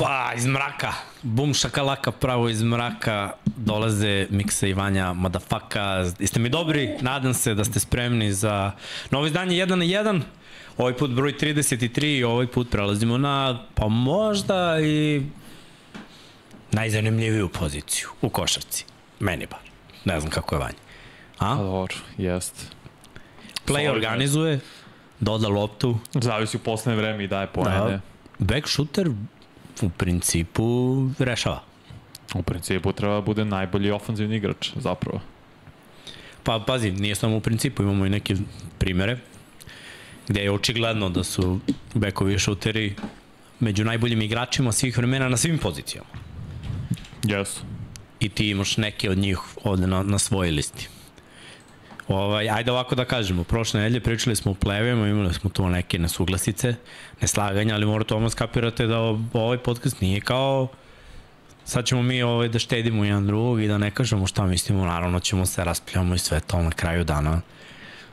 Opa, iz mraka. Bum šakalaka pravo iz mraka. Dolaze Miksa i Vanja, madafaka. Jeste mi dobri? Nadam se da ste spremni za novo izdanje 1 na 1. Ovaj put broj 33 i ovaj put prelazimo na, pa možda i najzanimljiviju poziciju u košarci. Meni bar. Ne znam kako je Vanja. A? Pa dobro, jest. Play organizuje, doda loptu. Zavisi u poslednje vreme i daje poene. Da. Back shooter u principu rešava. U principu treba da bude najbolji ofanzivni igrač, zapravo. Pa pazi, nije samo u principu, imamo i neke primere gde je očigledno da su bekovi šuteri među najboljim igračima svih vremena na svim pozicijama. Yes. I ti imaš neke od njih ovde na, na svojoj listi. Ovaj, ajde ovako da kažemo, prošle nedelje pričali smo o plevima, imali smo tu neke nesuglasice, neslaganja, ali morate ovo skapirate da ovaj podcast nije kao sad ćemo mi ovaj, da štedimo jedan drugog i da ne kažemo šta mislimo, naravno ćemo se raspljamo i sve to na kraju dana.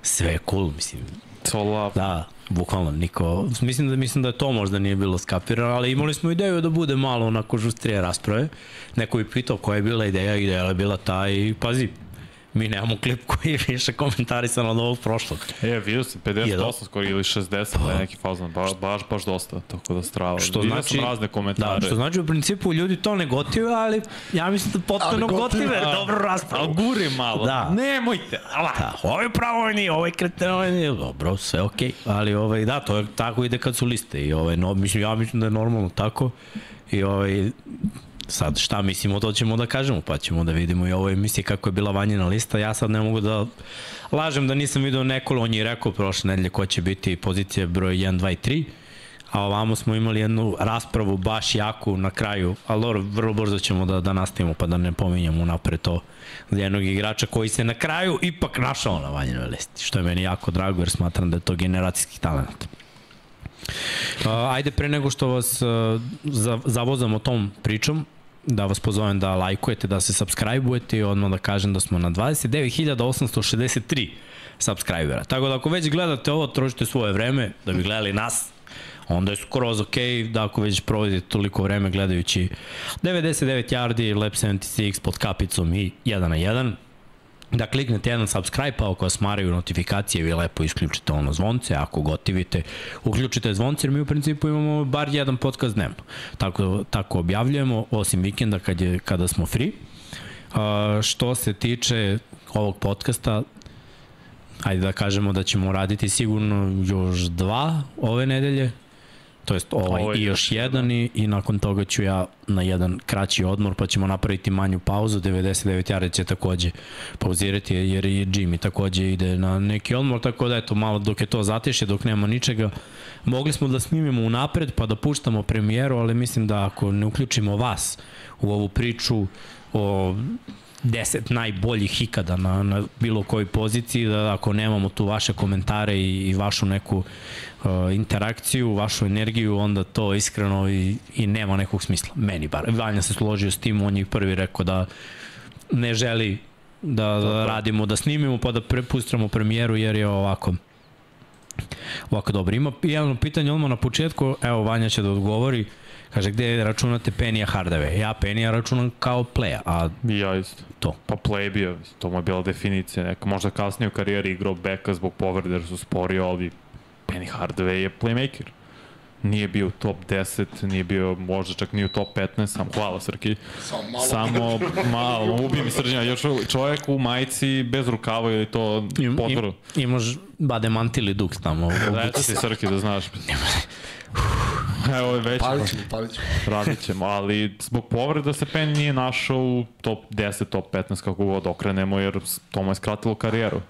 Sve je cool, mislim. So love. Da, bukvalno, niko, mislim da, mislim da to možda nije bilo skapirano, ali imali smo ideju da bude malo onako žustrije rasprave. Neko bi pitao koja je bila ideja, ideja je bila ta i pazi, mi nemamo klip koji je više komentarisan od ovog prošlog. E, vidio sam 58 skoro ili 60, pa. neki fazan, baš, baš, baš dosta, tako da strava. Što vidio znači, sam razne komentare. Da, što znači u principu ljudi to ne gotive, ali ja mislim da potpuno gotive, da, dobro raspravu. Ali guri malo, da. nemojte, ala. Da, ovo je pravo ovo je kreten, ovo je dobro, sve okej, okay. ali ovaj, da, to je tako ide kad su liste i ovaj, no, mislim, ja mislim da je normalno tako i ovaj, Sad šta mislimo, to ćemo da kažemo, pa ćemo da vidimo i ovo emisije kako je bila vanjena lista. Ja sad ne mogu da lažem da nisam video nekolo, on je rekao prošle nedelje ko će biti pozicija broj 1, 2 i 3 a ovamo smo imali jednu raspravu baš jaku na kraju, ali dobro, vrlo brzo ćemo da, da nastavimo pa da ne pominjamo napred to za jednog igrača koji se na kraju ipak našao na vanjenoj listi, što je meni jako drago jer smatram da je to generacijski talent. Uh, ajde pre nego što vas uh, zavozamo tom pričom, da vas pozovem da lajkujete, da se subscribe-ujete i odmah da kažem da smo na 29.863 subscribera. Tako da ako već gledate ovo, trošite svoje vreme da bi gledali nas, onda je skroz ok da ako već provodite toliko vreme gledajući 99 yardi, Lab 76 pod kapicom i 1 na 1, da kliknete jedan subscribe, pa ako vas maraju notifikacije, vi lepo isključite ono zvonce, ako gotivite, uključite zvonce, jer mi u principu imamo bar jedan podcast dnevno. Tako, tako objavljujemo, osim vikenda kad je, kada smo free. Uh, što se tiče ovog podcasta, ajde da kažemo da ćemo raditi sigurno još dva ove nedelje, to jest ovaj Ovo i još jedan. i, i nakon toga ću ja na jedan kraći odmor pa ćemo napraviti manju pauzu. 99 jarde će takođe pauzirati jer i Jimmy takođe ide na neki odmor tako da eto malo dok je to zatiše dok nema ničega mogli smo da snimimo unapred pa da puštamo premijeru ali mislim da ako ne uključimo vas u ovu priču o deset najboljih ikada na, na bilo kojoj poziciji, da ako nemamo tu vaše komentare i, i vašu neku interakciju, vašu energiju, onda to iskreno i, i nema nekog smisla. Meni bar. Vanja se složio s tim, on je prvi rekao da ne želi da, da radimo, da snimimo pa da prepustimo premijeru jer je ovako ovako dobro. Ima jedno pitanje odmah na početku, evo Vanja će da odgovori. Uh, Kaže, gde računate Penija Hardave? Ja Penija računam kao playa, a... Ja isto. To. Pa play bio, to mu je bila definicija neka. Možda kasnije u karijeri igrao beka zbog povrede jer su sporio, ali Penny Hardaway je playmaker. Nije bio u top 10, nije bio možda čak ni u top 15, samo hvala Srki. Samo malo. Samo malo, ubi mi srđenja. Još čovjek u majici bez rukava ili to potvoru. Im, imaš bademanti ili duk tamo. Reći si Srki da znaš. Evo je već. Palit ćemo, palit ćemo. Radit ćemo, ali zbog povreda se Penn nije našao u top 10, top 15, kako god okrenemo, jer to mu je skratilo karijeru.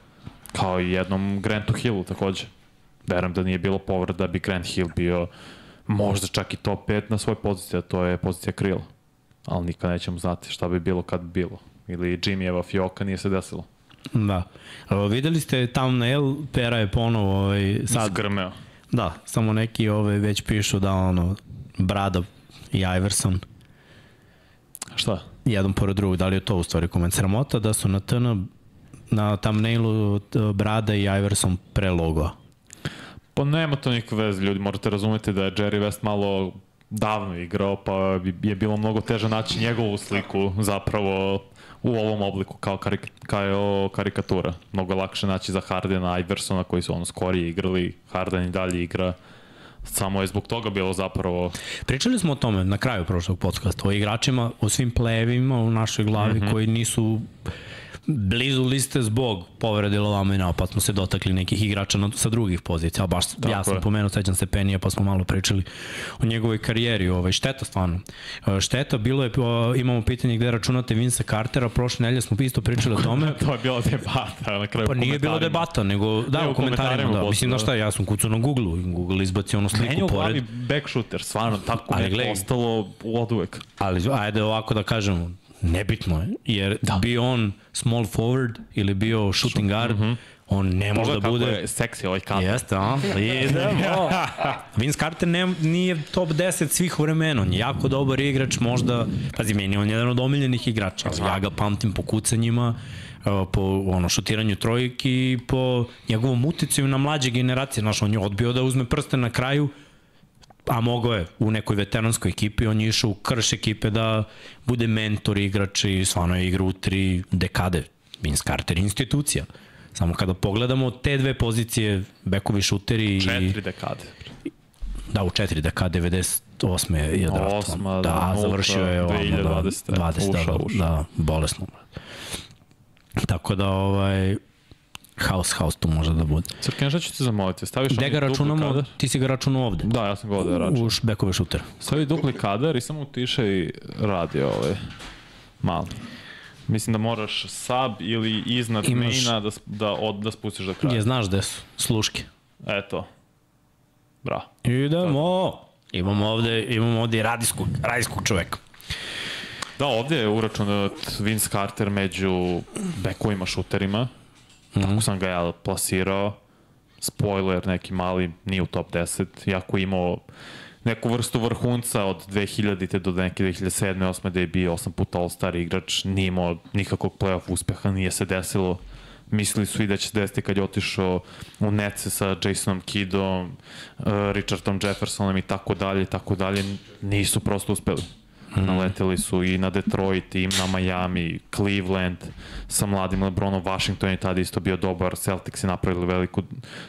Kao i jednom Grantu Hillu takođe. Verujem da nije bilo povreda da bi Grant Hill bio možda čak i top 5 na svoj poziciji, a to je pozicija krila. Ali nikad nećemo znati šta bi bilo kad bi bilo. Ili Jimmyeva fioka nije se desilo. Da. Evo, videli ste thumbnail, Pera je ponovo ovaj, sad... Zgrmeo. Da, samo neki ove već pišu da ono, Brada i Iverson Šta? Jedan pored drugog, da li je to u stvari koment sramota da su na TN na thumbnailu Brada i Iverson pre logo. Pa nema to nikakve veze, ljudi morate razumeti da je Jerry West malo davno igrao, pa je bilo mnogo teže naći njegovu sliku zapravo u ovom obliku kao, karik, kao karikatura. Mnogo je lakše naći za Hardena, Iversona koji su ono skorije igrali, Harden i dalje igra. Samo je zbog toga bilo zapravo Pričali smo o tome na kraju prošlog podcasta, o igračima, o svim plejevima u našoj glavi mm -hmm. koji nisu blizu liste zbog povrede Lovamina, pa smo se dotakli nekih igrača na, sa drugih pozicija, a baš Tako ja sam je. pomenuo, sećam se Penija, pa smo malo pričali o njegovoj karijeri, ovaj, šteta stvarno. E, Šteta, bilo je, imamo pitanje gde računate Vince Cartera, prošle nedelje smo isto pričali o tome, to je bila debata na kraju Pa nije bilo debata, nego da, Ne, u komentarima, komentarima da. Mislim, posle, znaš šta, ja sam kucao na Google-u, Google izbacio ono Meni je sliku u glavi pored, back shooter, stvarno, tako Ali je gledaj. ostalo od uvek. ali ajde ovako da kažemo, nebitno je, jer da. bio on small forward ili bio shooting guard, mm -hmm. on ne može da Kako bude... je seksi ovaj kamer. Jeste, a? Idemo. Vince Carter ne, nije top 10 svih vremena, on je jako dobar igrač, možda, pazi, meni je on jedan od omiljenih igrača, ali ja ga pamtim po kucanjima, uh, po ono šutiranju trojki i po njegovom uticaju na mlađe generacije. Znaš, on je odbio da uzme prste na kraju, a mogao je u nekoj veteranskoj ekipi, on je išao u krš ekipe da bude mentor igrač i stvarno je igrao u tri dekade. Vince Carter institucija. Samo kada pogledamo te dve pozicije, bekovi šuteri i... Četiri dekade. Da, u četiri dekade, 98. je draftovan. Da, da, završio je da, 2020. 20. da, Ušao, da, ušao. da, bolesno. Tako da, ovaj, House, house tu može da bude. Crken, šta ću ti zamoliti? Staviš Gde ga računamo? kadar? Ti si ga računao ovde. Da, ja sam ga ovde računao. U bekove šutera. Stavi dupli kadar i samo utiše i radi ovaj malo. Mislim da moraš sub ili iznad Imaš- maina da, da, od, da spustiš do kraja. Je, znaš gde su? Sluške. Eto. Bra. Idemo. Imamo ovde, imamo ovde radijskog, radijskog čoveka. Da, ovde je uračunat Vince Carter među bekovima šuterima. -hmm. Tako sam ga ja plasirao. Spoiler neki mali, nije u top 10. Iako je imao neku vrstu vrhunca od 2000. do neke 2007. 8. da je bio 8 puta All-Star igrač, nije imao nikakvog playoff uspeha, nije se desilo. Mislili su i da će se desiti kad je otišao u Nece sa Jasonom Kiddom, uh, Richardom Jeffersonom i tako dalje, tako dalje. Nisu prosto uspeli. Naleteli su i na Detroit, i na Miami, Cleveland, sa mladim LeBronom, Washington je tada isto bio dobar, Celtics je napravili veliku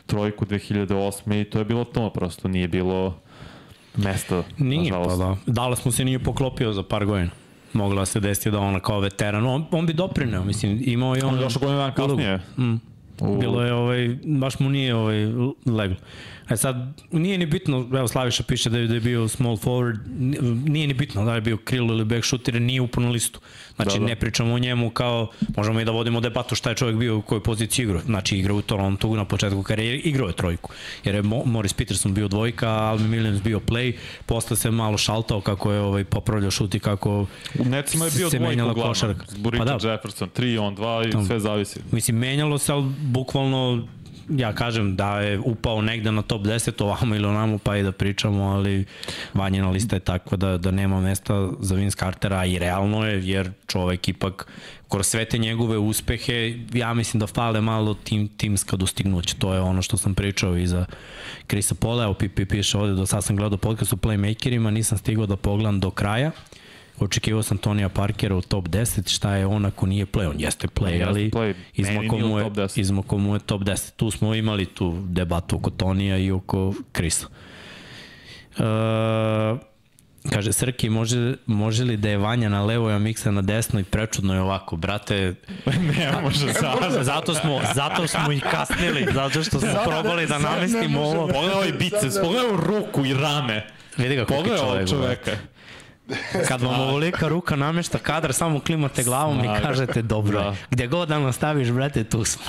trojku 2008. i to je bilo to, prosto nije bilo mesta, Nije, pa da. Dallas mu se nije poklopio za par godina. Mogla se desiti da ona kao veteran, on, on bi doprineo, mislim, imao je on... On je došao godinu dana kasnije. Mm. U- Bilo je, ovaj, baš mu nije ovaj, leglo. E sad, nije ni bitno, evo Slaviša piše da je, da je bio small forward, nije ni bitno da je bio krill ili back shooter, nije upao na listu. Znači, Da, da, ne pričamo o njemu kao, možemo i da vodimo debatu šta je čovjek bio u kojoj poziciji igrao. Znači, igrao u Torontu na početku karijere, igrao je trojku. Jer je Mo- Morris Peterson bio dvojka, Alvin Williams bio play, posle se malo šaltao kako je ovaj, popravljao šut i kako U Necima je bio se dvojka menjala košarka. Zbog Pa da. Jefferson, 3 on 2 i sve zavisi. Mislim, menjalo se, ali bukvalno ja kažem da je upao negde na top 10 ovamo ili onamo pa i da pričamo, ali vanjena lista je takva da, da nema mesta za Vince Cartera i realno je jer čovek ipak kroz sve te njegove uspehe ja mislim da fale malo tim, timska dostignuća. To je ono što sam pričao i za Krisa Pola, evo Pipi piše ovde, do sad sam gledao podcast o playmakerima, nisam stigao da pogledam do kraja. Očekivao sam Tonija Parkera u top 10, šta je on ako nije play, on jeste play, Jeste ali play. Izmako mu, je, top 10. izmako mu je top 10. Tu smo imali tu debatu oko Tonija i oko Krisa. Uh, kaže, Srki, može, može li da je Vanja na levo, a Miksa na desno i prečudno je ovako, brate, ne može sad. zato smo, zato smo i kasnili, zato što smo probali da ne namestimo ovo. Pogledaj ovaj biceps, pogledaj ruku i rame. Vidi ga koliki Pogledaj ovog čovjek. brate. Kad vam ovolika ruka namešta kadar, samo klimate glavom Snaga. i kažete dobro. Da. Da. Gde god da nas staviš, brate, tu smo.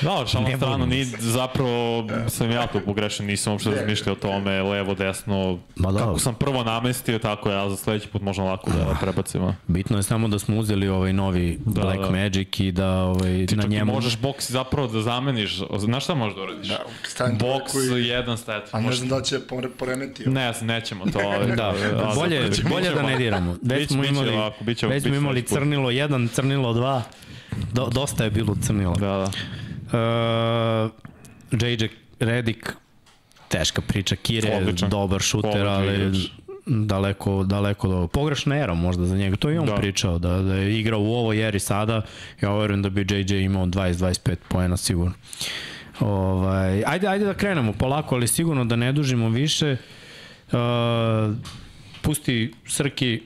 Da, šalno Ne strano, ni, zapravo sam ja tu pogrešen, nisam uopšte razmišljao o tome, levo, desno. Ma da. Kako sam prvo namestio, tako ja za sledeći put možda lako da prebacim. a. Bitno je samo da smo uzeli ovaj novi Da, Black da. Magic i da ovaj, Ti na njemu... možeš boks zapravo da zameniš. Znaš šta možeš da uradiš? Da, stavim boks dvojku i- jedan stat. A ne znam da će pore- poremeti. Ne, nećemo to. ali- Da, a, bolje, bolje da ne diramo. Već smo imali, ovako, biće- već smo imali crnilo 1, crnilo 2. Do, dosta je bilo crnila. Da, da. Uh, JJ Redick, teška priča. Kire Odličan. dobar šuter, Odličan ali daleko, daleko do pogrešna era možda za njega. To je on da. pričao, da, da je igrao u ovoj eri sada. Ja verujem da bi JJ imao 20-25 poena sigurno. Ovaj, ajde, ajde da krenemo polako, ali sigurno da ne dužimo više. Uh, pusti Srki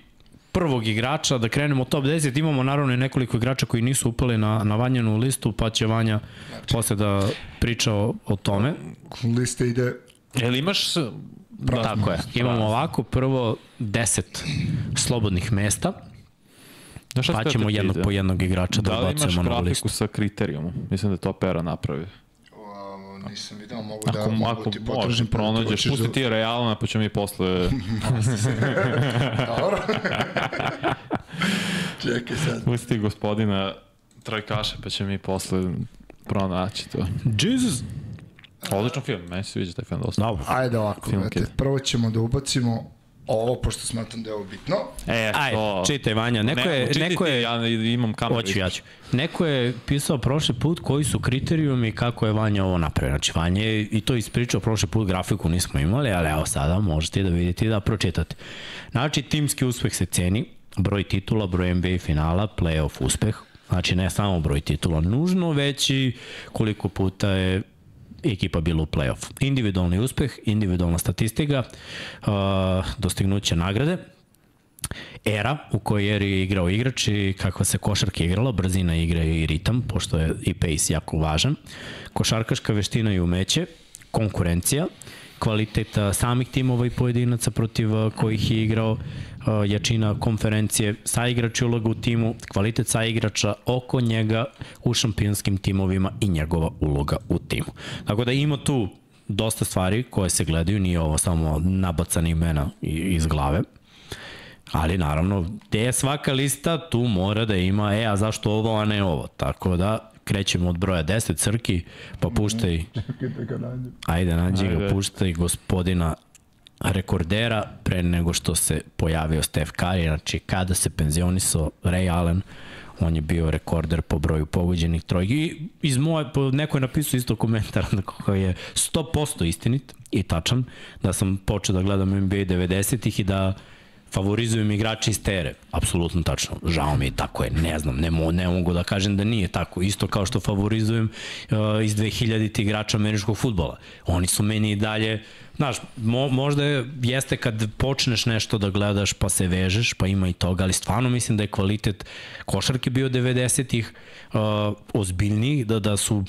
prvog igrača, da krenemo top 10. Imamo naravno i nekoliko igrača koji nisu upali na, na Vanjanu listu, pa će Vanja znači. posle da priča o, o tome. Lista ide... Jel imaš Da, tako je. Imamo ovako prvo 10 slobodnih mesta. Da pa ćemo jednog po jednog igrača da, da ubacujemo na listu. Da li imaš grafiku sa kriterijumom? Mislim da to Pera napravi. Nisam vidio, mogu da ako, mogu ako ti potražim. Pa pronađeš, pusti ti realno, pa ćemo mi posle... Dobro. Čekaj sad. Pusti gospodina Trojkaša, pa ćemo mi posle pronaći to. Jesus! Odličan film, meni se sviđa taj film dosta. Dobro. Ajde ovako, film brate, prvo ćemo da ubacimo ovo, pošto smatram da je ovo bitno. E, Ajde, to... čitaj Vanja, neko je... Ne, neko je ja imam kameru. Hoću, ja ću. Neko je pisao prošli put koji su kriterijumi kako je Vanja ovo napravio. Znači, Vanja je i to ispričao prošli put, grafiku nismo imali, ali evo sada možete da vidite i da pročitate. Znači, timski uspeh se ceni, broj titula, broj NBA finala, playoff uspeh, Znači ne samo broj titula nužno, već i koliko puta je ekipa bila u playoff. Individualni uspeh, individualna statistika, uh, dostignuće nagrade, era u kojoj je igrao igrač i kakva se košarka igrala, brzina igre i ritam, pošto je i pace jako važan, košarkaška veština i umeće, konkurencija, kvaliteta samih timova i pojedinaca protiv kojih je igrao, jačina konferencije, saigrač uloga u timu, kvalitet saigrača oko njega u šampionskim timovima i njegova uloga u timu. Tako da ima tu dosta stvari koje se gledaju, nije ovo samo nabacana imena iz glave. Ali naravno, gde je svaka lista, tu mora da ima, e, a zašto ovo, a ne ovo. Tako da, krećemo od broja 10, Crki, pa puštaj, ajde, nađi ga, puštaj gospodina rekordera pre nego što se pojavio Steph Curry, znači kada se penzionisao Ray Allen, on je bio rekorder po broju pogođenih trojki. I iz moje, neko je napisao isto komentar koji je 100% istinit i tačan, da sam počeo da gledam NBA 90-ih i da favorizujem igrače iz tere. Apsolutno tačno. Žao mi je, tako je. Ne znam, ne, mo, ne mogu da kažem da nije tako. Isto kao što favorizujem uh, iz 2000 igrača američkog futbola. Oni su meni i dalje Znaš, mo, možda je, jeste kad počneš nešto da gledaš pa se vežeš, pa ima i toga, ali stvarno mislim da je kvalitet košarke bio 90-ih uh, ozbiljniji, da, da su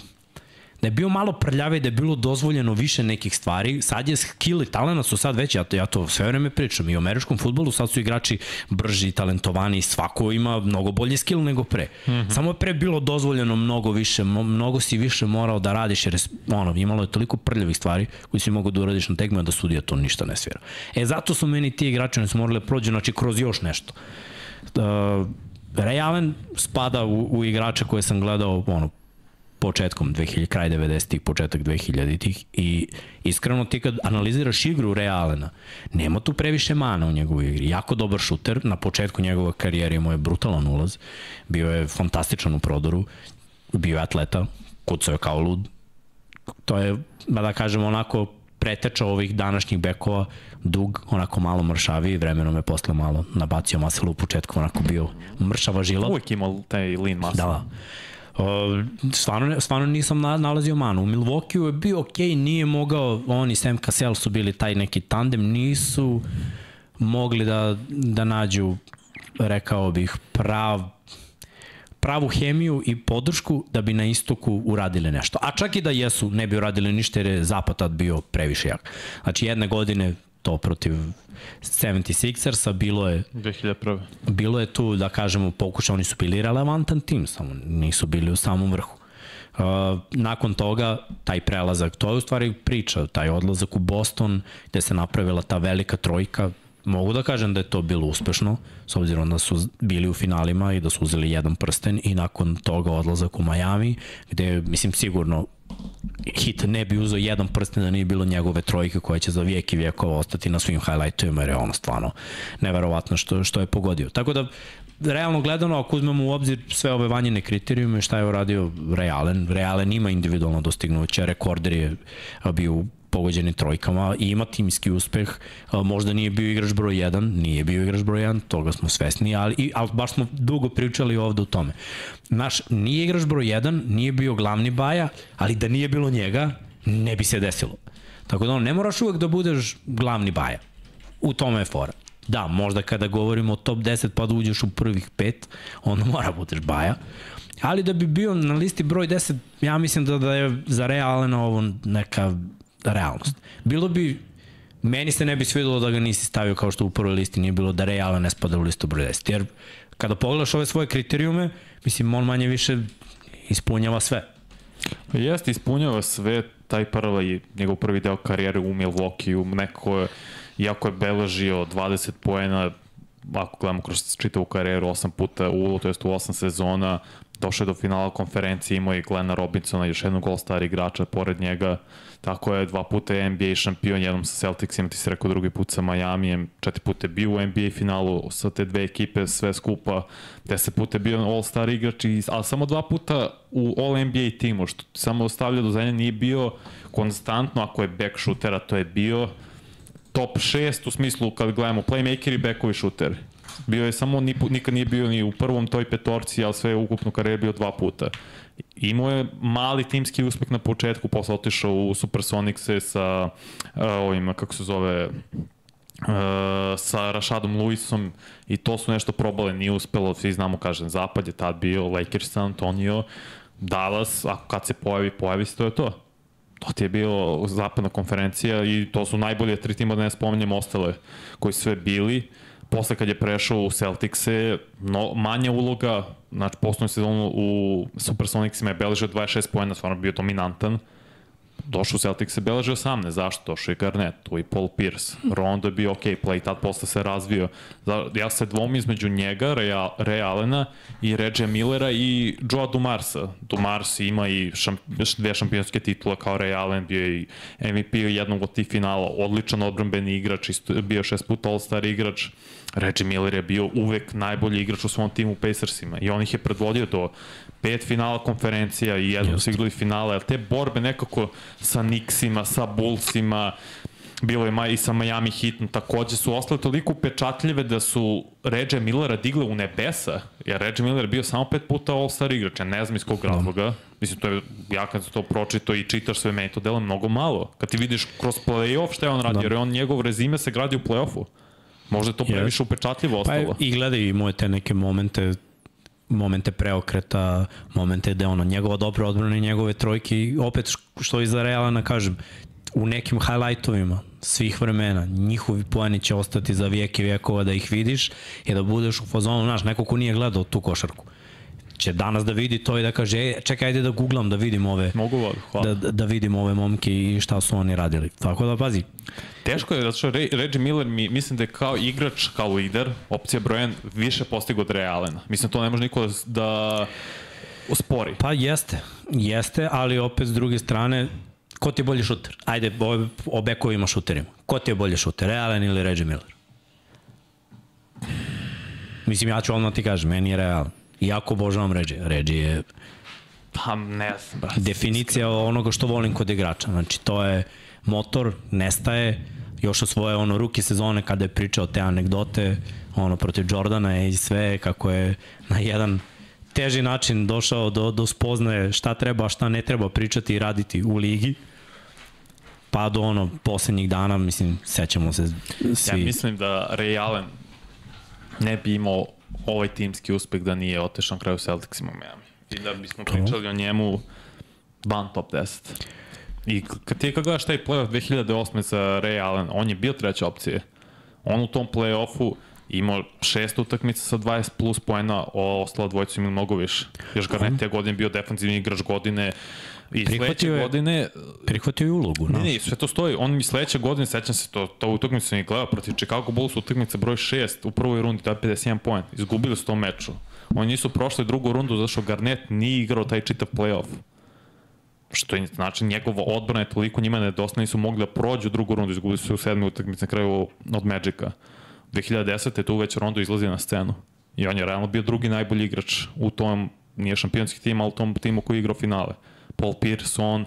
da je bio malo prljave, da je bilo dozvoljeno više nekih stvari. Sad je skill i talena su sad već, ja to, ja to sve vreme pričam, i u američkom futbolu sad su igrači brži, talentovani, svako ima mnogo bolji skill nego pre. Mm -hmm. Samo je pre bilo dozvoljeno mnogo više, mnogo si više morao da radiš, jer ono, imalo je toliko prljavih stvari koji si mogu da uradiš na tegme, da sudija to ništa ne svira. E, zato su meni ti igrači, oni su morali da prođu, znači, kroz još nešto. Uh, Ray Allen spada u, u igrače koje sam gledao ono, početkom 2000, kraj 90-ih, početak 2000-ih i iskreno ti kad analiziraš igru Realena, nema tu previše mana u njegovoj igri. Jako dobar šuter, na početku njegove karijere imao je brutalan ulaz, bio je fantastičan u prodoru, bio je atleta, kucao je kao lud. To je, da kažemo, onako preteča ovih današnjih bekova, dug, onako malo mršaviji, vremenom je posle malo nabacio maselu u početku, onako bio mršava žila. Uvijek imao taj lean muscle. Da, da. Uh, stvarno, stvarno nisam na, nalazio manu. U Milwaukee je bio ok, nije mogao, oni Sam Cassell su bili taj neki tandem, nisu mogli da, da nađu, rekao bih, prav, pravu hemiju i podršku da bi na istoku uradili nešto. A čak i da jesu, ne bi uradili ništa jer je zapad tad bio previše jak. Znači jedne godine to protiv 76ersa, bilo je 2001. Bilo je tu, da kažemo, pokušao, oni su bili relevantan tim, samo nisu bili u samom vrhu. Uh, nakon toga, taj prelazak, to je u stvari priča, taj odlazak u Boston, gde se napravila ta velika trojka, mogu da kažem da je to bilo uspešno, s obzirom da su bili u finalima i da su uzeli jedan prsten i nakon toga odlazak u Miami, gde, mislim, sigurno hit ne bi uzao jedan prsten da nije bilo njegove trojke koja će za vijek i vijekova ostati na svim highlightovima jer je ono stvarno neverovatno što, što je pogodio. Tako da, realno gledano, ako uzmemo u obzir sve ove vanjene kriterijume, šta je uradio Realen, Realen ima individualno dostignuće, rekorder je bio pogođenim trojkama i ima timski uspeh. Možda nije bio igrač broj 1, nije bio igrač broj 1, toga smo svesni, ali, ali baš smo dugo pričali ovde o tome. Naš, nije igrač broj 1, nije bio glavni baja, ali da nije bilo njega, ne bi se desilo. Tako da ono, ne moraš uvek da budeš glavni baja. U tome je fora. Da, možda kada govorimo o top 10 pa da uđeš u prvih pet, onda mora budeš baja. Ali da bi bio na listi broj 10, ja mislim da, da je za realno ovo neka realnost. Bilo bi meni se ne bi svidelo da ga nisi stavio kao što u prvoj listi nije bilo da Real ne spada u listu broj 10. Jer kada pogledaš ove svoje kriterijume, mislim, on manje više ispunjava sve. Jeste, ispunjava sve, taj prvi, njegov prvi deo karijere u Milwaukee, neko je, iako je beležio 20 poena, ako gledamo kroz čitavu karijeru, 8 puta u, to jest u 8 sezona, došao je do finala konferencije, imao je Glena Robinsona, još jednog all-star igrača pored njega, tako je dva puta je NBA šampion, jednom sa Celticsima, ti si rekao drugi put sa Miamijem, četiri puta je bio u NBA finalu sa te dve ekipe, sve skupa, deset puta je bio all-star igrač, i, ali samo dva puta u all-NBA timu, što samo ostavlja do zadnje nije bio konstantno, ako je back shootera, to je bio top 6 u smislu kad gledamo playmaker i backovi shooter. Bio je samo, nikad nije bio ni u prvom toj petorci, ali sve ukupno karijer bio dva puta. Imao je mali timski uspeh na početku, posle otišao u Supersonics sa uh, ovim, kako se zove, Uh, sa Rashadom Lewisom i to su nešto probale, nije uspelo, svi znamo, kažem, Zapad je tad bio, Lakers, San Antonio, Dallas, ako kad se pojavi, pojavi se, to je to. To ti je bio zapadna konferencija i to su najbolje tri tima, da ne spominjem ostale koji su sve bili. Posle kad je prešao u Celticse, no, manja uloga, znači poslednju sezonu u Supersonicsima je beležio 26 pojena, stvarno bio dominantan. Došao u Celtics se beleže 18, zašto? Došao je Garnett, tu i Paul Pierce. Rondo je bio ok play, tad posle se razvio. Ja se dvom između njega, Ray, Ray Allena i Reggie Millera i Joe Dumarsa. Dumars ima i šamp, dve šampionske titule kao Ray Allen, bio i MVP jednog od tih finala, odličan odbranbeni igrač, bio šest puta All-Star igrač. Reggie Miller je bio uvek najbolji igrač u svom timu Pacersima i on ih je predvodio do pet finala konferencija i jednom su igrali finale, ali te borbe nekako sa Knicksima, sa Bullsima, bilo je i sa Miami Heatom, takođe su ostale toliko upečatljive da su Reggie Millera digle u nebesa, jer Reggie Miller je bio samo pet puta All-Star igrač, ja ne znam iz kog da. razloga, mislim, to je, ja kad sam to pročito i čitaš sve, meni to dela mnogo malo. Kad ti vidiš kroz play-off šta je on radio, da. jer on njegov rezime se gradi u play-offu. Možda je to previše upečatljivo pa ostalo. Pa i gledaj i moje te neke momente momente preokreta, momente gde ono, njegova dobra odbrana i njegove trojke i opet što iza Realana kažem, u nekim highlightovima svih vremena, njihovi poeni će ostati za vijek i vijekova da ih vidiš i da budeš u fazonu, znaš, neko ko nije gledao tu košarku će danas da vidi to i da kaže, e, čekaj, ajde da googlam da vidim ove, Mogu hvala. Da, da vidim ove momke i šta su oni radili. Tako da, pazi. Teško je, zato što Reggie Miller mi, mislim da je kao igrač, kao lider, opcija brojen, više postigo od Ray Allena. Mislim, to ne može niko da uspori. Pa jeste, jeste, ali opet s druge strane, ko ti je bolji šuter? Ajde, o, o bekovima šuterima. Ko ti je bolji šuter, Ray Allen ili Reggie Miller? Mislim, ja ću odmah ti kažem, meni je Ray Allen. Iako obožavam Reggie. Reggie je Pa ne znam. Definicija onoga što volim kod igrača. Znači, to je motor, nestaje, još od svoje ono ruke sezone kada je pričao te anegdote ono protiv Jordana i sve kako je na jedan teži način došao do, do spoznaje šta treba, a šta ne treba pričati i raditi u ligi pa do ono poslednjih dana, mislim, sećamo se svi. Ja mislim da Ray Allen ne bi imao ovaj timski uspeh da nije otešan kraju Celticsima u Miami. I da bismo pričali o njemu van top 10. I kad ti kad gledaš taj playoff 2008. sa Ray Allen, on je bio treća opcija. On u tom playoffu imao šest utakmica sa 20 plus poena, ostala dvojica imali mnogo više. Još Garnett je godine bio defanzivni igrač godine, I sledeće je, godine... Prihvatio je ulogu, no? Ne, ne, sve to stoji. On mi sledeće godine, sećam se, to, to utakmicu sam i gledao protiv Chicago Bulls, utakmica broj 6 u prvoj rundi, da 51 point. Izgubili su to meču. Oni nisu prošli drugu rundu, zašto Garnett nije igrao taj čitav playoff. Što je, znači, njegova odbrana je toliko njima nedosta, nisu mogli da prođu drugu rundu, izgubili su u sedmi utakmici na kraju od Magica. 2010. tu već Rondo izlazi na scenu. I on je realno bio drugi najbolji igrač u tom, nije šampionski tim, ali u tom timu koji je igrao finale. Paul Pierce, on,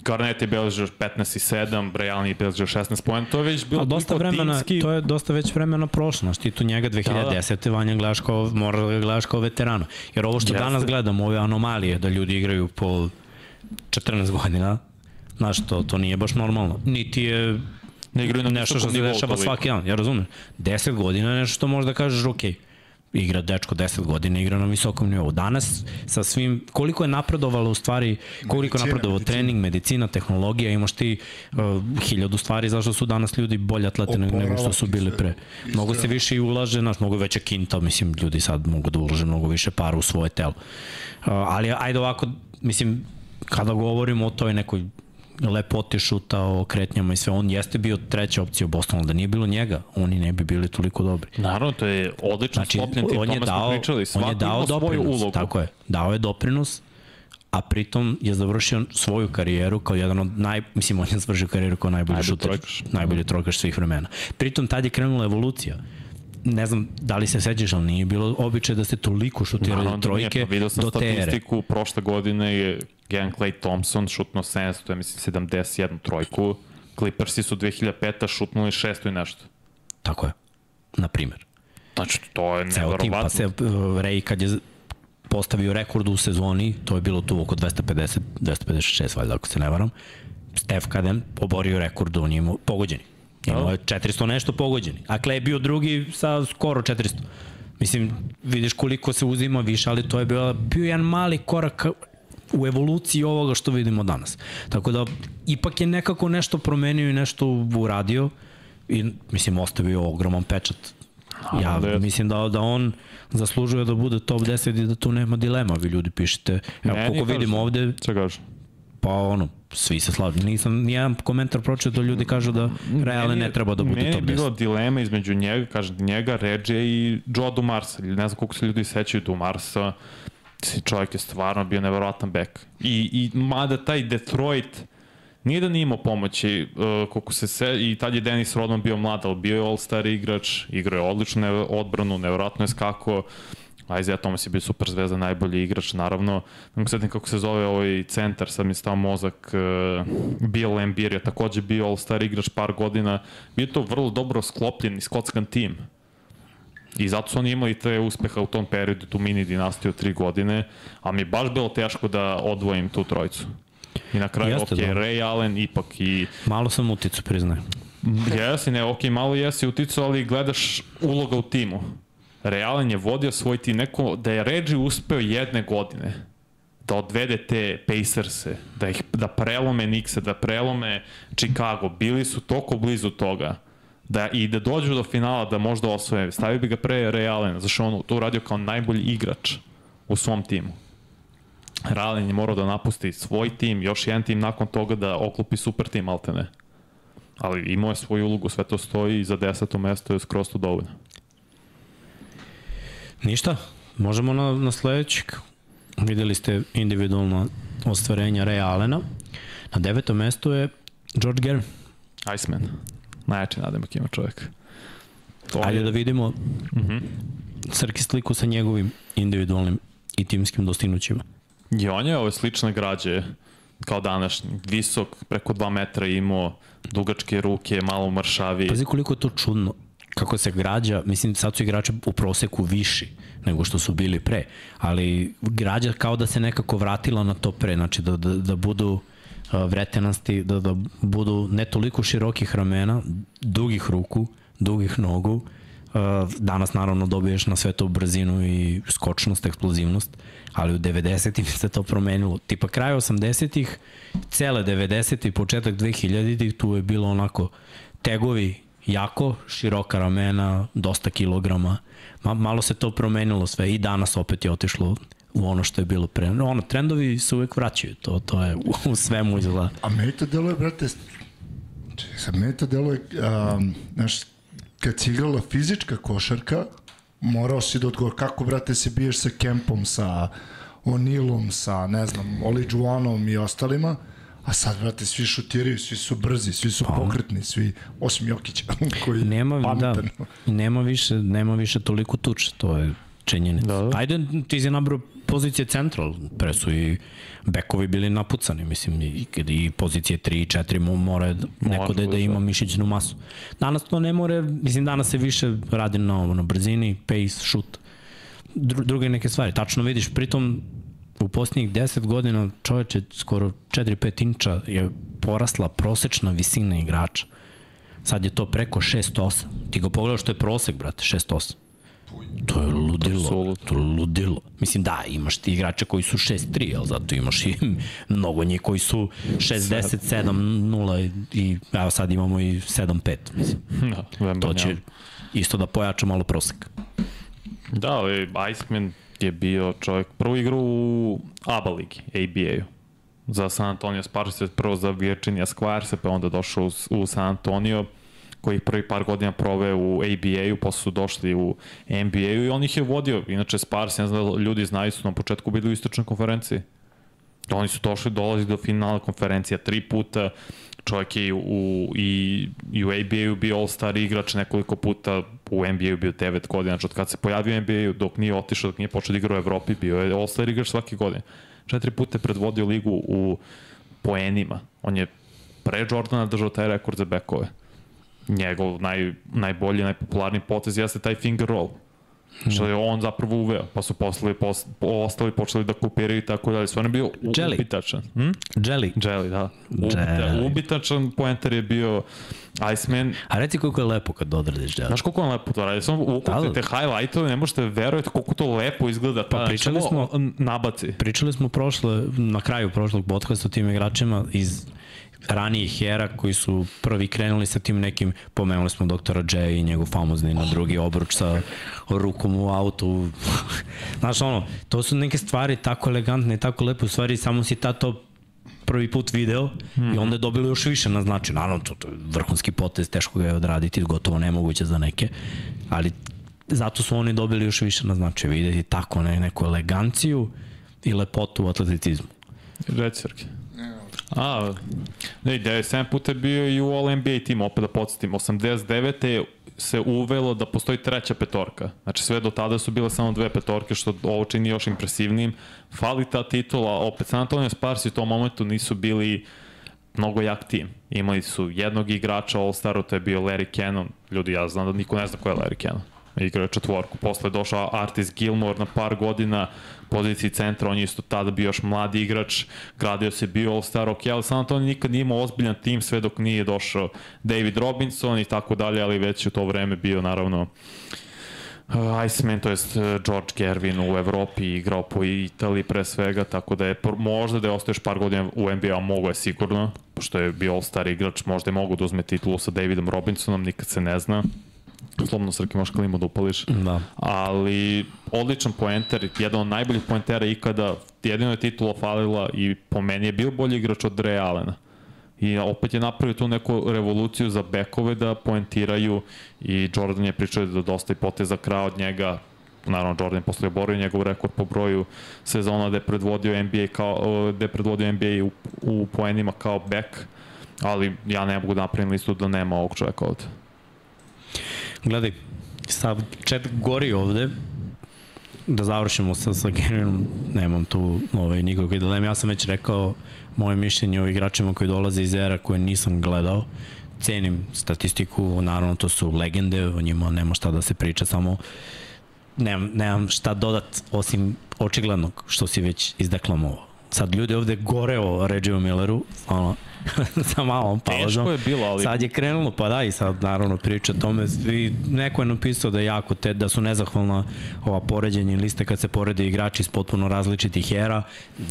Garnett je beležio 15 i 7, Ray Allen je beležio 16 pojena, to je već bilo A dosta vremena, timski... to je dosta već vremena prošlo, znaš, ti tu njega 2010. Da, da. Vanja gledaš kao, mora da ga gledaš kao. Jer ovo što Jeste. danas gledamo, ove anomalije, da ljudi igraju po 14 godina, znaš, to, to nije baš normalno. Niti je ne igraju na nešto što se dešava svaki dan, ja razumem. 10 godina je nešto što možda kažeš, okej, okay, igra dečko 10 godina, igra na visokom nivou. Danas sa svim, koliko je napredovalo u stvari, koliko medicina, je napredovalo medicina. trening, medicina, tehnologija, imaš ti uh, hiljadu stvari zašto su danas ljudi bolji atlete nego, nego što su bili pre. Mnogo se više i ulaže, znaš, mnogo veća kinta, mislim, ljudi sad mogu da ulaže mnogo više para u svoje telo. Uh, ali ajde ovako, mislim, kada govorimo o toj nekoj lepoti šuta, o kretnjama i sve. On jeste bio treća opcija u Bostonu, da nije bilo njega, oni ne bi bili toliko dobri. Naravno, to je odlično znači, sklopljen tim, on je dao, pričali. Svako on je dao doprinos, ulogu. tako je, dao je doprinos, a pritom je završio svoju karijeru kao jedan od naj, mislim on je završio karijeru kao najbolji šuter, najbolji trojkaš svih vremena. Pritom tad je krenula evolucija ne znam da li se sećaš, ali nije bilo običaj da se toliko šutirali Naravno, trojke da nije, pa vidio sam do statistiku, prošle godine je Gen Clay Thompson šutno 700, ja mislim 71 trojku, Clippersi su 2005. šutnuli 600 i nešto. Tako je, na primer. Znači, to je nevjerovatno. Pa se uh, Ray kad je postavio rekord u sezoni, to je bilo tu oko 250, 256, valjda ako se ne varam, Steph kada je oborio rekord, on je imao pogođeni. Imao je 400 nešto pogođeni. A Clay je bio drugi sa skoro 400. Mislim, vidiš koliko se uzima više, ali to je bio, bio jedan mali korak u evoluciji ovoga što vidimo danas. Tako da, ipak je nekako nešto promenio i nešto uradio i, mislim, ostavio ogroman pečat. Ja da mislim da, da on zaslužuje da bude top 10 i da tu nema dilema, vi ljudi pišete. Evo, koliko vidimo ovde... Šta kažeš? Pa ono, svi se slažu. Nisam nijedan komentar pročio da ljudi kažu da Reale ne treba da bude top 10. Meni je bilo dilema između njega, kaže njega, Reggie i Joe Dumarsa. Ne znam koliko se ljudi sećaju Dumarsa. Čovjek je stvarno bio neverovatan bek. I, i mada taj Detroit nije da nije imao pomoći, uh, koliko se se, i tad je Dennis Rodman bio mlad, ali bio je all-star igrač, igrao je odličnu odbranu, neverovatno je skako. Isaiah Thomas je bio super zvezda, najbolji igrač, naravno. Ne mogu setim kako se zove ovaj centar, sad mi je stao mozak, uh, Bill Lambir je takođe bio all-star igrač par godina. Bio to vrlo dobro sklopljen i skockan tim. I zato su oni imali te uspeha u tom periodu, tu mini dinastiju tri godine, a mi je baš bilo teško da odvojim tu trojicu. I na kraju, Jeste, ok, da. Ray Allen ipak i... Malo sam uticu, priznajem. Jesi, ne, ok, malo jesi uticu, ali gledaš uloga u timu. Realan je vodio svoj tim, neko, da je Reggie uspeo jedne godine da odvede te Pacerse, da, ih, da prelome Nixe, da prelome Chicago, bili su toliko blizu toga da i da dođu do finala da možda osvoje, stavio bi ga pre Ray Allen, zašto on to uradio kao najbolji igrač u svom timu. Allen je morao da napusti svoj tim, još jedan tim nakon toga da oklupi super tim Altene. Ali imao je svoju ulogu, sve to stoji i za deseto mesto je skroz to dovoljno. Ništa, možemo na, na sledećeg. Videli ste individualno ostvarenja Ray Allena. Na devetom mestu je George Germ. Iceman. Najjači nadimak ima čovjek. To Ajde je... da vidimo uh mhm. -huh. Srki sliku sa njegovim individualnim i timskim dostignućima. I on je ove slične građe kao današnji, visok, preko 2 metra imao, dugačke ruke, malo mršavi. Pazi koliko je to čudno kako se građa, mislim sad su igrači u proseku viši nego što su bili pre, ali građa kao da se nekako vratila na to pre, znači da, da, da budu uh, vretenasti, da, da budu ne toliko širokih ramena, dugih ruku, dugih nogu, uh, danas naravno dobiješ na sve to brzinu i skočnost, eksplozivnost, ali u 90-ih se to promenilo. Tipa kraj 80-ih, cele 90-ih, početak 2000-ih, tu je bilo onako tegovi jako, široka ramena, dosta kilograma. Ma, malo se to promenilo sve i danas opet je otišlo u ono što je bilo pre. Ono, trendovi se uvek vraćaju, to, to je u, svemu izgleda. A meni to deluje, brate, sad meni to deluje, um, znaš, kad si igrala fizička košarka, morao si da odgovor kako, brate, se biješ sa Kempom, sa O'Neillom, sa, ne znam, Juanom i ostalima, A sad, brate, svi šutiraju, svi su brzi, svi su pa. pokretni, svi, osim Jokića, koji nema, pametan. Da, nema više, nema više toliko tuče, to je činjenica. Da, da. Ajde, ti si nabrao pozicije central, pre su i bekovi bili napucani, mislim, i, kad i pozicije 3 i 4 mu mora da- neko da, da ima mišićnu masu. Danas to ne more, mislim, danas se više radi na, na brzini, pace, shoot, dru, druge neke stvari. Tačno vidiš, pritom u posljednjih 10 godina čoveče skoro 4-5 inča je porasla prosečna visina igrača. Sad je to preko 6-8. Ti ga pogledaš, to je prosek, brate, 6-8. To je ludilo. Apsolutno. To je ludilo. Mislim, da, imaš ti igrače koji su 6-3, ali zato imaš i mnogo njih koji su 6-10, 7-0 i evo sad imamo i 7-5. Mislim, Da, to će isto da pojača malo prosek. Da, ali Iceman je bio čovjek, prvo igrao u ABA ligi, ABA-u. Za San Antonio Spurs, prvo za Virginia Squires, pa onda došao u, u San Antonio, koji prvi par godina prove u ABA-u, posle su došli u NBA-u i on ih je vodio. Inače, Spurs, ne znam da ljudi znaju, su na početku bili u istočnoj konferenciji. Oni su došli, dolazi do finala konferencija tri puta, čovjek je u, i, i u ABA-u bio All-Star igrač nekoliko puta, u NBA-u bio 9 godina, znači od kad se pojavio u NBA-u, dok nije otišao, dok nije počeo da igra u Evropi, bio je All-Star igrač svake godine. Četiri puta je predvodio ligu u poenima. On je pre Jordana držao taj rekord za bekove. Njegov naj, najbolji, najpopularniji potez jeste taj finger roll. Što je on zapravo uveo, pa su posle, pos, ostali počeli da kopiraju i tako dalje. Stvarno je bio Jelly. ubitačan. Hm? Jelly. Jelly, da. Ubita, Jelly. ubitačan poenter je bio Iceman. A reci koliko je lepo kad odradiš Jelly. Znaš koliko on lepo to radi? Samo Da, ukucite da. highlightove, ne možete verujete koliko to lepo izgleda. Pa pričali smo- Nabaci. Pričali smo prošle, na kraju prošlog podcasta o tim igračima iz ranijih era koji su prvi krenuli sa tim nekim, pomenuli smo doktora J i njegov famozni na drugi obruč sa rukom u autu. Znaš ono, to su neke stvari tako elegantne i tako lepe, u stvari samo si ta to prvi put video mm -hmm. i onda je dobilo još više na značaj. Naravno, to, to je vrhunski potez, teško ga je odraditi, gotovo nemoguće za neke, ali zato su oni dobili još više na značaj, videti tako ne, neku eleganciju i lepotu u atletizmu. Reci, Srke. A, ne, 97 puta je bio i u All NBA timu, opet da podsjetim. 89. je se uvelo da postoji treća petorka. Znači sve do tada su bile samo dve petorke, što ovo čini još impresivnijim. Fali ta titula, opet San Antonio Spurs u tom momentu nisu bili mnogo jak tim. Imali su jednog igrača All-Staru, to je bio Larry Cannon. Ljudi, ja znam da niko ne zna ko je Larry Cannon. Igrao je četvorku. Posle je došao Artis Gilmore na par godina poziciji centra, on je isto tada bio još mladi igrač, gradio se bio All-Star, ok, ali San Antonio nikad nije imao ozbiljan tim sve dok nije došao David Robinson i tako dalje, ali već u to vreme bio naravno Uh, Iceman, to jest uh, George Gervin u Evropi igrao po Italiji pre svega, tako da je možda da je još par godina u NBA, mogo je sigurno, pošto je bio all-star igrač, možda je mogo da uzme titulu sa Davidom Robinsonom, nikad se ne zna. Slobno Srki, možeš klimu da upališ. Da. Ali odličan poenter, jedan od najboljih poentera ikada, jedino je titula falila i po meni je bio bolji igrač od Ray Allena. I opet je napravio tu neku revoluciju za bekove da poentiraju i Jordan je pričao da dosta i poteza krao od njega. Naravno, Jordan je posle oborio njegov rekord po broju sezona gde je predvodio NBA, kao, gde je predvodio NBA u, u poenima kao bek, ali ja ne mogu da napravim listu da nema ovog čoveka ovde. Gledaj, sad chat gori ovde, da završimo sa, sa Gervinom, nemam tu ovaj, nikakve dileme. Ja sam već rekao moje mišljenje o igračima koji dolaze iz era koje nisam gledao. Cenim statistiku, naravno to su legende, o njima nema šta da se priča, samo nemam, nemam šta dodat osim očiglednog što si već izdeklamovao. Sad ljudi ovde gore o Reggie Milleru, ono, sa malom pauzom. Teško je bilo, ali... Sad je krenulo, pa da, i sad naravno priča o tome. I neko je napisao da je jako te, da su nezahvalna ova poređenja i liste kad se porede igrači iz potpuno različitih era.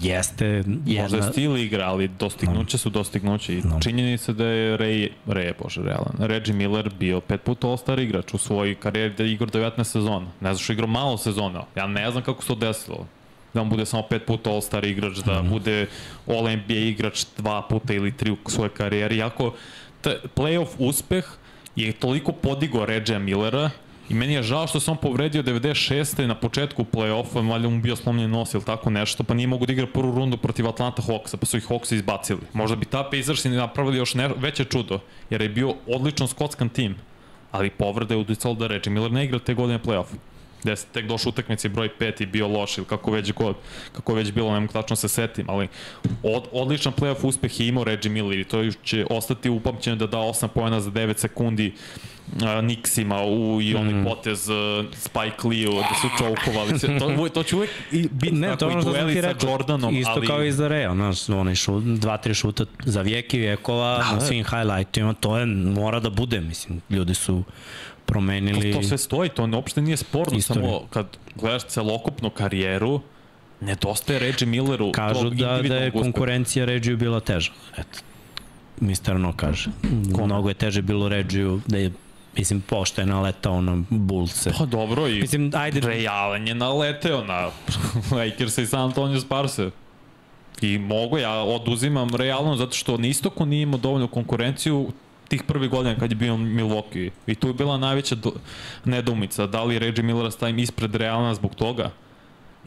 Jeste Možda jedna... je stil igra, ali dostignuće su dostignuće. I No. činjenica da je Ray, Ray, bože, realan, Reggie Miller bio pet puta All-Star igrač u svojoj karijeri da je igrao 19 sezona. Ne znaš, igrao malo sezona. Ja ne znam kako se to desilo. Da on bude samo pet puta All-Star igrač, da Mhm. bude All-NBA igrač dva puta ili tri u svojoj karijeri. Jako, playoff uspeh je toliko podigao Reggie Millera I meni je žao što se on povredio 96. na početku play-offa, valjda mu bio slomljen nos ili tako nešto, pa nije mogu da igra prvu rundu protiv Atlanta Hawksa, pa su ih Hawks izbacili. Možda bi ta Pacers napravili još ne, veće čudo, jer je bio odličan skotskan tim, ali povreda je udicala da Reggie Miller ne igra te godine play-offa. Gde se tek došao utakmici broj 5 i bio loš ili kako već, god, kako već bilo, ne mogu tačno se setim, ali od, odličan playoff uspeh je imao Reggie Miller i to će ostati upamćeno da da 8 pojena za 9 sekundi uh, Nixima u, i onaj mm. potez uh, Spike Lee da su čoukovali se. To, to će uvek i biti ne, tako i dueli sa Jordanom. Isto ali... kao i za Rea, znaš, onaj šut, dva, tri šuta za vijeki vijekova da, na svim highlightima, to je, mora da bude, mislim, ljudi su promenili... To, to sve stoji, to uopšte nije sporno, istoriju. samo kad gledaš celokupnu karijeru, nedostaje Reggie Milleru Kažu da, da je konkurencija Reggie bila teža. Eto. Mister No kaže. Ko? Mnogo je teže bilo Reggie da je Mislim, pošto je naletao na Bullse. Pa dobro, i Mislim, ajde... Ray Allen je naleteo na Lakers i San Antonio Sparse. I mogu, ja oduzimam Allen zato što na istoku nije imao dovoljnu konkurenciju tih prvih godina kad je bio Milwaukee. I tu je bila najveća do, nedoumica. Da li Reggie Miller stavim ispred Realna zbog toga?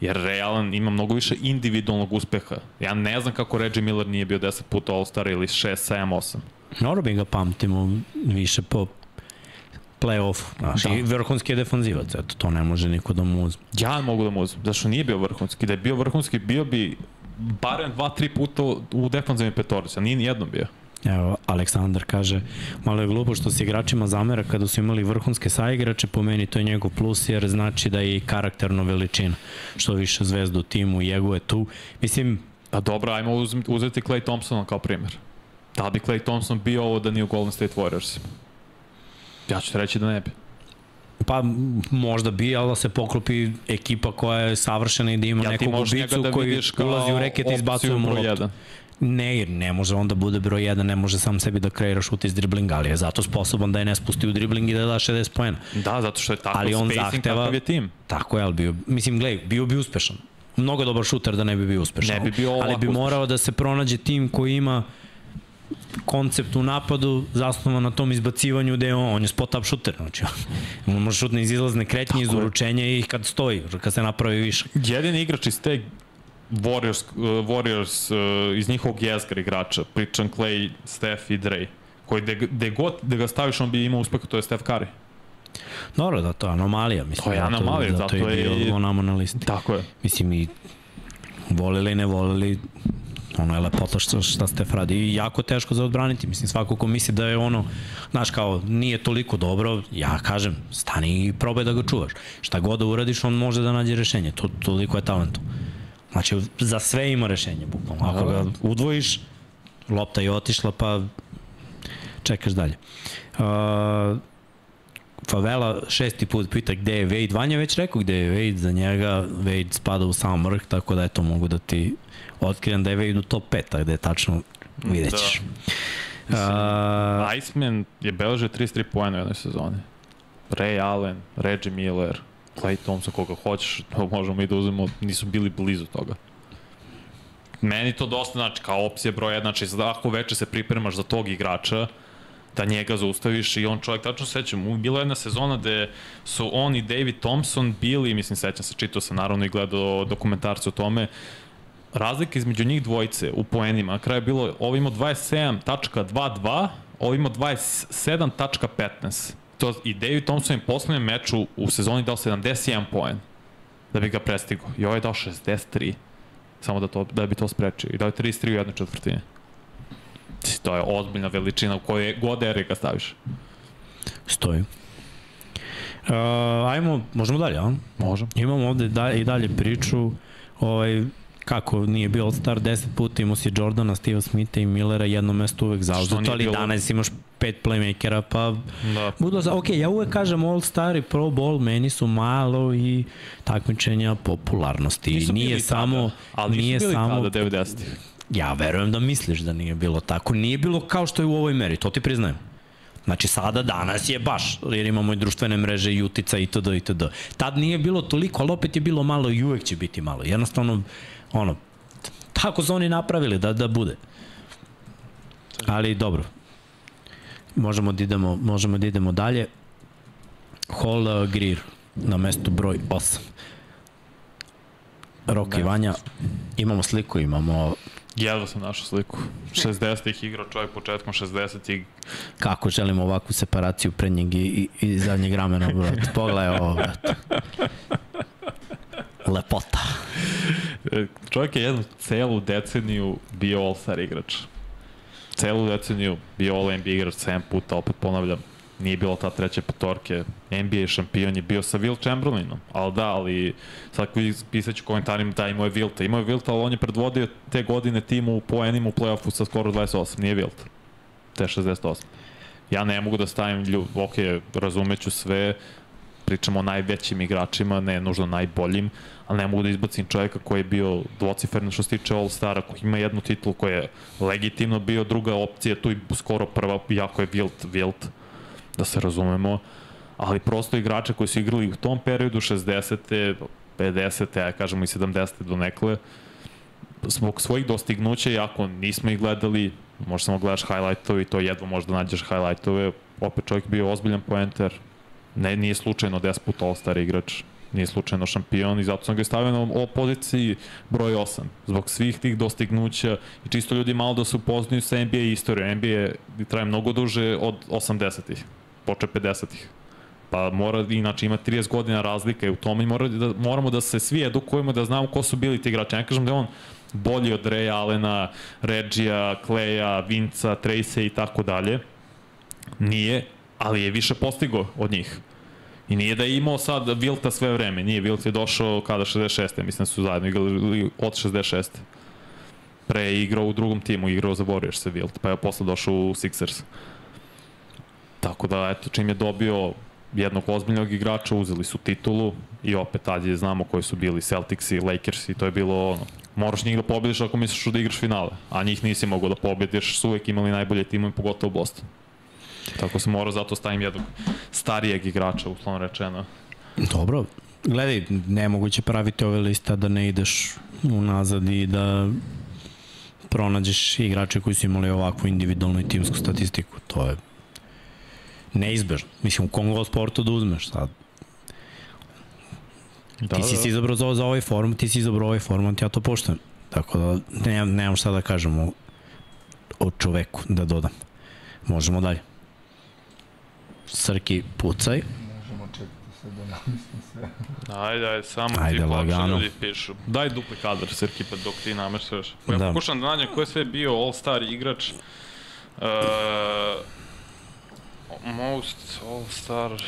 Jer Realan ima mnogo više individualnog uspeha. Ja ne znam kako Reggie Miller nije bio 10 puta All-Star ili 6, 7, 8. Noro bi ga pamtimo više po play-off. Znaš, da. I vrhunski je defanzivac, eto, to ne može niko da mu uzme. Ja mogu da mu uzme, zašto nije bio vrhunski. Da je bio vrhunski, bio bi barem 2-3 puta u defanzivnoj petorici, a nije ni jednom bio. Evo, Aleksandar kaže, malo je glupo što se igračima zamera kada su imali vrhunske saigrače, po meni to je njegov plus, jer znači da je i karakterno veličina. Što više zvezda u timu, Jego je tu. Mislim... Pa dobro, ajmo uzeti Clay Thompsona kao primjer. Da li bi Clay Thompson bio ovo da nije u Golden State Warriors? Ja ću reći da ne bi. Pa možda bi, ali da se poklopi ekipa koja je savršena i da ima ja, nekog ubicu da koji ulazi u reket i izbacuje mu loptu. Ne, ne može on da bude broj 1, ne može sam sebi da kreira šut iz driblinga, ali je zato sposoban da je ne spusti u dribling i da da 60 pojena. Da, zato što je tako ali on spacing, zahteva, takav je tim. Tako je, ali bio, mislim, gledaj, bio bi uspešan. Mnogo dobar šuter da ne bi bio uspešan. Ne bi bio ali bi morao da se pronađe tim koji ima koncept u napadu zasnovan na tom izbacivanju gde on, on je spot up shooter, znači on može šutne iz izlazne kretnje, iz uručenja i kad stoji, kad se napravi više. Jedini igrač iz te Warriors, uh, Warriors uh, iz njihovog jezgra igrača, pričam Clay, Steph i Dre, koji de, de god da ga staviš on bi imao uspeha, to je Steph Curry. Dobro, da to je anomalija, mislim. To je anomalija, zato, zato je bio namo na listi. Tako je. Mislim i volili, ne volili, ono je lepota što, šta Steph radi i jako teško za odbraniti, mislim svako ko misli da je ono, znaš kao nije toliko dobro, ja kažem stani i probaj da ga čuvaš, šta god da uradiš on može da nađe rešenje, to, toliko je talentu. Znači, za sve ima rešenje, bukvalno. Ako ga udvojiš, lopta je otišla, pa čekaš dalje. Uh, Favela šesti put pita gde je Wade. Vanja već rekao gde je Wade, za njega Wade spada u sam vrh, tako da eto mogu da ti otkrijem da je Wade u top 5, tako da je tačno vidjet ćeš. Da. Uh, Iceman je beležio 33 pojena u jednoj sezoni. Ray Allen, Reggie Miller, Clay Thompson, koga hoćeš, to možemo i da uzmemo, nisu bili blizu toga. Meni to dosta znači kao opcija broj 1, znači ako veče se pripremaš za tog igrača, da njega zaustaviš i on čovjek, tačno sećam, bila jedna sezona gde su on i David Thompson bili, mislim sećam se, čitao sam naravno i gledao dokumentarcu o tome, razlika između njih dvojice u poenima, na kraju je bilo, ovo imao 27.22, ovo imao 27.15 to, i David Thompson je poslednjem meču u sezoni dao 71 poen da bi ga prestigao. I ovaj je dao 63 samo da, to, da bi to sprečio. I dao je 33 u jednoj četvrtini. To je ozbiljna veličina u kojoj god eri ga staviš. Stoji. Uh, ajmo, možemo dalje, a? Možemo. Imamo ovde da, i dalje priču ovaj, kako nije bio All-Star 10 puta, imao si Jordana, Steve Smitha i Millera, jedno mesto uvek zauzeto, ali bilo... danas imaš pet playmakera, pa da. budu za, ok, ja uvek kažem All-Star i Pro Bowl, meni su malo i takmičenja popularnosti. Nisu nije samo, tada, ali nije bili samo, tada 90 Ja verujem da misliš da nije bilo tako. Nije bilo kao što je u ovoj meri, to ti priznajem. Znači sada, danas je baš, jer imamo i društvene mreže i utica itd. itd. Tad nije bilo toliko, ali opet je bilo malo i uvek će biti malo. Jednostavno, ono, tako su oni napravili da, da bude. Ali dobro, možemo da idemo, možemo da idemo dalje. Hall uh, Greer na mestu broj 8. Roki da. Vanja, imamo sliku, imamo Jedva sam našao sliku. 60-ih igrao čovjek početkom 60-ih. Kako želim ovakvu separaciju prednjeg i, i, i zadnjeg ramena, brate. Pogledaj ovo, brate. Lepota. Čovjek je jednu celu deceniju bio All-Star igrač. Celu deceniju bio All-NBA igrač 7 puta, opet ponavljam. Nije bilo ta treće petorke. NBA šampion je bio sa Will Chamberlainom. Ali da, ali sad pisat ću komentarima da imao je Wilta. Imao je Wilta, ali on je predvodio te godine timu u poenima u play-offu sa skoro 28. Nije Wilt. Te 68. Ja ne mogu da stavim ljub... Ok, razumeću sve, pričamo o najvećim igračima, ne nužno najboljim, ali ne mogu da izbacim čovjeka koji je bio dvociferno što se tiče All-Stara, koji ima jednu titulu koja je legitimno bio druga opcija, tu i skoro prva, jako je Wilt, Wilt, da se razumemo, ali prosto igrače koji su igrali u tom periodu, 60. 50. ja kažemo i 70. do nekle, zbog svojih dostignuća, jako nismo ih gledali, možda samo gledaš highlightove i to jedva možda nađeš highlightove, opet čovjek bio ozbiljan poenter, ne, nije slučajno 10 puta All-Star igrač, nije slučajno šampion i zato sam ga stavio na o poziciji broj 8. Zbog svih tih dostignuća i čisto ljudi malo da se upoznaju sa NBA istorijom. NBA traje mnogo duže od 80-ih, poče 50-ih. Pa mora, inače ima 30 godina razlika i u tome mora da, moramo da se svi edukujemo, da znamo ko su bili ti igrači. Ja kažem da on bolji od Ray Allena, Regija, Kleja, Vinca, Trace i tako dalje. Nije, ali je više postigo od njih. I nije da je imao sad Vilta sve vreme, nije, Vilt je došao kada 66. mislim da su zajedno igrali od 66. Pre igrao u drugom timu, igrao za Warriors se Vilt, pa je posle došao u Sixers. Tako da, eto, čim je dobio jednog ozbiljnog igrača, uzeli su titulu i opet tad je znamo koji su bili Celtics i Lakers i to je bilo ono, moraš njih da pobediš ako misliš da igraš finale, a njih nisi mogao da pobediš, su uvek imali najbolje timove, pogotovo Boston. Tako se mora zato stavim jednog starijeg igrača, uslovno rečeno. Dobro, gledaj, nemoguće praviti ove liste da ne ideš unazad i da pronađeš igrače koji su imali ovakvu individualnu i timsku statistiku. To je neizbežno. Mislim, u Kongo sportu da uzmeš sad. Da, ti si da. si izabrao za, za ovaj format, ti si izabrao ovaj format, ja to poštujem. Tako da nemam, nemam šta da kažem o, o čoveku da dodam. Možemo dalje. Srki, pucaj. Možemo čekati sve da namislim sve. Ajde, ajde, samo ajde, ti lagano. ljudi pišu. Daj dupli kadar, Srki, pa dok ti nameštaš. Ja Da. pokušam da nađem ko je sve bio All-Star igrač. Uh, most All-Star...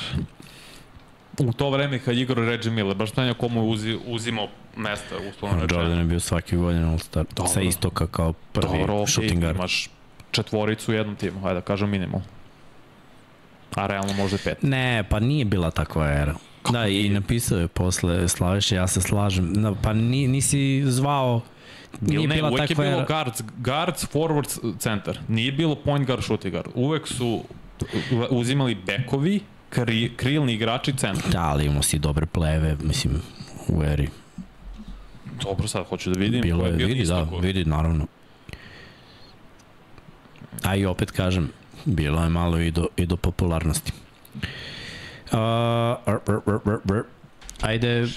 U to vreme kad je igrao Reggie Miller, baš ne komu je uzi, uzimao mesta, uslovno rečeno. Jordan je bio svake godine All-Star. Sa istoka kao prvi Dobro, okay, shooting guard. imaš četvoricu u jednom timu, ajde da kažem minimum. A realno možda i pet. Ne, pa nije bila takva era. Kako da, i nije? napisao je posle Slaviša, ja se slažem. No, pa ni, nisi zvao Nije ne, bila uvek je bilo era. guards, guards, forwards, centar. Nije bilo point guard, shooting guard. Uvek su uzimali bekovi, kri, krilni igrači, centar. Da, ali imao si dobre pleve, mislim, u eri. Dobro, sad hoću da vidim. Bilo je, vidi, da, vidi, naravno. A i opet kažem, bilo je malo i do, i do popularnosti. Uh, r, r, r, r, r. Ajde,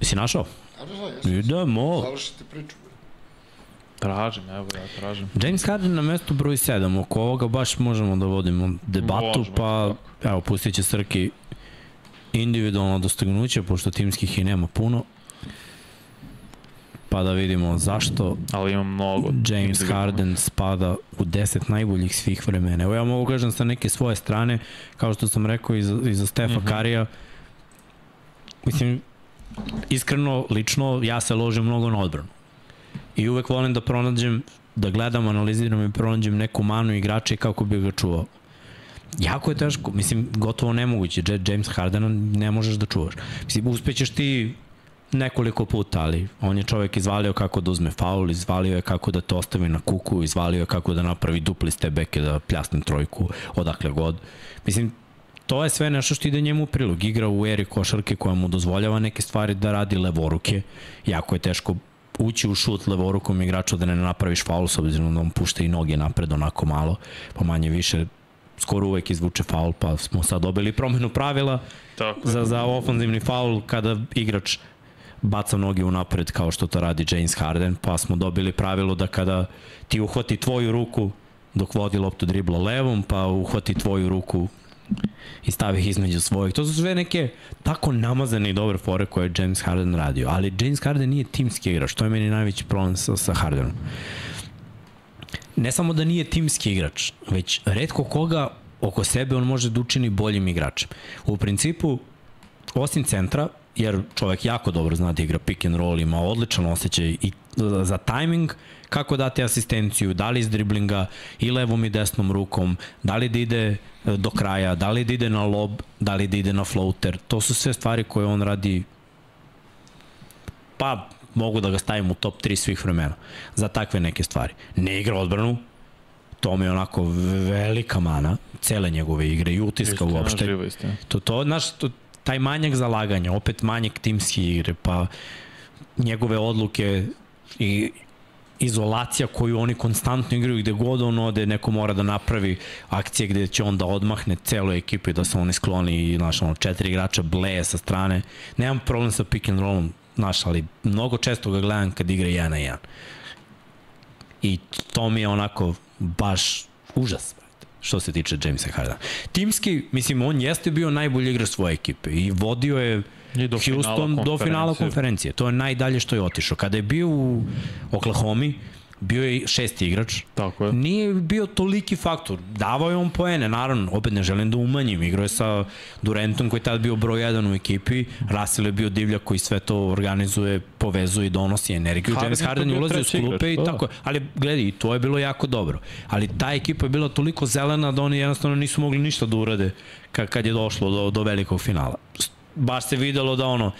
si našao? Da, da, da, jesam. Idemo. Završite priču. Tražim, evo ja tražim. James Harden na mestu broj 7, oko ovoga baš možemo da vodimo debatu, Možemo, pa evo, pustit će Srki individualno dostignuće, pošto timskih i nema puno. Pa da vidimo zašto Ali imam mnogo. James individualno. Harden spada u 10 najboljih svih vremena. Evo ja mogu kažem sa neke svoje strane, kao što sam rekao i za, i za Stefa mm. -hmm. Karija, mislim, iskreno, lično, ja se ložim mnogo na odbranu. I uvek volim da pronađem, da gledam, analiziram i pronađem neku manu igrača i kako bi ga čuvao. Jako je teško, mislim, gotovo nemoguće. Ja- James Hardena ne možeš da čuvaš. Mislim, uspećeš ti nekoliko puta, ali on je čovjek izvalio kako da uzme faul, izvalio je kako da te ostavi na kuku, izvalio je kako da napravi dupli stebeke, da pljasne trojku, odakle god. Mislim, to je sve nešto što ide njemu u prilog. Igra u eri košarke koja mu dozvoljava neke stvari da radi levoruke. Jako je teško ući u šut levorukom igrača da ne napraviš faul s obzirom da on pušta i noge napred onako malo, pa manje više skoro uvek izvuče faul, pa smo sad dobili promenu pravila Tako za, za ofanzivni faul kada igrač baca noge u napred kao što to radi James Harden, pa smo dobili pravilo da kada ti uhvati tvoju ruku dok vodi loptu dribla levom, pa uhvati tvoju ruku i stavi ih između svojih. To su sve neke tako namazane i dobre fore koje je James Harden radio. Ali James Harden nije timski igrač. To je meni najveći problem sa, sa Hardenom. Ne samo da nije timski igrač, već redko koga oko sebe on može da učini boljim igračem. U principu, osim centra, jer čovek jako dobro zna da igra pick and roll, ima odličan osjećaj i za timing, kako dati asistenciju, da li iz driblinga i levom i desnom rukom, da li da ide e, do kraja, da li da ide na lob, da li da ide na floater. To su sve stvari koje on radi pa mogu da ga stavim u top 3 svih vremena za takve neke stvari. Ne igra odbranu, to mi je onako velika mana cele njegove igre i utiska uopšte. To, to, znaš, to, taj manjak zalaganja, opet manjak timske igre, pa njegove odluke i izolacija koju oni konstantno igraju gde god on ode, neko mora da napravi akcije gde će on da odmahne celoj ekipi da se oni skloni i znaš, ono, četiri igrača bleje sa strane. Nemam problem sa pick and rollom, znaš, ali mnogo često ga gledam kad igra 1 na 1. I to mi je onako baš užas što se tiče Jamesa Hardena. Timski, mislim, on jeste bio najbolji igrač svoje ekipe i vodio je I do Houston do finala konferencije. To je najdalje što je otišao. Kada je bio u Oklahoma, bio je šesti igrač. Tako je. Nije bio toliki faktor. Davao je on poene, naravno, opet ne želim da umanjim. Igrao je sa Durantom koji je tad bio broj jedan u ekipi. Russell je bio divlja koji sve to organizuje, povezuje i donosi energiju. Harden James Harden je ulazio u klupe i da. tako. Ali gledaj, to je bilo jako dobro. Ali ta ekipa je bila toliko zelena da oni jednostavno nisu mogli ništa da urade kad je došlo do, do velikog finala. Baš se videlo da ono,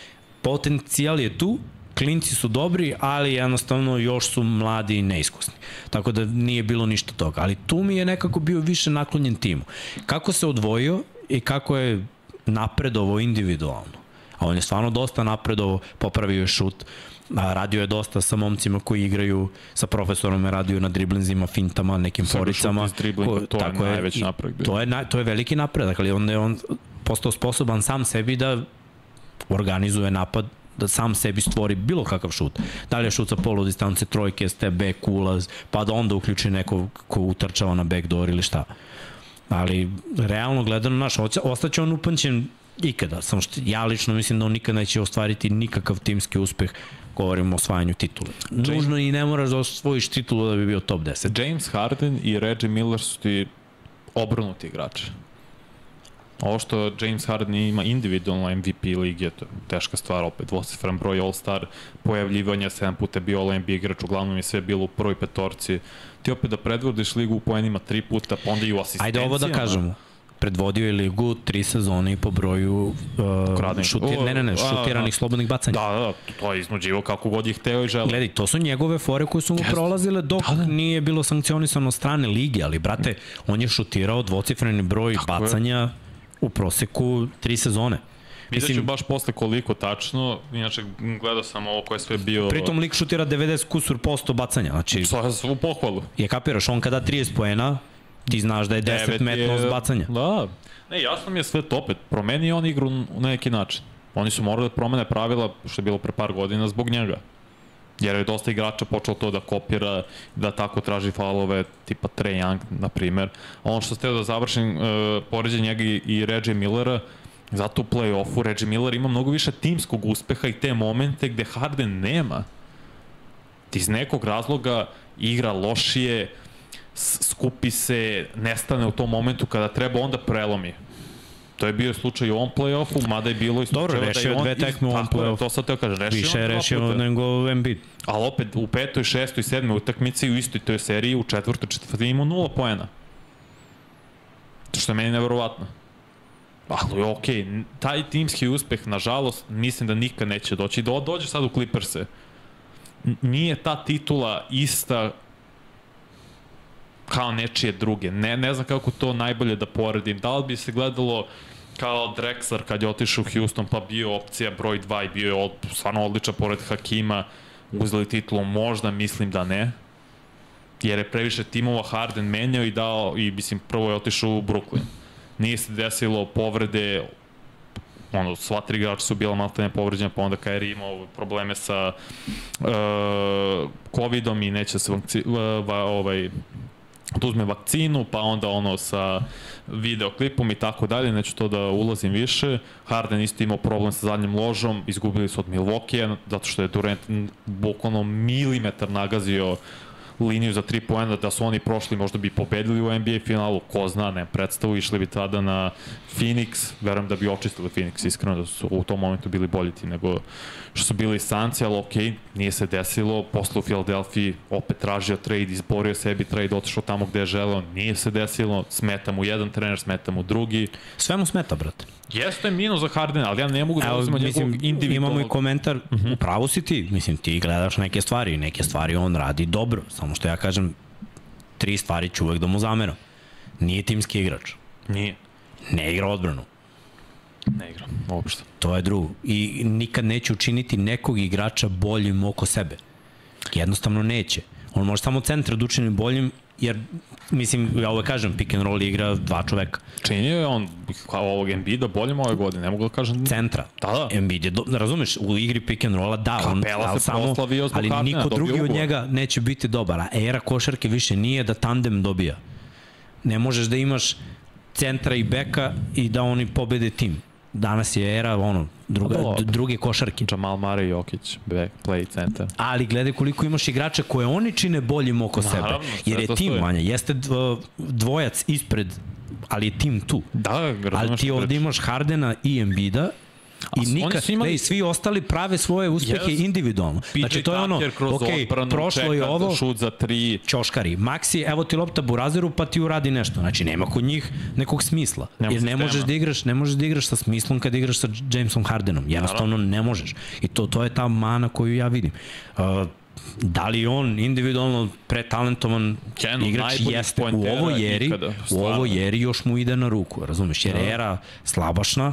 potencijal je tu, klinci su dobri, ali jednostavno još su mladi i neiskusni. Tako da nije bilo ništa toga. Ali tu mi je nekako bio više naklonjen timu. Kako se odvojio i kako je napredovo individualno. A on je stvarno dosta napredovo, popravio je šut, radio je dosta sa momcima koji igraju, sa profesorom je radio na driblinzima, fintama, nekim Sebe foricama. Ko, to tako je najveći napredak. To je, na, to je veliki napredak, ali on je on postao sposoban sam sebi da organizuje napad da sam sebi stvori bilo kakav šut. Da li je šut sa polu distance, trojke, step back, ulaz, pa da onda uključi neko ko utrčava na backdoor ili šta. Ali, realno gledano, naš, ostaće on upanćen ikada. Samo što ja lično mislim da on nikada neće ostvariti nikakav timski uspeh govorimo o osvajanju titule. James, Nužno i ne moraš da osvojiš titulu da bi bio top 10. James Harden i Reggie Miller su ti obrnuti igrači. Ovo što James Harden ima individualno MVP lige, to je teška stvar, opet dvocifran broj All-Star, pojavljivanja, 7 puta bio All-NBA igrač, uglavnom je sve bilo u prvoj petorci. Ti opet da predvodiš ligu u poenima tri puta, pa onda i u asistencijama. Ajde ovo da kažemo predvodio je ligu tri sezone i po broju uh, šutir, ne, ne, ne, šutiranih slobodnih bacanja. Da, da, to je iznuđivo kako god je hteo i želeo. Gledaj, to su njegove fore koje su mu prolazile dok da, da. nije bilo sankcionisano strane lige, ali brate, on je šutirao dvocifreni broj Tako bacanja je u proseku tri sezone. Vidjet ću baš posle koliko tačno, inače gledao sam ovo koje sve bio... Pritom lik šutira 90 kusur posto bacanja, znači... Sa, u pohvalu. Je kapiraš, on kada 30 poena, ti znaš da je 10 metnost bacanja. Da, ne, jasno mi je sve to opet, promeni on igru na neki način. Oni su morali da promene pravila, što je bilo pre par godina, zbog njega. Jer je dosta igrača počeo to da kopira, da tako traži falove, tipa Trae Young, na primer. Ono što ste da završim, uh, poređe njega i, i Reggie Millera, zato u play-offu Reggie Miller ima mnogo više timskog uspeha i te momente gde Harden nema. Iz nekog razloga igra lošije, skupi se, nestane u tom momentu kada treba, onda prelomi. To je bio slučaj u ovom play-offu, mada je bilo i slučaj Dobro, rešio da je on, dve tekme u ovom play-offu. To sad teo kažem, rešio Više je rešio nego Embiid. Ali opet, u petoj, šestoj, sedmoj utakmici u istoj toj seriji, u četvrtoj, četvrtoj imao nula poena. To što je meni neverovatno. Ali okej, okay, taj timski uspeh, nažalost, mislim da nikad neće doći. Do, dođe sad u Clippers-e. Nije ta titula ista kao nečije druge. Ne, ne znam kako to najbolje da poredim. Da li bi se gledalo kao Drexler kad je otišao u Houston pa bio opcija broj 2 i bio je od, stvarno odličan pored Hakima uzeli titulu, možda mislim da ne jer je previše timova Harden menjao i dao i mislim prvo je otišao u Brooklyn nije se desilo povrede ono, sva tri igrača su bila maltene povređena, pa onda Kairi imao probleme sa uh, covidom i neće se vakci, uh, va, ovaj, da uzme vakcinu, pa onda ono sa videoklipom i tako dalje, neću to da ulazim više. Harden isto imao problem sa zadnjim ložom, izgubili su od Milwaukee, zato što je Durant bukvalno milimetar nagazio liniju za 3 poena, da su oni prošli, možda bi pobedili u NBA finalu, ko zna, ne predstavu, išli bi tada na Phoenix, verujem da bi očistili Phoenix, iskreno da su u tom momentu bili bolji ti nego što su bili Sanci, ali okej, okay, nije se desilo, posle u Philadelphia opet tražio trade, izborio sebi trade, otišao tamo gde je želeo, nije se desilo, smeta mu jedan trener, smeta mu drugi. Sve mu smeta, brate. Jeste minus za Hardena, ali ja ne mogu da mislim, njegovog individualnog... Imamo i komentar, uh -huh. upravo si ti, mislim, ti gledaš neke stvari, neke stvari on radi dobro, samo što ja kažem, tri stvari ću uvek da mu zameram. Nije timski igrač. Nije. Ne igra odbranu. Ne igra, uopšte. To je drugo. I nikad neće učiniti nekog igrača boljim oko sebe. Jednostavno neće. On može samo centra da učini boljim, jer, mislim, ja uvek kažem, pick and roll igra dva čoveka. Činio je on kao ovog Embida boljim ove godine, ne mogu da kažem... Centra. Da, da. Embiid je, do, razumeš, u igri pick and rolla da, on, Kapela ali se samo, ali niko drugi od njega neće biti dobar, a era košarke više nije da tandem dobija. Ne možeš da imaš centra i beka i da oni pobede tim. Danas je era ono, druga, dobro. druge košarke. Jamal Murray, Jokić, back, play center. Ali gledaj koliko imaš igrača koje oni čine boljim oko sebe. Naravno, sve Jer je tim manja, jeste dvo- dvojac ispred, ali je tim tu. Da, Ali ti ovde imaš Hardena i Embida I nikad, su imali- ne, i svi ostali prave svoje uspehe Yes. individualno. Znači to je ono, kroz ok, odbranu, prošlo je ovo, Šut za tri. ćoškari. Maxi, evo ti lopta Burazeru, pa ti uradi nešto. Znači, nema kod njih nekog smisla. Nema Jer ne sistema. možeš da igraš, ne možeš da igraš sa smislom kad igraš sa Jamesom Hardenom. Jednostavno ne možeš. I to, to je ta mana koju ja vidim. Uh, da li on individualno pretalentovan od igrač jeste u poentera ovoj eri, ikada, u stvarno. ovoj eri još mu ide na ruku, razumeš? Jer era slabašna,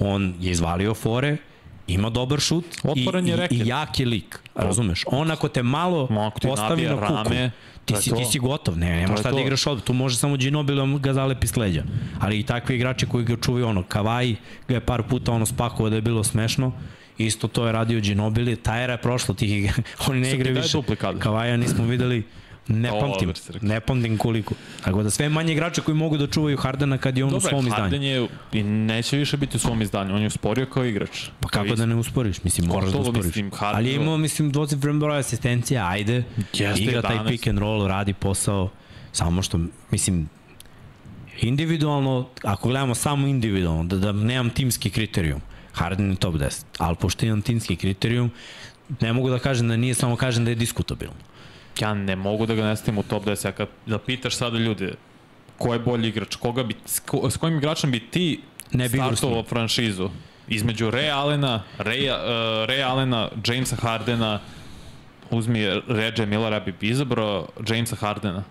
on je izvalio fore, ima dobar šut i, Otvoren je i, reket. i jak je lik, razumeš? On ako te malo ti postavi na kuku, rame, ti si, to. ti si gotov, ne, nema šta da to. igraš ovde, tu može samo Ginobili ga zalepi s leđa. Ali i takvi igrači koji ga čuvaju, ono, Kavaj ga je par puta ono spakovao da je bilo smešno, Isto to je radio Ginobili, ta era je prošla, tih, oni ne igraju više. Kavaja nismo videli, ne pamtim, ne pamtim koliko. Tako da sve manje igrača koji mogu da čuvaju Hardena kad je on u Dobro, svom izdanju. Harden je i neće više biti u svom izdanju, on je usporio kao igrač. Pa kako da ne usporiš? Mislim, moraš da usporiš. mislim, Harden- Ali je imao, mislim, dvocifren broj asistencija, ajde, Jeste, igra taj 11. pick and roll, radi posao, samo što, mislim, individualno, ako gledamo samo individualno, da, da nemam timski kriterijum, Harden je top 10, ali pošto imam timski kriterijum, ne mogu da kažem da nije, samo kažem da je diskutabilno. Ja ne mogu da ga ne stavim u top 10. Ja kad da pitaš sada ljude ko je bolji igrač, koga bi, s, ko, s kojim igračem bi ti Ne bi startovao franšizu? Između Ray Allena, Ray, uh, Ray Allena, Jamesa Hardena, uzmi Reggie Millera bi izabrao Jamesa Hardena.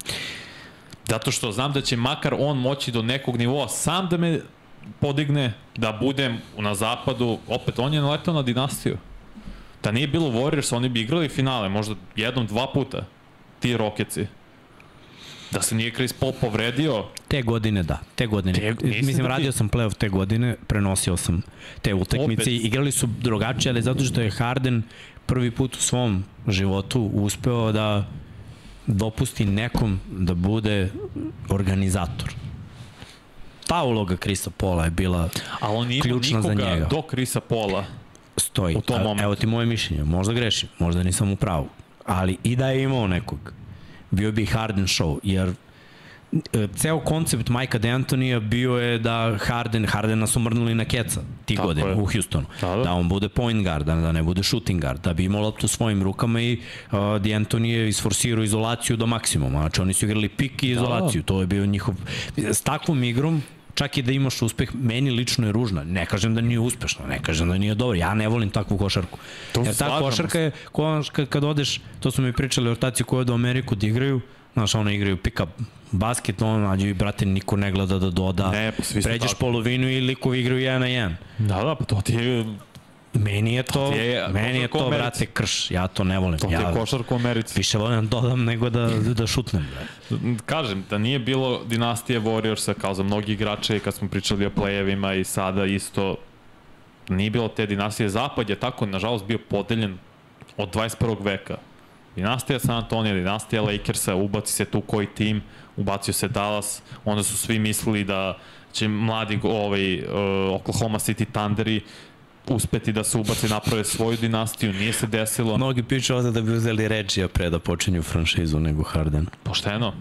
Zato što znam da će makar on moći do nekog nivoa sam da me podigne, da budem na zapadu, opet on je naletao na dinastiju. Da nije bilo Warriors, oni bi igrali finale, možda jednom, dva puta, ti Rocketsi. Da se nije Chris Paul povredio, Te godine da, te godine. Te- mislim da ti- radio sam playoff te godine, prenosio sam te utakmice Opet. igrali su drugačije, ali zato što je Harden prvi put u svom životu uspeo da dopusti nekom da bude organizator. Ta uloga Krisa Pola je bila ali on nije za nikoga njega. do Chrisa Paula. Stoji. U tom momentu. Evo ti moje mišljenje, možda grešim, možda nisam u pravu, ali i da je imao nekog, bio bi Harden show, jer e, ceo koncept Majka D'Antonija bio je da Harden, Hardena su mrnuli na keca ti Tako godine je. u Houstonu. Da, da. Da on bude point guard, da, da ne bude shooting guard, da bi imao loptu svojim rukama i uh, D'Antoni je isforsirao izolaciju do maksimuma. Znači oni su igrali pik i izolaciju, to je bio njihov... S takvom igrom čak i da imaš uspeh, meni lično je ružna. Ne kažem da nije uspešno, ne kažem da nije dobro. Ja ne volim takvu košarku. To Jer ta košarka je, ko, kad, kad odeš, to smo mi pričali o rotaciji koja do Ameriku da igraju, znaš, ono igraju pick-up basket, ono, nađu i brate, niko ne gleda da doda, Ne, pa svi su pređeš tako. polovinu i likovi igraju jedan na jedan. Da, da, pa to ti je, Meni je to, je meni je to, Americi. brate, krš. Ja to ne volim. to ti je ja košarka u Americi. više volim da dodam nego da, da šutnem. Brate. Kažem, da nije bilo dinastije Warriorsa kao za mnogi igrače kad smo pričali o play-evima i sada isto Nije bilo te dinastije. Zapad je tako, nažalost, bio podeljen od 21. veka. Dinastija San Antonio, dinastija Lakersa, ubaci se tu koji tim, ubacio se Dallas, onda su svi mislili da će mladi ovaj, uh, Oklahoma City Thunderi uspeti da se ubaci naprave svoju dinastiju, nije se desilo. Mnogi pišu ovde da bi uzeli Regija pre da počinju franšizu nego Harden. Pošteno.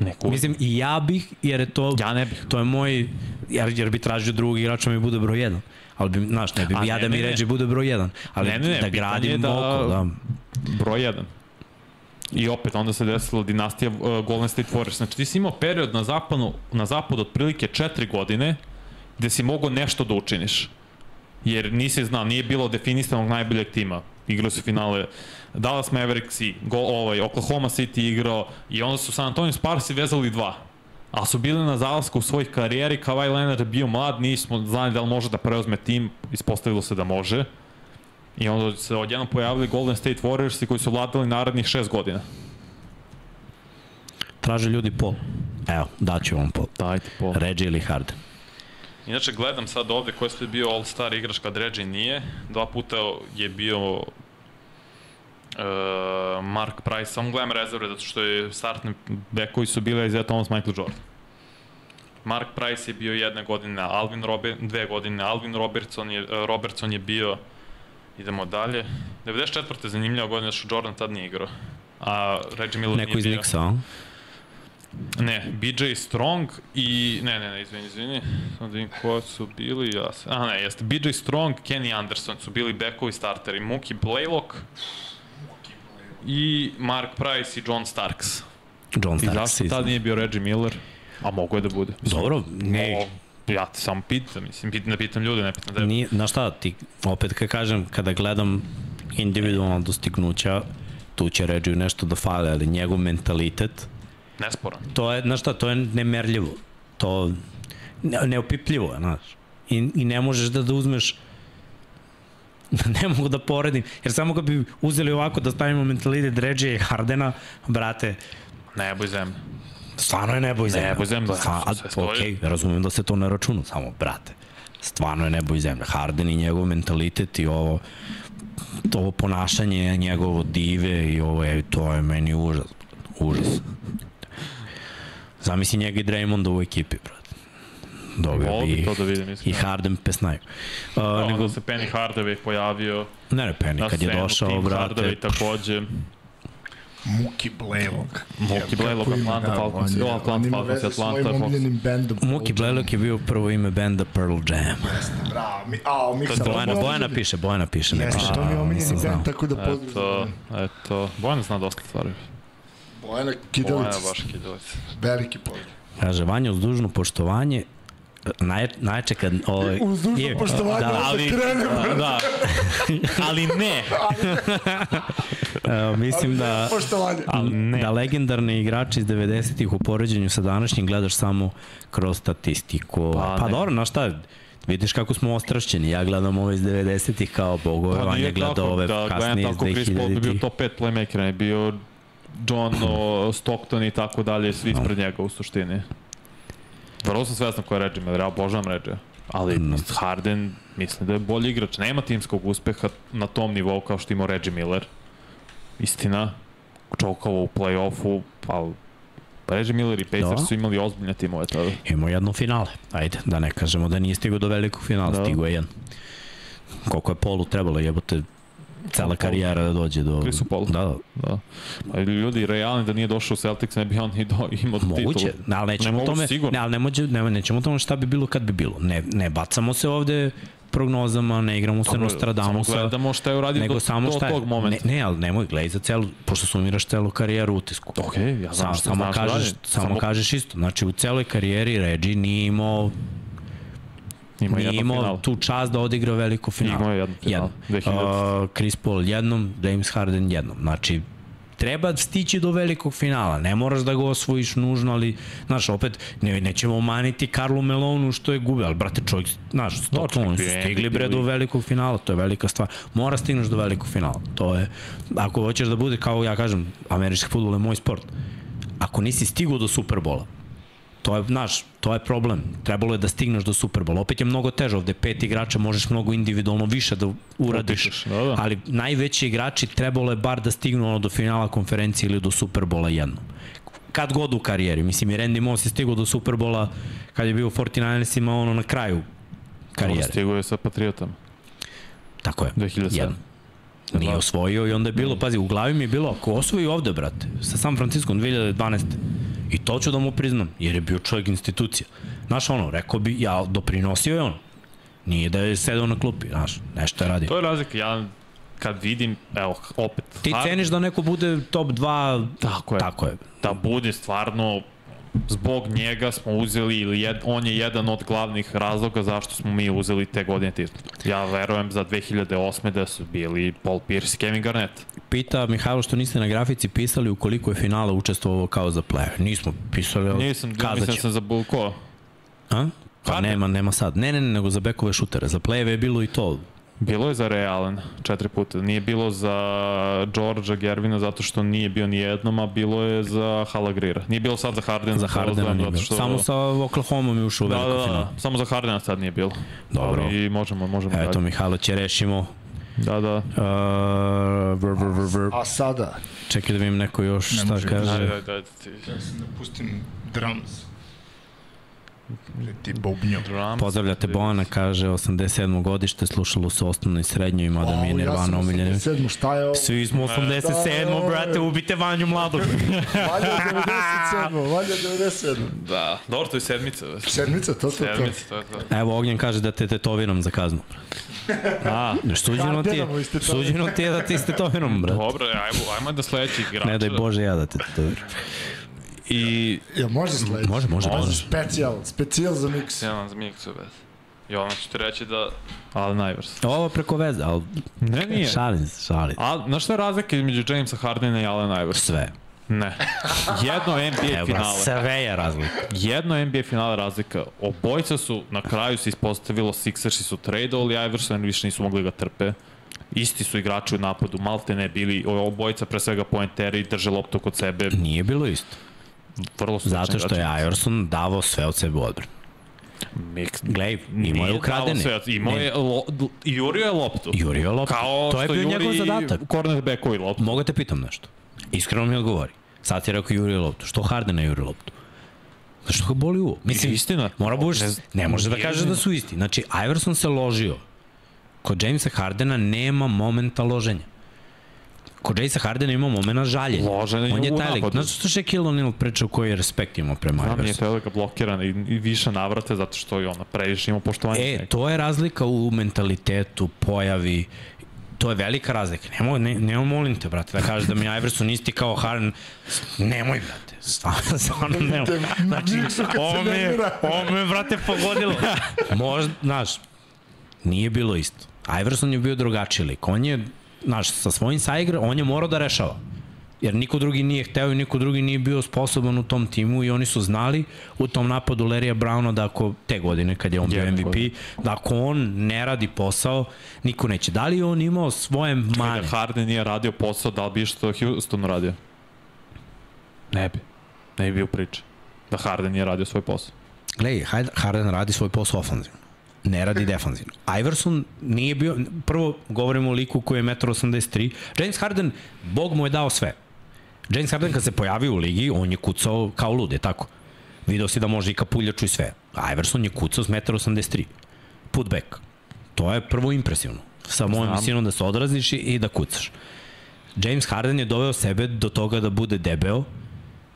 Neku... Mislim, i ja bih, jer je to... Ja ne bih. To je moj... Jer, jer bi tražio drugog igrača mi bude broj 1. Ali bi, znaš, ne bi A ja ne, da mi ne. Reggie bude broj 1. Ali Ne, ne, ne, da gradim da- oko, da. broj 1. I opet onda se desila dinastija uh, Golden State Warriors. Znači ti si imao period na zapadu, na zapadu otprilike 4 godine gde si mogao nešto da učiniš. Jer nisi znao, nije bilo definisanog najboljeg tima. Igrali su finale Dallas Mavericks i go, ovaj, Oklahoma City igrao i onda su San Antonio Sparsi vezali dva. Ali su bili na zalasku u svojih karijeri, Kawhi Leonard je bio mlad, nismo znali da li može da preuzme tim, ispostavilo se da može. I onda se odjednom pojavili Golden State Warriors koji su vladali narednih šest godina. Traže ljudi pol. Evo, daću vam pol. Dajte po. Reggie ili Harden. Inače, gledam sad ovde ko je bio All-Star igrač kad Reggie nije. Dva puta je bio uh, Mark Price, samo gledam rezerve zato što je startni bekovi su bili Isaiah Thomas, Michael Jordan. Mark Price je bio jedne godine, Alvin Robert, dve godine, Alvin Robertson je, uh, Robertson je bio, idemo dalje, 94. je zanimljiva godina što Jordan tad nije igrao. A Reggie Miller Neko nije iz bio. Nixa, a? Ne, BJ Strong i... Ne, ne, ne, izvini, izvini. Samo da vidim ko su bili. Ja se... A ne, jeste BJ Strong, Kenny Anderson su bili bekovi starteri. Mookie Blaylock i Mark Price i John Starks. John I Starks. zašto tad nije bio Reggie Miller? A mogo je da bude. Dobro, ne, O, ja te samo pitam, mislim, pitam, ne pitam ljude, ne pitam tebe. Nije, znaš šta, ti, opet kad kažem, kada gledam individualna dostignuća, tu će Reggie nešto da fale, ali njegov mentalitet, Nesporan. to je, znaš šta, to je nemerljivo. To ne, neopipljivo je, znaš. I, I ne možeš da, da uzmeš ne mogu da poredim, jer samo kad bi uzeli ovako da stavimo mentalitet Reggie i Hardena, brate, Nebo i zemlja. stvarno je nebo i zemlja. Nebo i zemlja, Stva, a, sve stoji. ok, razumem da se to ne računa, samo, brate, stvarno je nebo i zemlja. Harden i njegov mentalitet i ovo, to ponašanje njegovo dive i ovo je, to je meni užas. Užas. Zamisli njega i Draymonda u ekipi, brate. Dobio Volio bi bi to da vidim, i iskreno. Harden pesnaju. Uh, Nego nego, se Penny Hardaway pojavio ne, ne, Penny, kad je došao, Tim brate, Hardaway takođe. Muki Blejlog. Muki Blaylock, Atlanta Falcons, on, je, o, Atlanta Falcons, Atlanta Falcons. Muki Blelok je bio prvo ime benda Pearl Jam. Bravo, mi, a, mi sad... Bojana, Bojana piše, Bojana piše, ne Jeste, to mi je omiljeni bend, tako da Eto, pozdravim. eto, Bojan zna dosta stvari. Bojana Bojan Kidelica, je baš kidelica. veliki pozdrav. Kaže, Vanja, uz dužno poštovanje, naj, najče kad... Ovaj, Uz dužno je- poštovanje, da, da, ali, krenemo. Da, ali ne. uh, mislim da... Poštovanje. Ali ne. Da legendarni igrači iz 90-ih u poređenju sa današnjim gledaš samo kroz statistiku. Pa Pa, ne. dobro, na šta, vidiš kako smo ostrašćeni. Ja gledam ove iz 90-ih kao bogove, Pa Vanja gleda ove da gledam kasnije iz tako, Chris Paul bi bio 2000-ih. top 5 playmaker, ne bio John o, Stockton i tako dalje, svi ispred njega u suštini. Vrlo sam svestan ko je Reggie Miller, ja obožavam Reggie. Ali No. Harden mislim da je bolji igrač. Nema timskog uspeha na tom nivou kao što ima Reggie Miller. Istina, čokavo u play-offu, ali Reggie Miller i Pacers Da. su imali ozbiljne timove tada. Imamo jedno finale. Ajde, da ne kažemo da nije stigao do velikog finala, Da. da. stigao je jedan. Koliko je Polu trebalo, jebote, cela karijera da dođe do... Chrisu Paulu. Da, da. Da. Pa ljudi, realni da nije došao Celtics, ne bi on i do, imao titulu. Moguće, ali nećemo Ne tome, sigurno. ne, ali ne nećemo tome šta bi bilo kad bi bilo. Ne, ne bacamo se ovde prognozama, ne igramo se Nostradamusa. Samo gledamo šta je uradio nego do, samo do tog momenta. Ne, ne, ali nemoj, gledaj za celu, pošto sumiraš celu karijeru u utisku. Ok, ja znam Samo, šta samo znaš kažeš, samo, samo kažeš isto. Znači, u celoj karijeri Reggie nije imao, ima nije jedno imao final. tu čast da odigra veliko finale. Imao je jedno final, 2000. Uh, Chris Paul jednom, James Harden jednom. Znači, treba stići do velikog finala. Ne moraš da ga osvojiš nužno, ali, znaš, opet, ne, nećemo maniti Karlu Melonu što je gube, ali, brate, čovjek, znaš, Stockton su čovjek je stigli bre do velikog finala, to je velika stvar. Mora stigneš do velikog finala. To je, ako hoćeš da bude, kao ja kažem, američki futbol je moj sport. Ako nisi stigao do Superbola, To je, znaš, to je problem. Trebalo je da stigneš do Superbola. Opet je mnogo teže ovde, pet igrača možeš mnogo individualno više da uradiš. Utičeš, da, da. Ali najveći igrači trebalo je bar da stignu ono do finala konferencije ili do Superbola jednom. Kad god u karijeri. Mislim, i Randy Moss je stigao do Superbola kad je bio u 49ersima ono na kraju karijere. Stigo je sa Patriotama. Tako je. 2007. Jedan. Nije osvojio i onda je bilo, pazi, u glavi mi je bilo, ako osvoji ovde, brate, sa San Francisco 2012. I to ću da mu priznam, jer je bio čovjek institucija. Znaš ono, rekao bi, ja doprinosio je on. Nije da je sedao na klupi, znaš, nešto je radio. To je razlika, ja kad vidim, evo, opet, Ti Hard- ceniš da neko bude top 2, Tako je. tako je. da bude stvarno zbog njega smo uzeli ili jed, on je jedan od glavnih razloga zašto smo mi uzeli te godine titulu. Ja verujem za 2008. da su bili Paul Pierce i Kevin Garnett. Pita Mihajlo što niste na grafici pisali u koliko je finala učestvovao kao za player. Nismo pisali, ali Nisam, kazat mislim ćemo. sam za Bulko. A? Pa Harden. nema, nema sad. Ne, ne, ne, nego za bekove šutere. Za plejeve je bilo i to. Bilo je za Ray Allen četiri puta. Nije bilo za Georgia Gervina zato što nije bio ni jednom, a bilo je za Halagrira. Nije bilo sad za Harden. Za Hardena nije bilo. Samo sa Oklahoma mi ušao u Da, veliko da, da, finalu. samo za Hardena sad nije bilo. Dobro. Ali možemo, možemo Eto, dalje. Mihajlo će rešimo. Da, da. Uh, vr, vr, vr, vr. A sada, Čekaj da vidim neko još Ne šta može. kaže. Daj, daj, daj, ti. ja sam da pustim drums. Ti. Drums. Pozdravljate Bojana, kaže 87. godište, slušalo se osnovno i srednjo i mada mi je Nirvana omiljena. Sedmo, šta je ovo? Svi smo 87. brate, ubite Vanju mladog. Valja 97. Valja 97. Da, dobro, to je sedmica. već. Sedmica, to, to, to. Sedmica, to. Evo, Ognjen kaže da te tetoviram za kaznu. A, Suđeno ti je, suđeno ti je da ti istetoviram, brate. dobro, ajmo, ajmo da sledeći igrač. Ne daj Bože ja da te tetoviram. I... Ja, može sledeći? Može, može, Može, može. specijal, specijal za miks. Sjelan za miksu, bez. Jovan ću ti reći da... Allen Iverson. Ovo preko veze, ali Ne, nije. šalim se, šalim. A, znaš šta je razlika između Jamesa Hardena i Allen Iverson? Sve. Ne. Jedno NBA Evo, finale. sve je razlika. Jedno NBA finale razlika. Obojca su, na kraju se ispostavilo, Sixersi su tradeovali Iverson, više nisu mogli ga trpe. Isti su igrači u napadu, malte ne bili, obojca pre svega pointeri, drže loptu kod sebe, Nije bilo isto. Vrlo su Zato što je Iverson davao sve od sebe u odbranu. Mix, Glej, imao je ukradene. sve, Imao je, lo, jurio je loptu. Jurio je loptu. Kao to je bio njegov zadatak. cornerbackovi loptu. Mogu da te pitam nešto. Iskreno mi odgovori. Sad ti je rekao Juri loptu. Što Harden ne Juri loptu? Zašto ga boli uvo? Mislim, Istina. Mora budeš, Ne ne, može da nije kaže da su isti. Znači, Iverson se ložio. Kod Jamesa Hardena nema momenta loženja. Kod Jamesa Hardena ima momenta žaljenja. Loženja On je taj lik. Znači što Shaquille O'Neal pričao koji je respekt imao prema Znam, nije Iversonu. to da ga blokiran i, i više navrate zato što je ona previše ima poštovanje. E, to je razlika u mentalitetu, pojavi, to je velika razlika. Nemo, ne, nemo molim te, brate, da kažeš da mi je Iverson isti kao Harden. Nemoj, brate. Stvarno, stvarno nemoj. Znači, ovo me, je- ovo me, brate, pogodilo. Možda, znaš, nije bilo isto. Iverson je bio drugačiji lik. On je, znaš, sa svojim saigra, on je morao da rešava. Jer niko drugi nije hteo i niko drugi nije bio sposoban u tom timu i oni su znali u tom napadu Lerija Browna da ako te godine kad je on bio MVP, godine. da ako on ne radi posao, niko neće. Da li je on imao svoje mane? Da Harden nije radio posao, da li bi što Houston radio? Ne bi. Ne bi bio priča. Da Harden nije radio svoj posao. Glej, Harden radi svoj posao ofanzivno. Ne radi defanzivno. Iverson nije bio, prvo govorimo o liku koji je 1,83 m. James Harden, Bog mu je dao sve. James Harden kad se pojavio u ligi, on je kucao kao lude, tako. Video si da može i kapuljaču i sve. Iverson je kucao s 1,83 m. Putback. To je prvo impresivno. Sa mojom visinom da se odraziš i- i da kucaš. James Harden je doveo sebe do toga da bude debeo,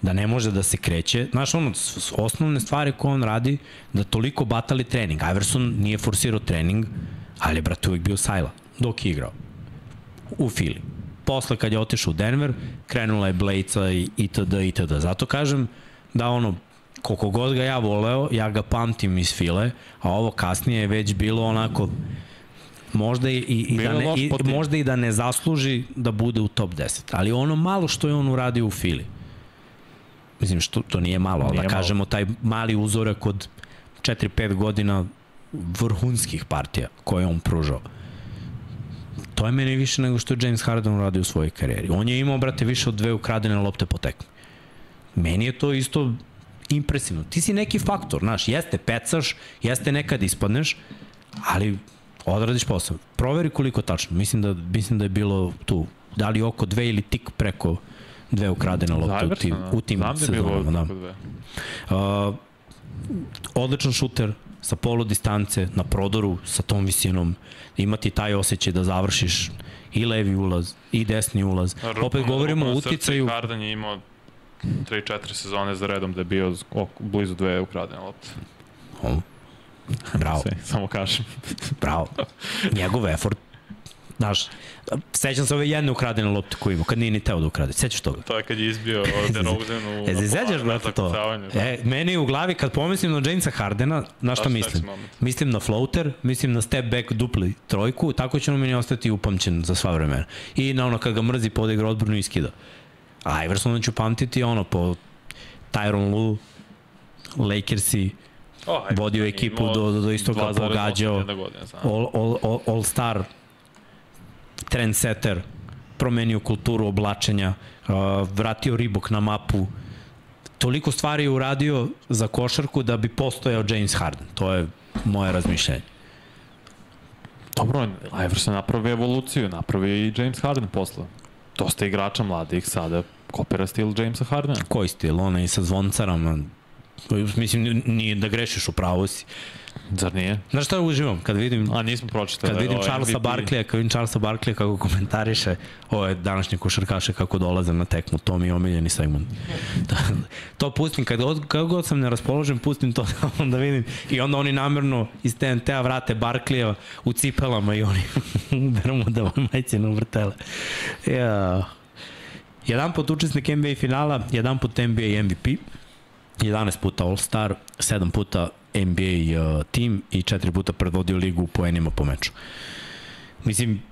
da ne može da se kreće. Znaš, ono, osnovne stvari koje on radi, da toliko batali trening. Iverson nije forsirao trening, ali je, brate, uvijek bio sajla, dok je igrao. U Fili. Posle kad je otišao u Denver, krenula je Blejca i itd. itd. Zato kažem da ono, koliko god ga ja voleo, ja ga pamtim iz File, a ovo kasnije je već bilo onako možda i, i, da ne, i, možda i da ne zasluži da bude u top 10. Ali ono malo što je on uradio u Fili, mislim što to nije malo, ali da malo. kažemo taj mali uzorak od 4-5 godina vrhunskih partija koje je on pružao. To je meni više nego što je James Harden uradio u svojoj karijeri. On je imao, brate, više od dve ukradene lopte po tekmi. Meni je to isto impresivno. Ti si neki faktor, znaš, jeste pecaš, jeste nekad ispadneš, ali odradiš posao. Proveri koliko tačno. Mislim da, mislim da je bilo tu, da li oko dve ili tik preko dve ukradene lopte u tim, u tim Znam da sezonama. Da. Uh, odličan šuter sa polu distance na prodoru sa tom visinom imati taj osjećaj da završiš i levi ulaz i desni ulaz. Rukom- Opet govorimo o uticaju Harden je imao 3-4 sezone za redom da je bio blizu dve ukradene lopte. Bravo, Sve, samo kažem. bravo. Njegov effort Znaš, sećam se ove jedne ukradene lopte koju ima, kad nije ni teo da ukrade. Sećaš toga? To je kad je izbio DeRozan u... E, se sećaš, brate, to? Da. E, meni u glavi, kad pomislim na Jamesa Hardena, na šta Baš mislim? Mislim na floater, mislim na step back dupli trojku, tako će on meni ostati upamćen za sva vremena. I na ono kad ga mrzi podigra odbranu i skida. A Iversona ću pamtiti ono po Tyron Lu, Lakersi, Oh, vodio je ekipu imao do, do, do istoka, 2,81 pogađao, all, all, all, all star, trendsetter, promenio kulturu oblačenja, uh, vratio Ribok na mapu, toliko stvari je uradio za košarku da bi postojao James Harden. To je moje razmišljanje. Dobro, Iverson napravi evoluciju, napravi i James Harden posle. Dosta igrača mladih sada kopira stil Jamesa Hardena. Koji stil? Ona i sa zvoncarama. Mislim, nije da grešiš u pravu si. Zar nije? Znaš šta uživam? Kad vidim A nismo pročitali. Kad vidim ovaj Charlesa. Barkleya, kad vidim Charlesa Barkleya kako komentariše ove današnje košarkaše kako dolaze na tekmu, to mi je omiljeni segment. Da, to pustim, kad god, kad god sam neraspoložen, pustim to onda vidim i onda oni namerno iz TNT-a vrate Barkleya u cipelama i oni uberu mu da majci na vrtele. Ja. Jedan put učesnik NBA finala, jedan put NBA MVP, 11 puta All-Star, 7 puta NBA uh, tim i 4 puta predvodio ligu u poenima po meču. Mislim,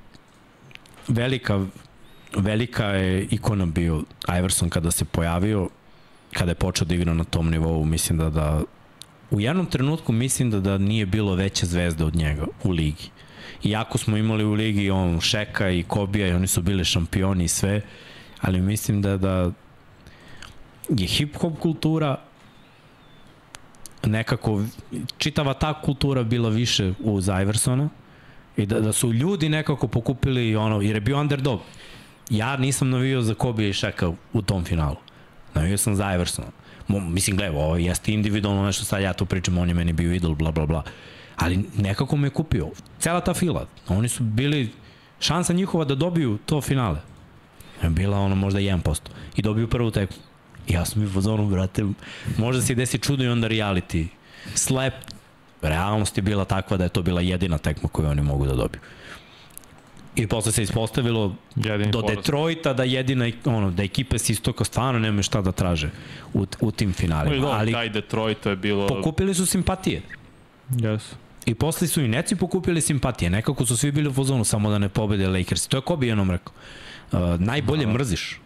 velika, velika je ikona bio Iverson kada se pojavio, kada je počeo da igra na tom nivou, mislim da da u jednom trenutku mislim da da nije bilo veće zvezde od njega u ligi. Iako smo imali u ligi on Šeka i Kobija i oni su bili šampioni i sve, ali mislim da da je hip-hop kultura nekako čitava ta kultura bila više uz Iversona i da, da su ljudi nekako pokupili ono, jer je bio underdog. Ja nisam navio za Kobe i Šeka u tom finalu. Navio sam za Iversona. Mislim, gledaj, ovo jeste individualno nešto, sad ja tu pričam, on je meni bio idol, bla, bla, bla. Ali nekako me kupio. Cela ta fila. Oni su bili šansa njihova da dobiju to finale. Bila ono možda 1%. I dobiju prvu tekmu. Ja sam i u fazonu, brate, možda se desi čudo i onda reality. Slap, realnost je bila takva da je to bila jedina tekma koju oni mogu da dobiju. I posle se ispostavilo Jedini do poraz. Detroita da jedina, ono, da ekipe s istoka stvarno nemaju šta da traže u, u tim Ali, finalima. dobro, Ali taj Detroit to je bilo... pokupili su simpatije. Yes. I posle su i neci pokupili simpatije. Nekako su svi bili u fazonu samo da ne pobede Lakers. To je Kobe jednom rekao. Uh, najbolje mrziš.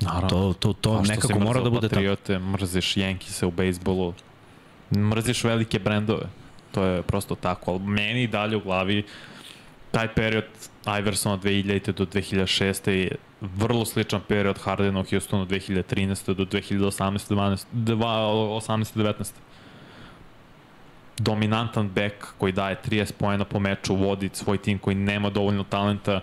Naravno. To, to, to nekako mora da bude tako. Patriote, mrziš Yankee-se u bejsbolu, mrziš velike brendove. To je prosto tako, ali meni i dalje u glavi taj period Iversona 2000. do 2006. je vrlo sličan period Hardena u Houstonu 2013. do 2018. 12, 18. 19. Dominantan back koji daje 30 pojena po meču, vodi svoj tim koji nema dovoljno talenta,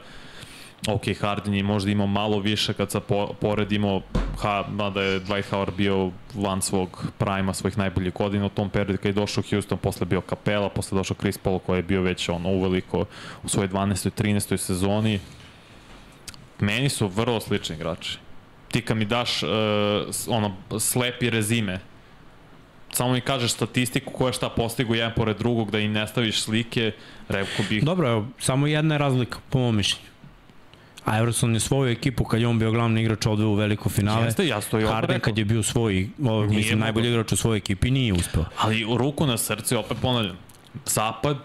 ok, Harden je možda imao malo više kad sa po, poredimo, ha, mada je Dwight Howard bio van svog prajma, svojih najboljih godina u tom periodu kad je došao Houston, posle bio Capela, posle došao Chris Paul koji je bio već ono uveliko u svojoj 12. 13. sezoni. Meni su vrlo slični igrači. Ti kad mi daš uh, ono, slepi rezime, samo mi kažeš statistiku ko je šta postigu jedan pored drugog, da im ne staviš slike, rekao bih Dobro, evo, samo jedna je razlika, po mom mišljenju. Iverson je svoju ekipu kad je on bio glavni igrač odveo u veliko finale. Jeste, ja to i opet Harden kad je bio svoj, o, Nije mislim, najbolji igrač u svojoj ekipi nije uspeo. Ali u ruku na srce, opet ponavljam, zapad,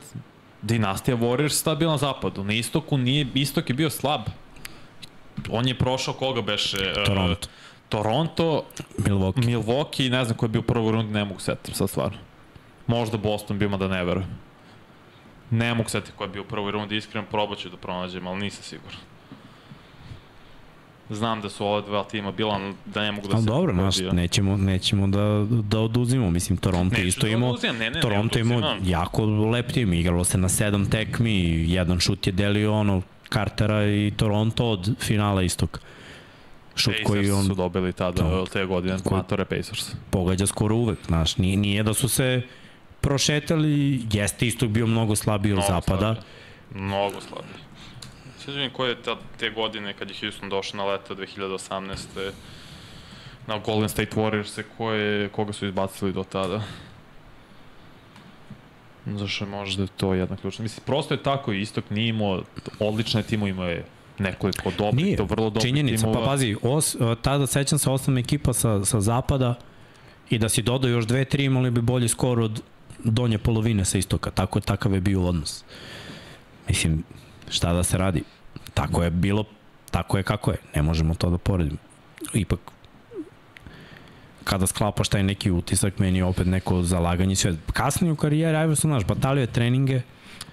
dinastija Warriors stabilan na zapadu. Na istoku nije, istok je bio slab. On je prošao koga beše? e, Toronto. Toronto, Milwaukee. Milwaukee ne znam ko je bio u prvoj rundi, ne mogu setim sad stvarno. Možda Boston bio, da ne verujem. Ne mogu setiti ko je bio u prvoj rundi, iskreno probat ću da pronađem, ali nisam siguran. Znam da su ova dva tima bila, da ne mogu da Ali se... dobro, naš, nećemo, nećemo da, da oduzimo. Mislim, Toronto Neću isto da imao, ne, ne, ne Toronto imao oduzimam. jako lep tim. Igralo se na sedam tekmi, jedan šut je delio ono Cartera i Toronto od finala istog. Šut koji Pacers on su dobili tada, To. te godine, matore Pacers. pogađa skoro uvek, znaš, nije, nije da su se prošetali, jeste istog bio mnogo slabiji od Mnogo zapada. slabiji. Mnogo slabiji. Mi koje je ta, te godine kad je Houston došao na leto 2018. na Golden State Warriors, koje, koga su izbacili do tada. Zašto je možda to jedna ključna. Mislim, prosto je tako, Istok nije imao odlične timove, imao je nekoliko dobrih, Nije, to vrlo dobrih činjenica, timova. pa pazi, os, tada sećam se osam ekipa sa, sa zapada i da si dodao još dve, tri imali bi bolji skor od donje polovine sa istoka, tako je, takav je bio odnos. Mislim, šta da se radi? Tako je bilo, tako je kako je, ne možemo to da poredimo. Ipak, kada sklapaš taj neki utisak, meni je opet neko zalaganje i sve. Kasnije u karijeri Iverson, znaš, batalio je treninge,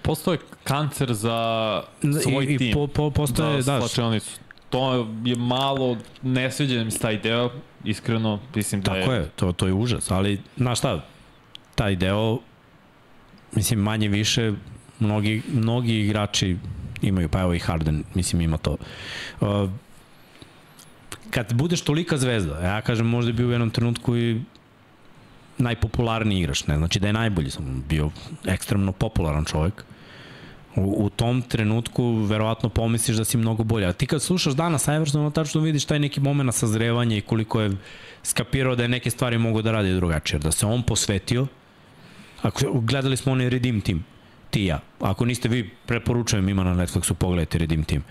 Postoje kancer za svoj i, i tim. po, po, postoje, da, slačionicu. To je malo, ne sviđa mi se taj deo, iskreno, mislim da Tako je, to, to je užas, ali, znaš šta, taj deo, mislim, manje više, mnogi, mnogi igrači imaju, pa evo i Harden, mislim, ima to. Kad budeš tolika zvezda, ja kažem, možda je bio u jednom trenutku i najpopularniji igrač, ne znači da je najbolji, sam bio ekstremno popularan čovjek. U, u tom trenutku verovatno pomisliš da si mnogo bolji. A ti kad slušaš danas Iversona, tačno vidiš taj neki moment sazrevanja i koliko je skapirao da je neke stvari mogu da radi drugačije. Da se on posvetio, ako, gledali smo onaj Redeem Team, ti i ja. Ako niste vi, preporučujem ima na Netflixu, pogledajte Redeem Team.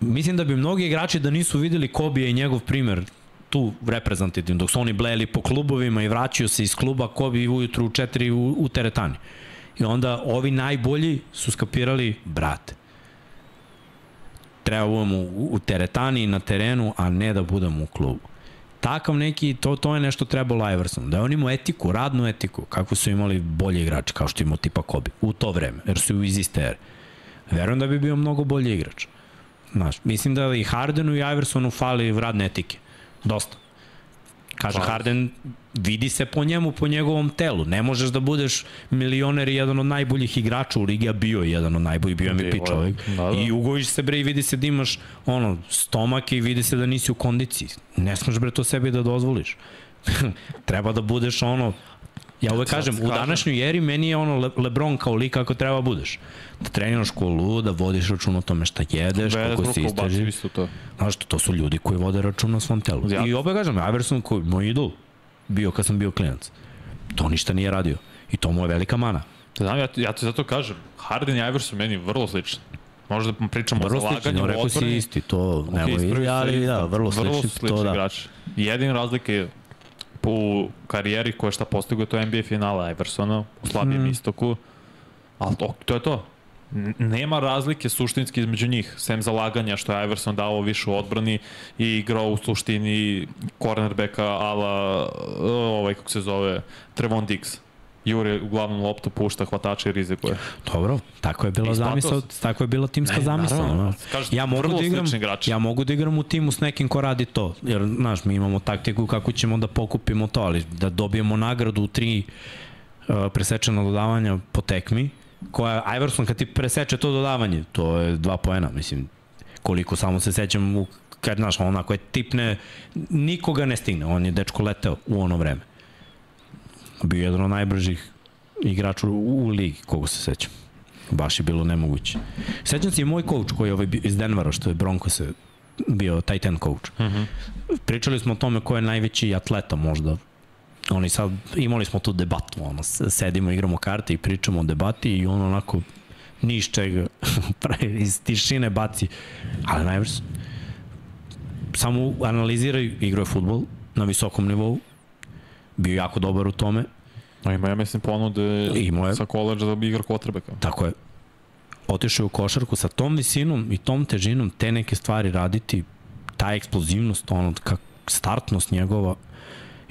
Mislim da bi mnogi igrači da nisu videli Kobija i njegov primer tu reprezentativno, dok su oni blejali po klubovima i vraćaju se iz kluba Kobi ujutru u četiri u, u teretani. I onda ovi najbolji su skapirali, brate, treba budemo u, u teretani, na terenu, a ne da budemo u klubu. Takav neki, to, to je nešto trebalo Iverson. Da je on imao etiku, radnu etiku, kako su imali bolji igrači, kao što imao tipa Kobe, u to vreme, jer su iz iste ere. Verujem da bi bio mnogo bolji igrač. Znaš, mislim da i Hardenu i Iversonu fali radne etike. Dosta. Kaže Pa. Harden, vidi se po njemu, po njegovom telu. Ne možeš da budeš milioner i jedan od najboljih igrača u ligi, a bio je jedan od najboljih, bio MVP je, čovjek. da, da. I ugojiš se bre i vidi se da imaš ono, stomak i vidi se da nisi u kondiciji. Ne smeš bre to sebi da dozvoliš. Treba da budeš ono, Ja uvek kažem, u današnjoj eri meni je ono Le Lebron kao lik kako treba budeš. Da treniraš ko lud, da vodiš račun o tome šta jedeš, kako si Westbrook ubacio istraži. Znaš, to, to su ljudi koji vode račun o svom telu. Ja. I opet kažem, Iverson koji moj idol bio kad sam bio klinac. To ništa nije radio. I to mu je velika mana. Znam, ja, ja ti zato kažem, Harden i Iverson meni vrlo slični. Možda pričamo Vrlo o zalaganju, no, rekao si isti, to Ok, nemoj, ali da, vrlo slični, slični to da. igrači. Jedina razlika je po karijeri koja šta postigao to NBA finala Iversona u slabijem Mhm. istoku. Ali to, to je to. Nema razlike suštinski između njih, sem zalaganja što je Iverson dao više u odbrani i igrao u suštini cornerbacka ala, ovaj kako se zove, Trevon Diggs. Jure uglavnom loptu pušta, hvatače i rizikuje. Dobro, tako je bila se. tako je bila timska Ne, zamisao. naravno. Ja mogu da igram, ja mogu da igram u timu s nekim ko radi to, jer znaš, mi imamo taktiku kako ćemo da pokupimo to, ali da dobijemo nagradu u tri uh, presečena dodavanja po tekmi, koja Iverson kad ti preseče to dodavanje, to je dva poena, mislim, koliko samo se sećam u kad znaš, onako je tipne, nikoga ne stigne, on je dečko leteo u ono vreme. Bio jedan od najbržih igrača u, u ligi, koga se sećam. Baš je bilo nemoguće. Sećam se i moj coach koji je ovaj iz Denvera, što je Bronco se bio tight end coach. Uh -huh. Pričali smo o tome ko je najveći atleta možda. Oni sad, imali smo tu debatu, ono, sedimo, igramo karte i pričamo o debati i on onako niš čega iz tišine baci. Ali najvrš, samo analiziraju, igrao je futbol na visokom nivou, bio jako dobar u tome, A ima, ja mislim, ponude Imao je. sa koleđa da bi igra quarterbacka. Tako je. Otišao je u košarku sa tom visinom i tom težinom te neke stvari raditi, ta eksplozivnost, ono, kak, startnost njegova.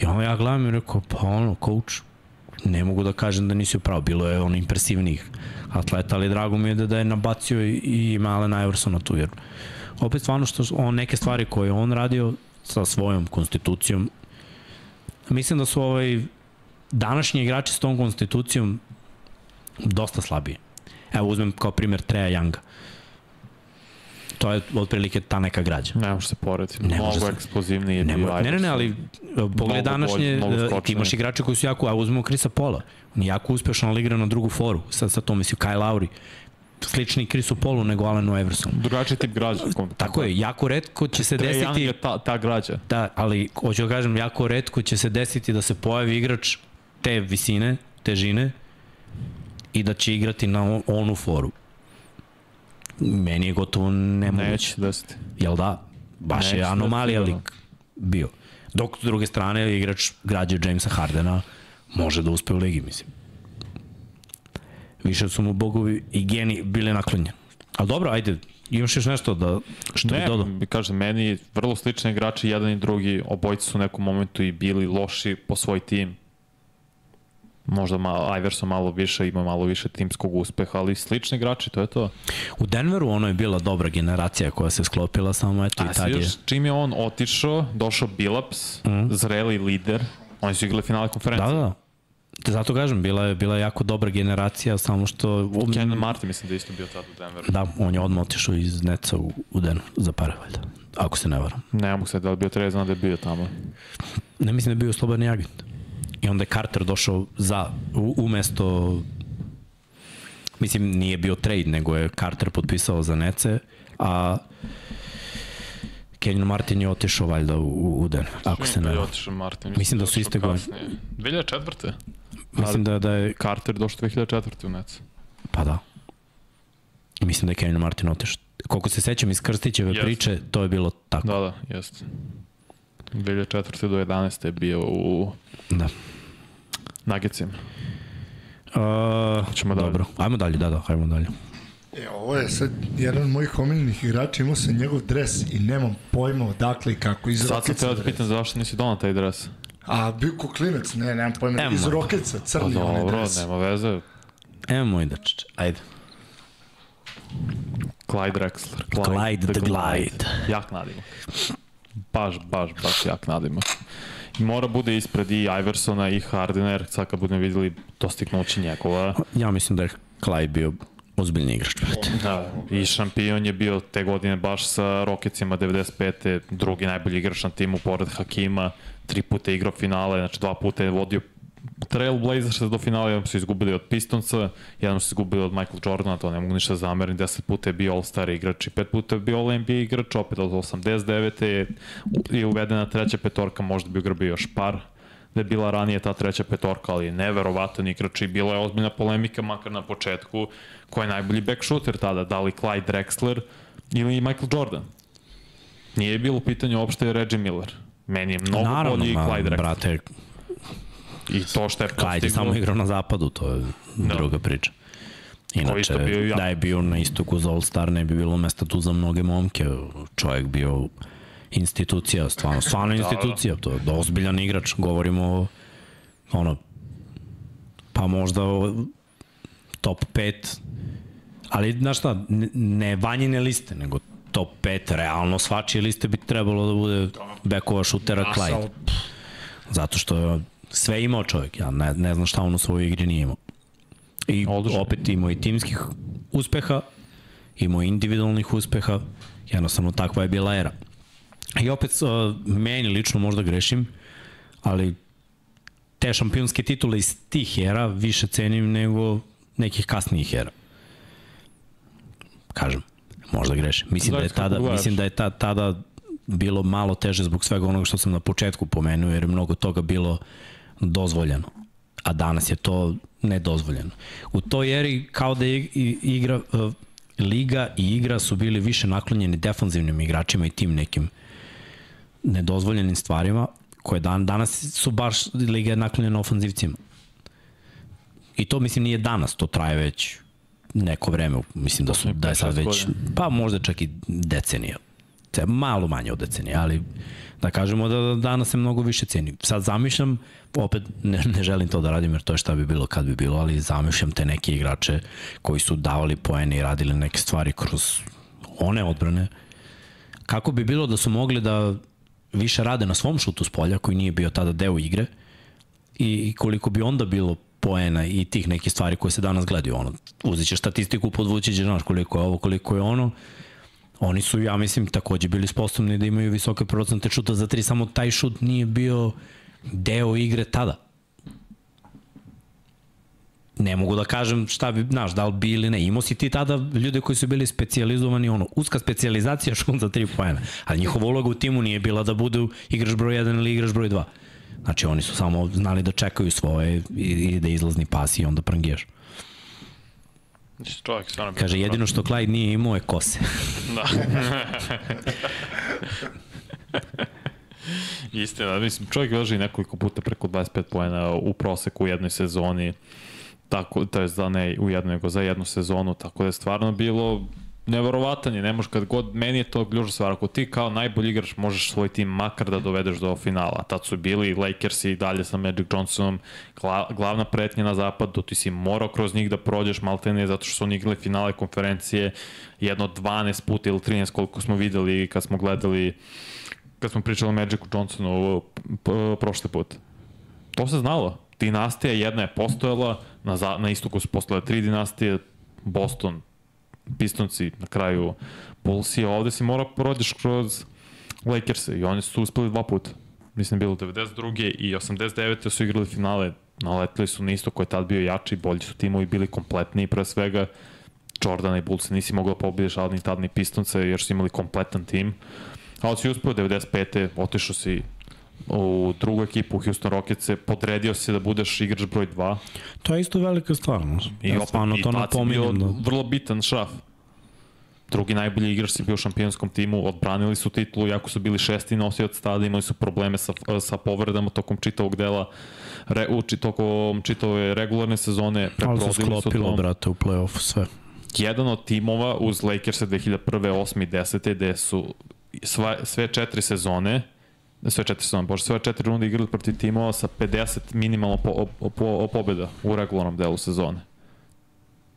I ono ja gledam i rekao, pa ono, coach, ne mogu da kažem da nisi upravo, bilo je ono impresivnih atleta, ali drago mi je da, da je nabacio i, i Malena Iversona tu, jer opet stvarno što on neke stvari koje on radio sa svojom konstitucijom, mislim da su ovaj današnji igrači s tom konstitucijom dosta slabiji. Evo uzmem kao primjer Treja Younga. To je otprilike ta neka građa. Ne može se porediti. Ne Mnogo se. eksplozivniji je Ne, bio ne, ne, ne, ali e, Mnogo današnje, mnogo e, ti imaš igrače koji su jako, a uzmemo Krisa Pola, on je jako uspešan, ali igra na drugu foru, sad sa to mislim Kyle Lowry, slični Krisu Polu nego Alenu Eversonu. Drugačiji tip građa. Tako je, jako redko će se Trae Young desiti, je ta, ta građa. da, ali hoću da kažem, jako redko će se desiti da se pojavi igrač te visine, težine i da će igrati na on- onu foru. Meni je gotovo nemoguće. Neće desiti. Jel da? Baš Neće je da anomalija sigurno. lik bio. Dok s druge strane igrač građe Jamesa Hardena može da uspe u ligi, mislim. Više su mu bogovi i geni bili naklonjeni. Ali dobro, ajde, imaš još nešto da, što bi Ne, dodao? kažem, meni vrlo slični igrači, jedan i drugi, obojice su u nekom momentu i bili loši po svoj tim. Možda malo, Iverson malo više, ima malo više timskog uspeha, ali slični igrači, to je to. U Denveru ono je bila dobra generacija koja se sklopila, samo eto A i tad je... čim je on otišao, došao Billups, mm. zreli lider, oni su igrali finale konferencije. Da, da, da. Zato kažem, bila je, bila je jako dobra generacija, samo što... Ken Martin mislim da je isto bio tad u Denveru. Da, on je odmah otišao iz Neca u, u Denver za pare, valjda. Ako se ne varam. Ne mogu se da li bio treba znam da je bio tamo. Ne mislim da je bio slobodni agent. I onda je Carter došao za, u, umesto mislim nije bio trade, nego je Carter potpisao za Nece, a Kenyon Martin je otišao valjda u, u Denver, ako se ne otišao Martin. Mislim da su je iste otišao godine. kasnije. 2004. Mislim da, da je, Carter došao 2004. u Nets. pa da. I mislim da je Kenyon Martin otišao. Koliko se sećam iz Krstićeve Jeste. priče, to je bilo tako. Da, da, jeste. 2004. do 11. je bio u Da. Nuggetsima. Uh, Hoćemo dalje. Dobro, ajmo dalje, da, da, ajmo dalje. E, ovo je sad jedan od mojih omiljenih igrača, imao sam njegov dres i nemam pojma odakle i kako. Iz Sad sam teo da pitam zašto nisi donao taj dres. A, bio ko klinac, ne, nemam pojma. Evo. Iz Rocketsa, Pa crni onaj dobro, dres. nema veze. Evo moj dačić, ajde. Clyde Drexler. Clyde the Glide. Jak nadimak. Baš, baš, baš jak nadimak. I mora bude ispred i Iversona i Hardena, jer sad kad budemo videli dostignući njegova. Ja mislim da je Clyde bio ozbiljni igrač. Da, i šampion je bio te godine baš sa Rocketsima 95. drugi najbolji igrač na timu pored Hakima, tri puta igrao finale, znači dva puta je vodio Trailblazers do finala, jednom su izgubili od Pistonsa, jednom su izgubili od Michael Jordana, to ne mogu ništa zameriti, deset puta je bio All-Star igrač i pet puta je bio All-NBA igrač, opet od 89. je, je uvedena treća petorka, možda bi ugrabio još par, da je bila ranije ta treća petorka, ali je neverovatan igrač i bila je ozbiljna polemika, makar na početku, ko je najbolji back shooter tada, da li Clyde Drexler ili Michael Jordan. Nije bilo u pitanju uopšte Reggie Miller. Meni je mnogo Naravno, bolji Clyde Drexler. brate, I to što je je postigao- samo igrao na zapadu, to je Da. druga priča. Inače, bio jako- da je bio na istoku za All-Star, ne bi bilo mesta tu za mnoge momke. Čovjek bio institucija, stvarno, stvarno institucija, to je ozbiljan igrač, govorimo o, ono, pa možda o top 5, ali, znaš šta, ne, ne vanjine liste, nego top 5, realno svačije liste bi trebalo da bude bekova šutera Clyde. Zato što je sve imao čovjek, ja ne, ne znam šta on u svojoj igri nije imao. I Odlično. opet imao i timskih uspeha, imao i individualnih uspeha, jednostavno takva je bila era. I opet, uh, meni lično možda grešim, ali te šampionske titule iz tih era više cenim nego nekih kasnijih era. Kažem, možda grešim. Mislim da je tada, mislim da je ta, tada bilo malo teže zbog svega onoga što sam na početku pomenuo, jer je mnogo toga bilo dozvoljeno. A danas je to nedozvoljeno. U toj eri kao da igra, uh, liga i igra su bili više naklonjeni defanzivnim igračima i tim nekim nedozvoljenim stvarima koje dan, danas su baš liga je naklonjena ofanzivcima. I to mislim nije danas, to traje već neko vreme, mislim da su da je sad već pa možda čak i decenija. Malo manje od decenije, ali da kažemo da danas se mnogo više ceni. Sad zamišljam, opet ne, ne želim to da radim jer to je šta bi bilo kad bi bilo, ali zamišljam te neke igrače koji su davali poene i radili neke stvari kroz one odbrane kako bi bilo da su mogli da više rade na svom šutu s polja, koji nije bio tada deo igre, i koliko bi onda bilo poena i tih nekih stvari koje se danas gledaju. Ono, uzet ćeš statistiku, podvući ćeš, znaš, koliko je ovo, koliko je ono. Oni su, ja mislim, takođe bili sposobni da imaju visoke procente šuta za tri, samo taj šut nije bio deo igre tada. Ne mogu da kažem šta bi, znaš, da li bi ili ne. Imao si ti tada ljude koji su bili specializovani, ono, uska specializacija šut za tri pojena. Ali njihova uloga u timu nije bila da budu igrač broj 1 ili igrač broj 2. Znači oni su samo znali da čekaju svoje i, i da izlazni pas i onda Čovjek, stvarno Kaže, jedino što Clyde nije imao je kose. Da. Istina, mislim, čovjek veži nekoliko puta preko 25 poena u proseku u jednoj sezoni, tako, to je za ne u jednoj, nego za jednu sezonu, tako da je stvarno bilo neverovatan je, ne možeš kad god, meni je to ključna stvar, ako ti kao najbolji igrač možeš svoj tim makar da dovedeš do finala, tad su bili Lakers i dalje sa Magic Johnsonom, glavna pretnja na zapadu, ti si morao kroz njih da prođeš maltene zato što su oni igrali finale konferencije jedno 12 puta ili 13 koliko smo videli kad smo gledali kad smo pričali o Magicu Johnsonu prošle put. To se znalo. Dinastija jedna je postojala, na, na istoku su postojale tri dinastije, Boston, Pistonci na kraju Bullsi, a ovde si mora prođeš kroz Lakers i oni su uspeli dva puta. Mislim, bilo 92. i 89. su igrali finale, naletili su na isto koji je tad bio jači, bolji su timovi bili kompletni pre svega. Jordana i Bullsa nisi mogao da pobedeš, ali ni tad ni Pistonce, jer su imali kompletan tim. Ali si uspeo 95. otišao si u drugu ekipu Houston Rockets podredio se da budeš igrač broj 2. To je isto velika stvar. I ja opet, i to napominjem. Da. vrlo bitan šraf. Drugi najbolji igrač si bio u šampionskom timu, odbranili su titulu, jako su bili šesti nosioc stada, imali su probleme sa, sa povredama tokom čitavog dela, re, u, tokom čitave regularne sezone. Ali se sklopilo, brate, u play-offu sve. Jedan od timova uz Lakers 2001. 8. i 10. gde su sva, sve četiri sezone sve četiri sezone, bože, sve četiri runde igrali protiv timova sa 50 minimalno po, po, po, pobjeda u regularnom delu sezone.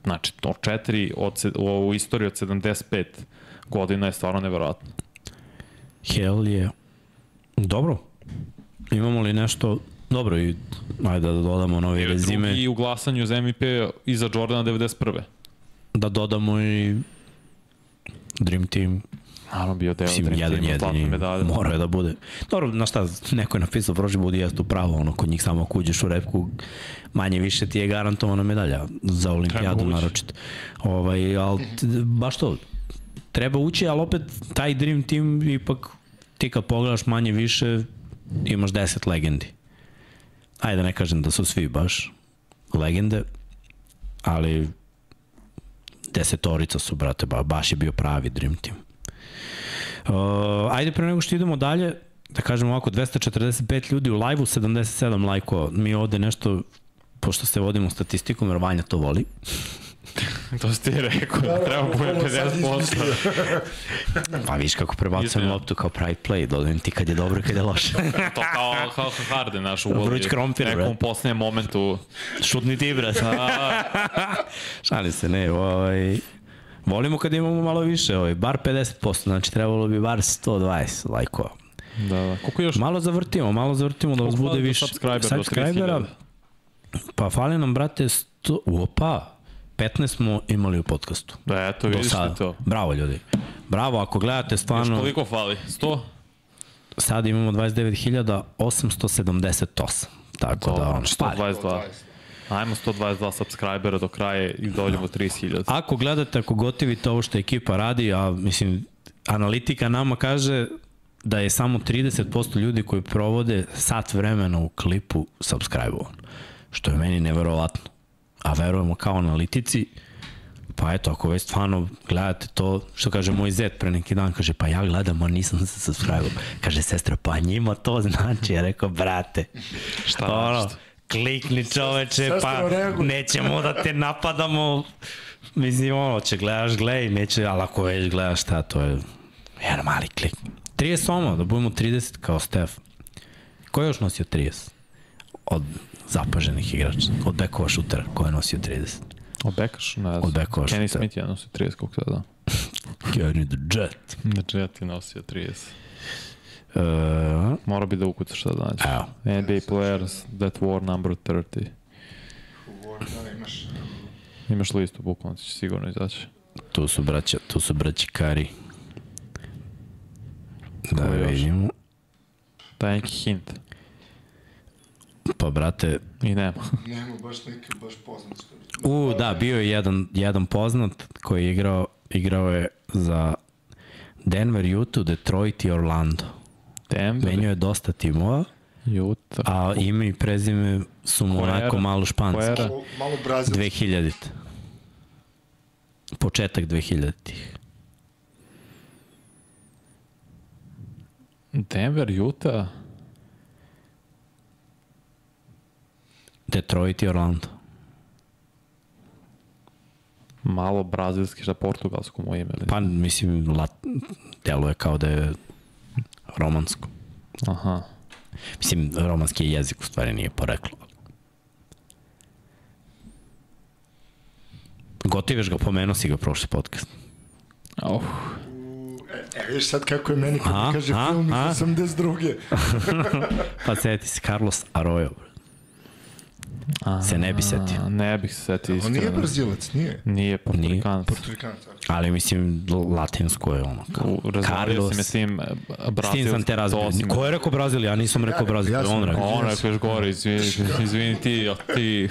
Znači, to četiri od, u istoriji od 75 godina je stvarno neverovatno. Hell je... Dobro. Imamo li nešto Dobro, i ajde da dodamo novi rezime. I u glasanju za MVP iza Jordana 91. Da dodamo i Dream Team Naravno bio deo Mislim, jedan jedini medalja. Mora da bude. Dobro, na šta, neko je napisao prošli budi jeste upravo, ono, kod njih samo ako uđeš u repku, manje više ti je garantovana medalja za olimpijadu naročito. Ovaj, ali baš to, treba ući, ali opet taj Dream Team ipak ti kad pogledaš manje više imaš 10 legendi. Ajde da ne kažem da su svi baš legende, ali desetorica su, brate, ba, baš je bio pravi Dream Team. Uh, ajde pre nego što idemo dalje, da kažemo ovako, 245 ljudi u live-u, 77 lajkova. Mi ovde nešto, pošto se vodimo statistikom, jer Vanja to voli. to si ti rekao, da, da treba bude 50%. pa viš kako prebacujem loptu kao pride play, dodajem ti kad je dobro i kad je loše. to kao, kao Harden, naš uvodi. Vruć krompir, bro. Nekom posljednjem momentu. Šutni ti, brat. Šali se, ne, ovaj... Volimo kad imamo malo više, ovaj, bar 50%, znači trebalo bi bar 120 lajkova. Da, da. Koliko još? Malo zavrtimo, malo zavrtimo da vas bude više. Subscriber, subscribera. Pa fali nam, brate, 100, opa, 15 smo imali u podcastu. Da, eto, vidiš ti to. Bravo, ljudi. Bravo, ako gledate stvarno... Još koliko fali? 100? Sad imamo 29.878. Tako Dobar, da, ono, 122. Ajmo 122 subscribera do kraja i dođemo 30.000. Ako gledate, ako gotivite ovo što ekipa radi, a mislim, analitika nama kaže da je samo 30% ljudi koji provode sat vremena u klipu subscribe-ovan. Što je meni neverovatno. A verujemo kao analitici, pa eto, ako već stvarno gledate to, što kaže moj zet pre neki dan, kaže, pa ja gledam, a nisam se subscribe Kaže, sestra, pa njima to znači. Ja rekao, brate, šta ono, klikni čoveče, pa nećemo da te napadamo. Mislim, ono, će gledaš, gledaj, neće, ali ako već gledaš šta, to je jedan mali klik. 30 soma, da budemo 30 kao Stef. Ko je još nosio 30? Od zapaženih igrača, od bekova šutera, ko je nosio 30? Od bekaš, ne znam. Od bekova Kenny Smith je nosio 30, koliko sada. Kenny the Jet. Znači, ja ti nosio 30. Uh, Mora bi da ukucaš šta da nađeš. evo, NBA players that wore number 30. Da, imaš. Imaš listu, bukvalno ti će sigurno izaći. tu su braća, tu su braći Kari. Da vidimo. Daj neki hint. Pa, brate, I nema. Nema baš neki, baš poznat skoro. u, da, bio je jedan, jedan poznat koji je igrao, igrao je za Denver, Utah, Detroit i Orlando. Denver, Menio je dosta timova, Utah. a ime i prezime su mu onako era? malo španski. Koja era? Malo, malo Brazil. 2000. Početak 2000-ih. Denver, Utah. Detroit i Orlando. Malo brazilski, šta portugalsko mu ime. Pa, mislim, lat, deluje kao da je romansko. Aha. Mislim, romanski je jezik, u stvari nije poreklo. Gotiveš ga, pomenuo si ga prošli podcast. Oh. E, e, viš sad kako je meni kad A, kaže a, film iz a. 82. Pa seti se, Carlos Arroyo. Se ne bi setio. A, ne bih se setio On iskreno. nije Brazilac, nije. Nije Portorikanac. Portorikanac. Ali mislim, latinsko je ono. Kao. Razvalio si me s tim e, S tim sam te me- Ko je rekao Brazil? Ja nisam rekao Brazil, ja je sam on rekao. On rekao još gore, izvini, izvini ti, a ti...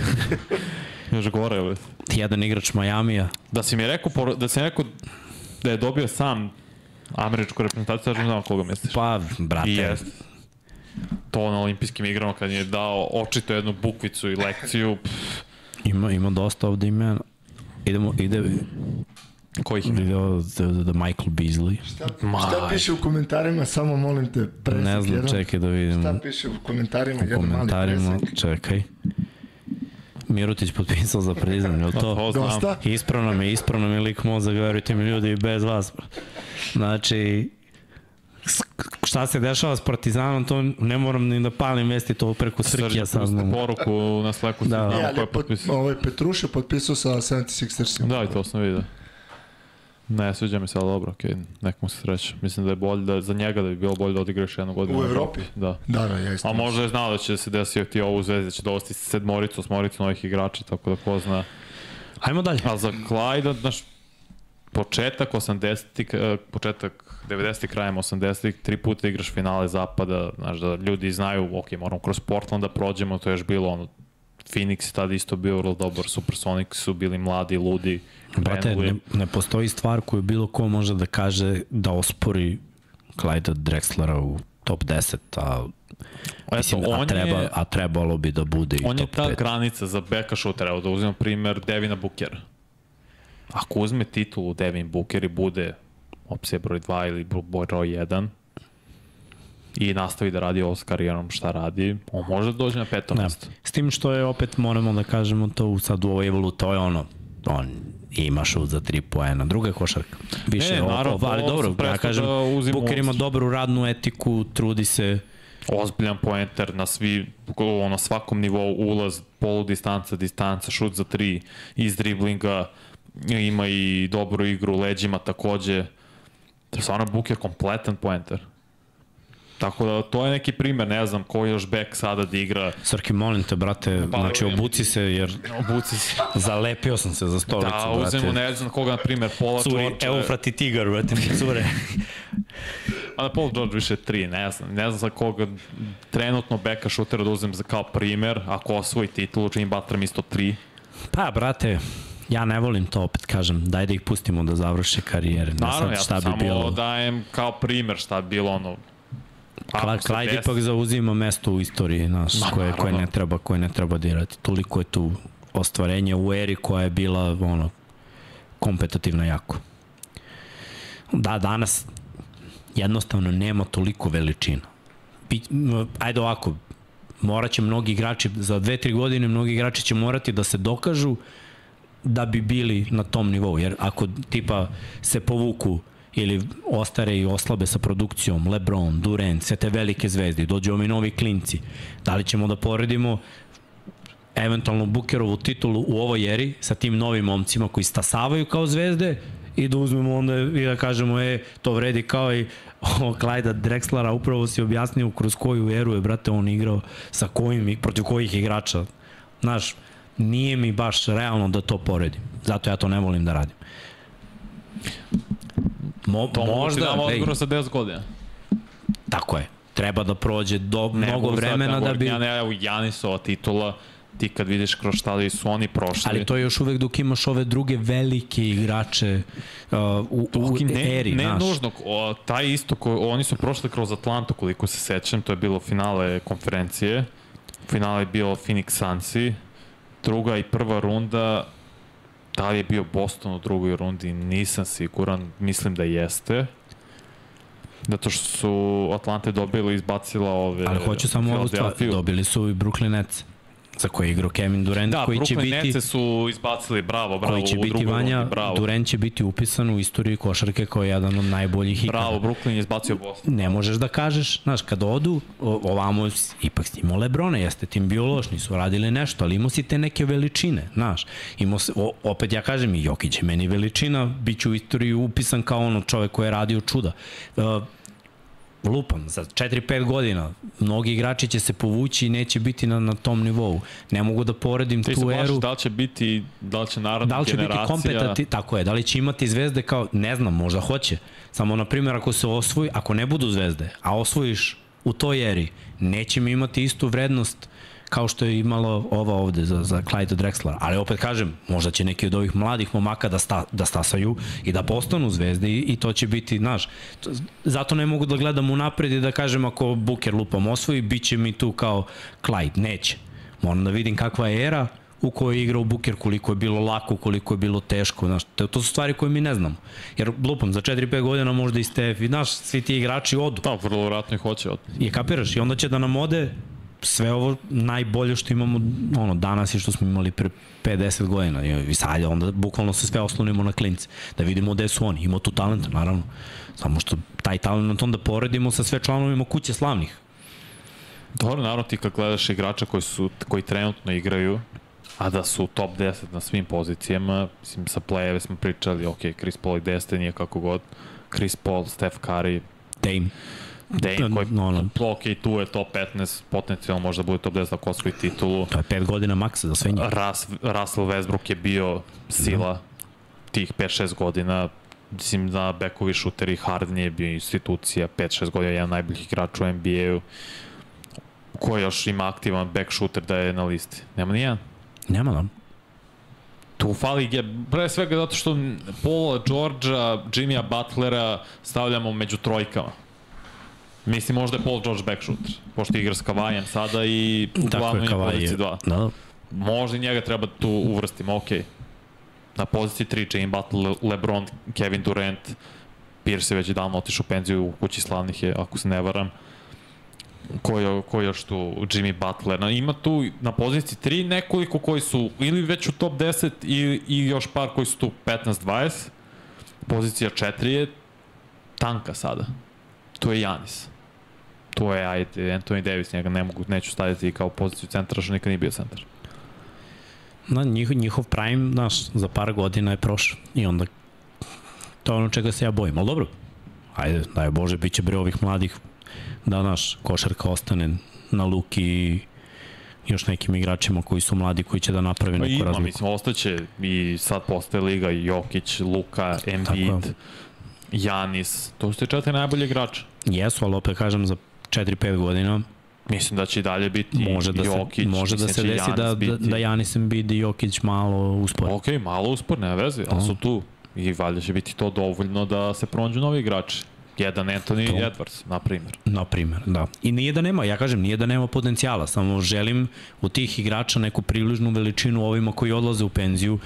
još gore, bre. Jedan igrač Majamija. Da si mi rekao, da si mi rekao da je dobio sam američku reprezentaciju, ja ne znam koga misliš. Pa, brate, I jest. To na olimpijskim igrama kad je dao očito jednu bukvicu i lekciju, pff, ima, ima dosta ovde imena. Idemo, ide, kojih ima? ide the, the Michael Beasley. Šta, šta piše u komentarima, samo molim te, presek Ne znam, jedan. čekaj da vidimo. Šta piše u komentarima, U jedan mali komentarima, presek. čekaj. Mirutić potpisao za prizam, je li to? Dosta? Ispravno mi, ispravno mi lik mozak, verujte mi ljudi, bez vas. Znači, šta se dešava s Partizanom, to ne moram ni da palim vesti, to preko Srkija saznam. poruku na Slacku, Da. da. Ali ko je je potpisao. ovaj Petruša potpisao sa 76ersima. Da, i to sam vidio. Ne, sviđa mi se, ali dobro, okej, nek mu se sreće. Mislim da je bolje, da, za njega da bi bilo bolje da odigra još jednu godinu. U Evropi? Da. Da, da, ja isto. A možda je znao da će se desiti ti ovo u Zvezdi, da će dovesti sedmoricu, osmoricu novih igrača, tako da ko zna. Ajmo dalje. A za Clyde, znaš, početak 80-ih, eh, početak 90-ih, krajem 80-ih, tri puta igraš finale zapada, znaš, da ljudi znaju, ok, moramo kroz Portland da prođemo, to je još bilo ono, Phoenix je tada isto bio vrlo dobar, Supersonics su bili mladi, ludi, Brate, ne, ne postoji stvar koju bilo ko može da kaže da ospori Clyde Drexlera u top 10, a, mislim, Eto, a, on treba, je, a trebalo bi da bude i on je ta 5. granica za beka šutera, evo da uzmemo primer Devina Bookera. Ako uzme titulu Devin Booker i bude opcija broj 2 ili bro- broj 1 i nastavi da radi ovo s karijerom šta radi, on može da dođe na peto mesto. S tim što je opet moramo da kažemo to u- sad u ovoj evolu, to je ono, on ima šut za 3 poena. Druga je košarka. Više, Ne, naravno, ovo- ali dobro, ja kažem, da Buker ima dobru radnu etiku, trudi se, Ozbiljan poenter na svi, na svakom nivou ulaz, polu distanca, distanca, šut za 3 iz driblinga, ima i dobru igru leđima takođe. Je stvarno Booker kompletan poenter. Tako da to je neki primer, ne znam ko je još back sada da igra. Srki, molim te, brate, Pa, znači obuci se, jer Obuci se. zalepio sam se za stolicu, Da, brate. uzmemo ne znam koga, na primer, Paula Curi, George. evo frati tigar, brate, mi cure. A da Paul George više tri, ne znam. Ne znam za koga trenutno beka šutera da uzem za kao primer. Ako osvoji titulu, Jimmy Butler mi isto tri. Pa, brate, ja ne volim to, opet kažem, daj da ih pustimo da završe karijere. Ne Naravno, sad ja šta sam bi samo bilo. dajem kao primer šta bi bilo ono... Kla, Clyde ipak zauzima mesto u istoriji naš, Ma, koje, koje, ne treba, koje ne treba dirati. Toliko je tu ostvarenje u eri koja je bila ono, kompetitivna jako. Da, danas jednostavno nema toliko veličina. Bi, ajde ovako, morat će mnogi igrači, za dve, tri godine mnogi igrači će morati da se dokažu da bi bili na tom nivou, jer ako tipa se povuku ili ostare i oslabe sa produkcijom, Lebron, Durant, sve te velike zvezde, dođu ovi novi klinci, da li ćemo da poredimo eventualno Bukerovu titulu u ovoj eri sa tim novim momcima koji stasavaju kao zvezde i da uzmemo onda i da kažemo, e, to vredi kao i o, Klajda Drexlera, upravo si objasnio kroz koju eru je, brate, on igrao, sa kojim, protiv kojih igrača. Znaš, nije mi baš realno da to poredim. Zato ja to ne volim da radim. Mo, To možda, možda, da sa 10 godina. tako je. Treba da prođe do, Ne mnogo mogu sad vremena da bi... Ja ne, evo, Janisova titula, ti kad vidiš kroz šta li su oni prošli. Ali to je još uvek dok imaš ove druge velike igrače uh, u, u ne, eri, ne znaš. nužno, o, taj isto, ko, oni su prošli kroz Atlantu, koliko se sećam, to je bilo finale konferencije, finale je bilo Phoenix Sunsi, druga i prva runda, da li je bio Boston u drugoj rundi, nisam siguran, mislim da jeste. Zato što su Atlante dobili izbacila ove... Ali hoću samo ovu stvar, dobili su i Brooklyn Nets za koje je igrao Kevin Durant, Da, koji će Brooklyn biti... Nets su izbacili, bravo, bravo, koji će u biti Vanja, bravo. Durant će biti upisan u istoriji košarke kao jedan od najboljih ikada. Bravo, Brooklyn je izbacio Boston. ne možeš da kažeš, znaš, kad odu, ovamo, ipak si imao Lebrona, jeste tim bio loš, nisu radili nešto, ali imao si te neke veličine, znaš. Imao se, o, opet ja kažem, i Jokić je meni veličina, bit ću u istoriju upisan kao ono čovek koji je radio čuda. Uh, lupam, za 4-5 godina mnogi igrači će se povući i neće biti na, na tom nivou. Ne mogu da poredim Ti tu plašiš eru. da li će biti, da li će narodna Da li će biti generacija... kompetati, tako je, da li će imati zvezde kao, ne znam, možda hoće. Samo, na primjer, ako se osvoji, ako ne budu zvezde, a osvojiš u toj eri, neće mi imati istu vrednost kao što je imalo ova ovde za, za Clyde Drexlera. Ali opet kažem, možda će neki od ovih mladih momaka da, sta, da stasaju i da postanu zvezde i, i to će biti, znaš, to- zato ne mogu da gledam unapred i da kažem ako Booker lupam osvoji, bit će mi tu kao Clyde. Neće. Moram da vidim kakva je era, u kojoj je igrao Buker, koliko je bilo lako, koliko je bilo teško, znaš, to, to su stvari koje mi ne znamo. Jer lupam, za 4-5 godina možda i Steph, i znaš, svi ti igrači odu. Da, vrlo vratno i hoće od... I kapiraš, i onda će da nam ode sve ovo najbolje što imamo ono, danas i što smo imali pre 50 godina. I, sad onda bukvalno se sve oslonimo na klince. Da vidimo gde su oni, ima tu talenta naravno. Samo što taj talent onda poredimo sa sve članovima kuće slavnih. Dobro, naravno ti kad gledaš igrača koji, su, koji trenutno igraju, a da su top 10 na svim pozicijama, mislim, sa play smo pričali, ok, Chris Paul i Deste nije kako god, Chris Paul, Steph Curry, Dame Dame koji, No, no. ok, tu je top 15, potencijalno možda bude top 10 ako osvoji titulu. to je 5 godina maksa za sve njih Ras, Russell Westbrook je bio sila tih 5-6 godina, mislim da bekovi šuteri Harden je bio institucija 5-6 godina, jedan najboljih igrača u NBA-u. Ko još ima aktivan back shooter da je na listi? Nema nijedan. nema da Tu fali, je, pre svega zato što Paula Georgea, Jimmya Butlera stavljamo među trojkama. Mislim, možda je Paul George back shooter, pošto igra s Kavajem sada i uglavnom je poziciji je 2. da, da. Možda i njega treba tu uvrstimo, ok. Na poziciji 3, Jane Butler, LeBron, Kevin Durant, Pierce je već i davno otišao u penziju, u kući slavnih je, ako se ne varam. Ko je, ko je još tu? Jimmy Butler. Na, ima tu na poziciji 3 nekoliko koji su ili već u top 10 i, i još par koji su tu 15-20. Pozicija 4 je tanka sada. To je Janis. To je, ajde, Anthony Davis, njega ne mogu, neću staviti kao poziciju centra, što nikad nije bio centar. Na, njihov, njihov prime, znaš, za par godina je prošao. I onda, to je ono čega se ja bojim. Ali dobro, ajde, daj Bože, bit će bre ovih mladih da naš košarka ostane na luki i još nekim igračima koji su mladi koji će da naprave Pa neku ima, razliku. mislim, ostaće i sad postaje liga Jokić, Luka, Embiid. Janis. To su te četiri najbolje igrača. Jesu, ali opet kažem za 4-5 godina Mislim da će i dalje biti može da Jokić, se, može da se će desi da, da, da Janis Embiid i Jokić malo uspore. Ok, malo uspor, nema veze, ali su tu. I valjda će biti to dovoljno da se pronađu novi igrači. Jedan Anthony To. Edwards, na primjer. Na primer, da. I nije da nema, ja kažem, nije da nema potencijala, samo želim u tih igrača neku približnu veličinu ovima koji odlaze u penziju,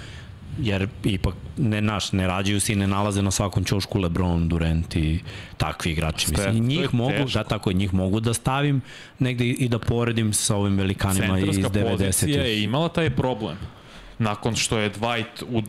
jer ipak ne naš ne rađaju se i ne nalaze na svakom ćošku LeBron, Durant i takvi igrači. Mislim, njih mogu, teško. da tako, njih mogu da stavim negde i da poredim sa ovim velikanima iz Centarska pozicija 90-ih. je imala taj problem. Nakon što je Dwight u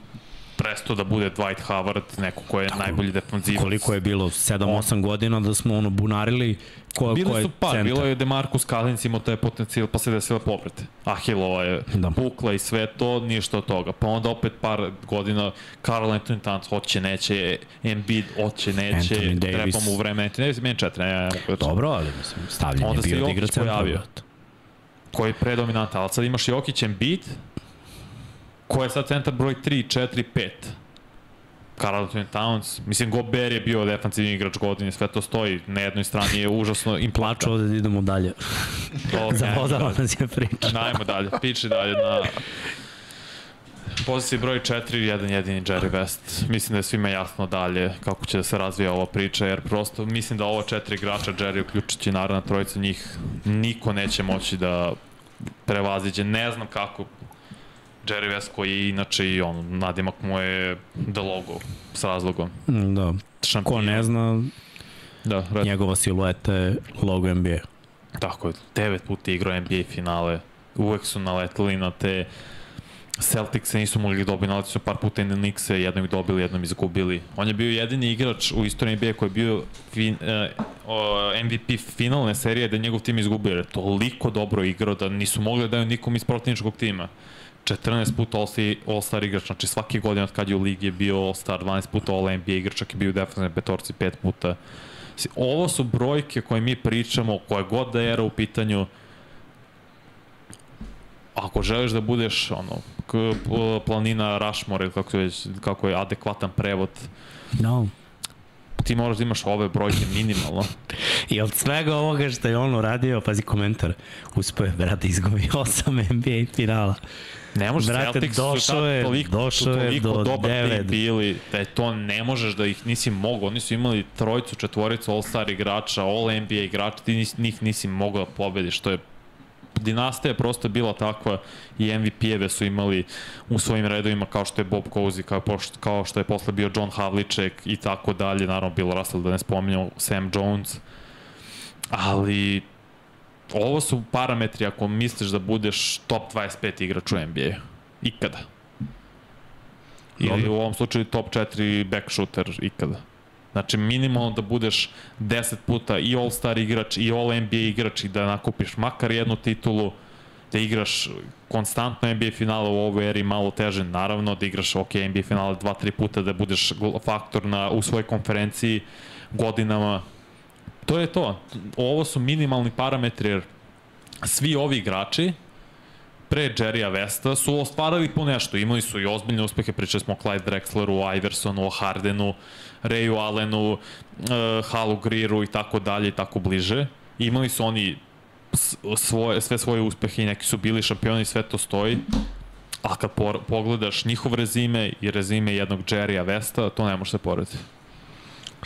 presto da bude Dwight Howard, neko ko je Tako, najbolji defanzivac. Koliko je bilo? 7-8 godina da smo ono bunarili ko, Bili ko je su par, centar. bilo je Demarcus Cousins imao taj potencijal, pa se desila povrede. Ahilova je Da. pukla i sve to, ništa od toga. Pa onda opet par godina Carl Anthony Towns hoće, neće, Embiid hoće, neće, Anthony treba mu vreme, Anthony Davis, meni četiri, ne, ne, da Dobro, ali mislim, stavljen Onda je se bio da Jokić igra centar. pojavio. brate. koji je predominantan, ali sad imaš Jokić Embiid, ko je sad centar broj 3, 4, 5. Karl Anthony Towns, mislim Gobert je bio defanzivni igrač godine, sve to stoji, na jednoj strani je užasno im Plaču ovde da idemo dalje. Zavodala nas je priča. Najmo dalje, piči dalje na poziciji broj 4, jedan jedini Jerry West. Mislim da je svima jasno dalje kako će da se razvija ova priča, jer prosto mislim da ovo četiri igrača, Jerry uključujući naravno trojica njih, niko neće moći da prevaziđe. Ne znam kako Jerry West koji je inače i on, nadimak mu je The Logo s razlogom. Da. Šampion. Ko ne zna, Da, red. njegova silueta je logo NBA. Tako je, devet puta igrao NBA finale, uvek su naletali na te Celtics se nisu mogli dobiti, naletili su par puta i na Knicks-e, jednom ih dobili, jednom izgubili. On je bio jedini igrač u istoriji NBA koji je bio fin, uh, o, MVP finalne serije da je njegov tim izgubio, jer je toliko dobro igrao da nisu mogli da daju nikom iz protivničkog tima. 14 puta All-Star All igrač, znači svake godine od kad je u ligi je bio All-Star, 12 puta All-NBA igrač, čak je bio u defensivnoj petorci 5 puta. Ovo su brojke koje mi pričamo, koje god da je era u pitanju, ako želiš da budeš ono, planina Rushmore ili kako, je, kako je adekvatan prevod, No. ti moraš da imaš ove brojke minimalno. I od svega ovoga što je on uradio, pazi komentar, uspeo je, brate, izgubi 8 NBA finala. Ne možeš, Brate, Celtics su tad je- toliko, došao je toliko do dobar devet. tim bili, da je to ne možeš da ih nisi mogao. Oni su imali trojicu, četvoricu All-Star igrača, All-NBA igrača, ti nis, njih nisi mogao da pobediš. To je dinastija je prosto bila takva i MVP-eve su imali u svojim redovima kao što je Bob Cousy, kao, pošto, kao što je posle bio John Havlicek i tako dalje, naravno Bill Russell, da ne spominjamo, Sam Jones, ali ovo su parametri ako misliš da budeš top 25 igrač u NBA. Ikada. Ili u ovom slučaju top 4 back shooter ikada. Znači minimalno da budeš 10 puta i All-Star igrač i All-NBA igrač i da nakupiš makar jednu titulu, da igraš konstantno NBA finale u ovoj eri malo teže, naravno da igraš ok NBA finale 2-3 puta, da budeš faktor na, u svojoj konferenciji godinama. To je to. Ovo su minimalni parametri jer svi ovi igrači pre Jerrya Vesta su ostvarili po nešto. Imali su i ozbiljne uspehe, pričali smo o Clyde Drexleru, Iversonu, o Hardenu, Rayu Allenu, uh, Halu Greeru i tako dalje i tako bliže. Imali su oni svoje, sve svoje uspehe i neki su bili šampioni, sve to stoji. A kad por, pogledaš njihov rezime i rezime jednog Jerrya Vesta, to ne može se porediti.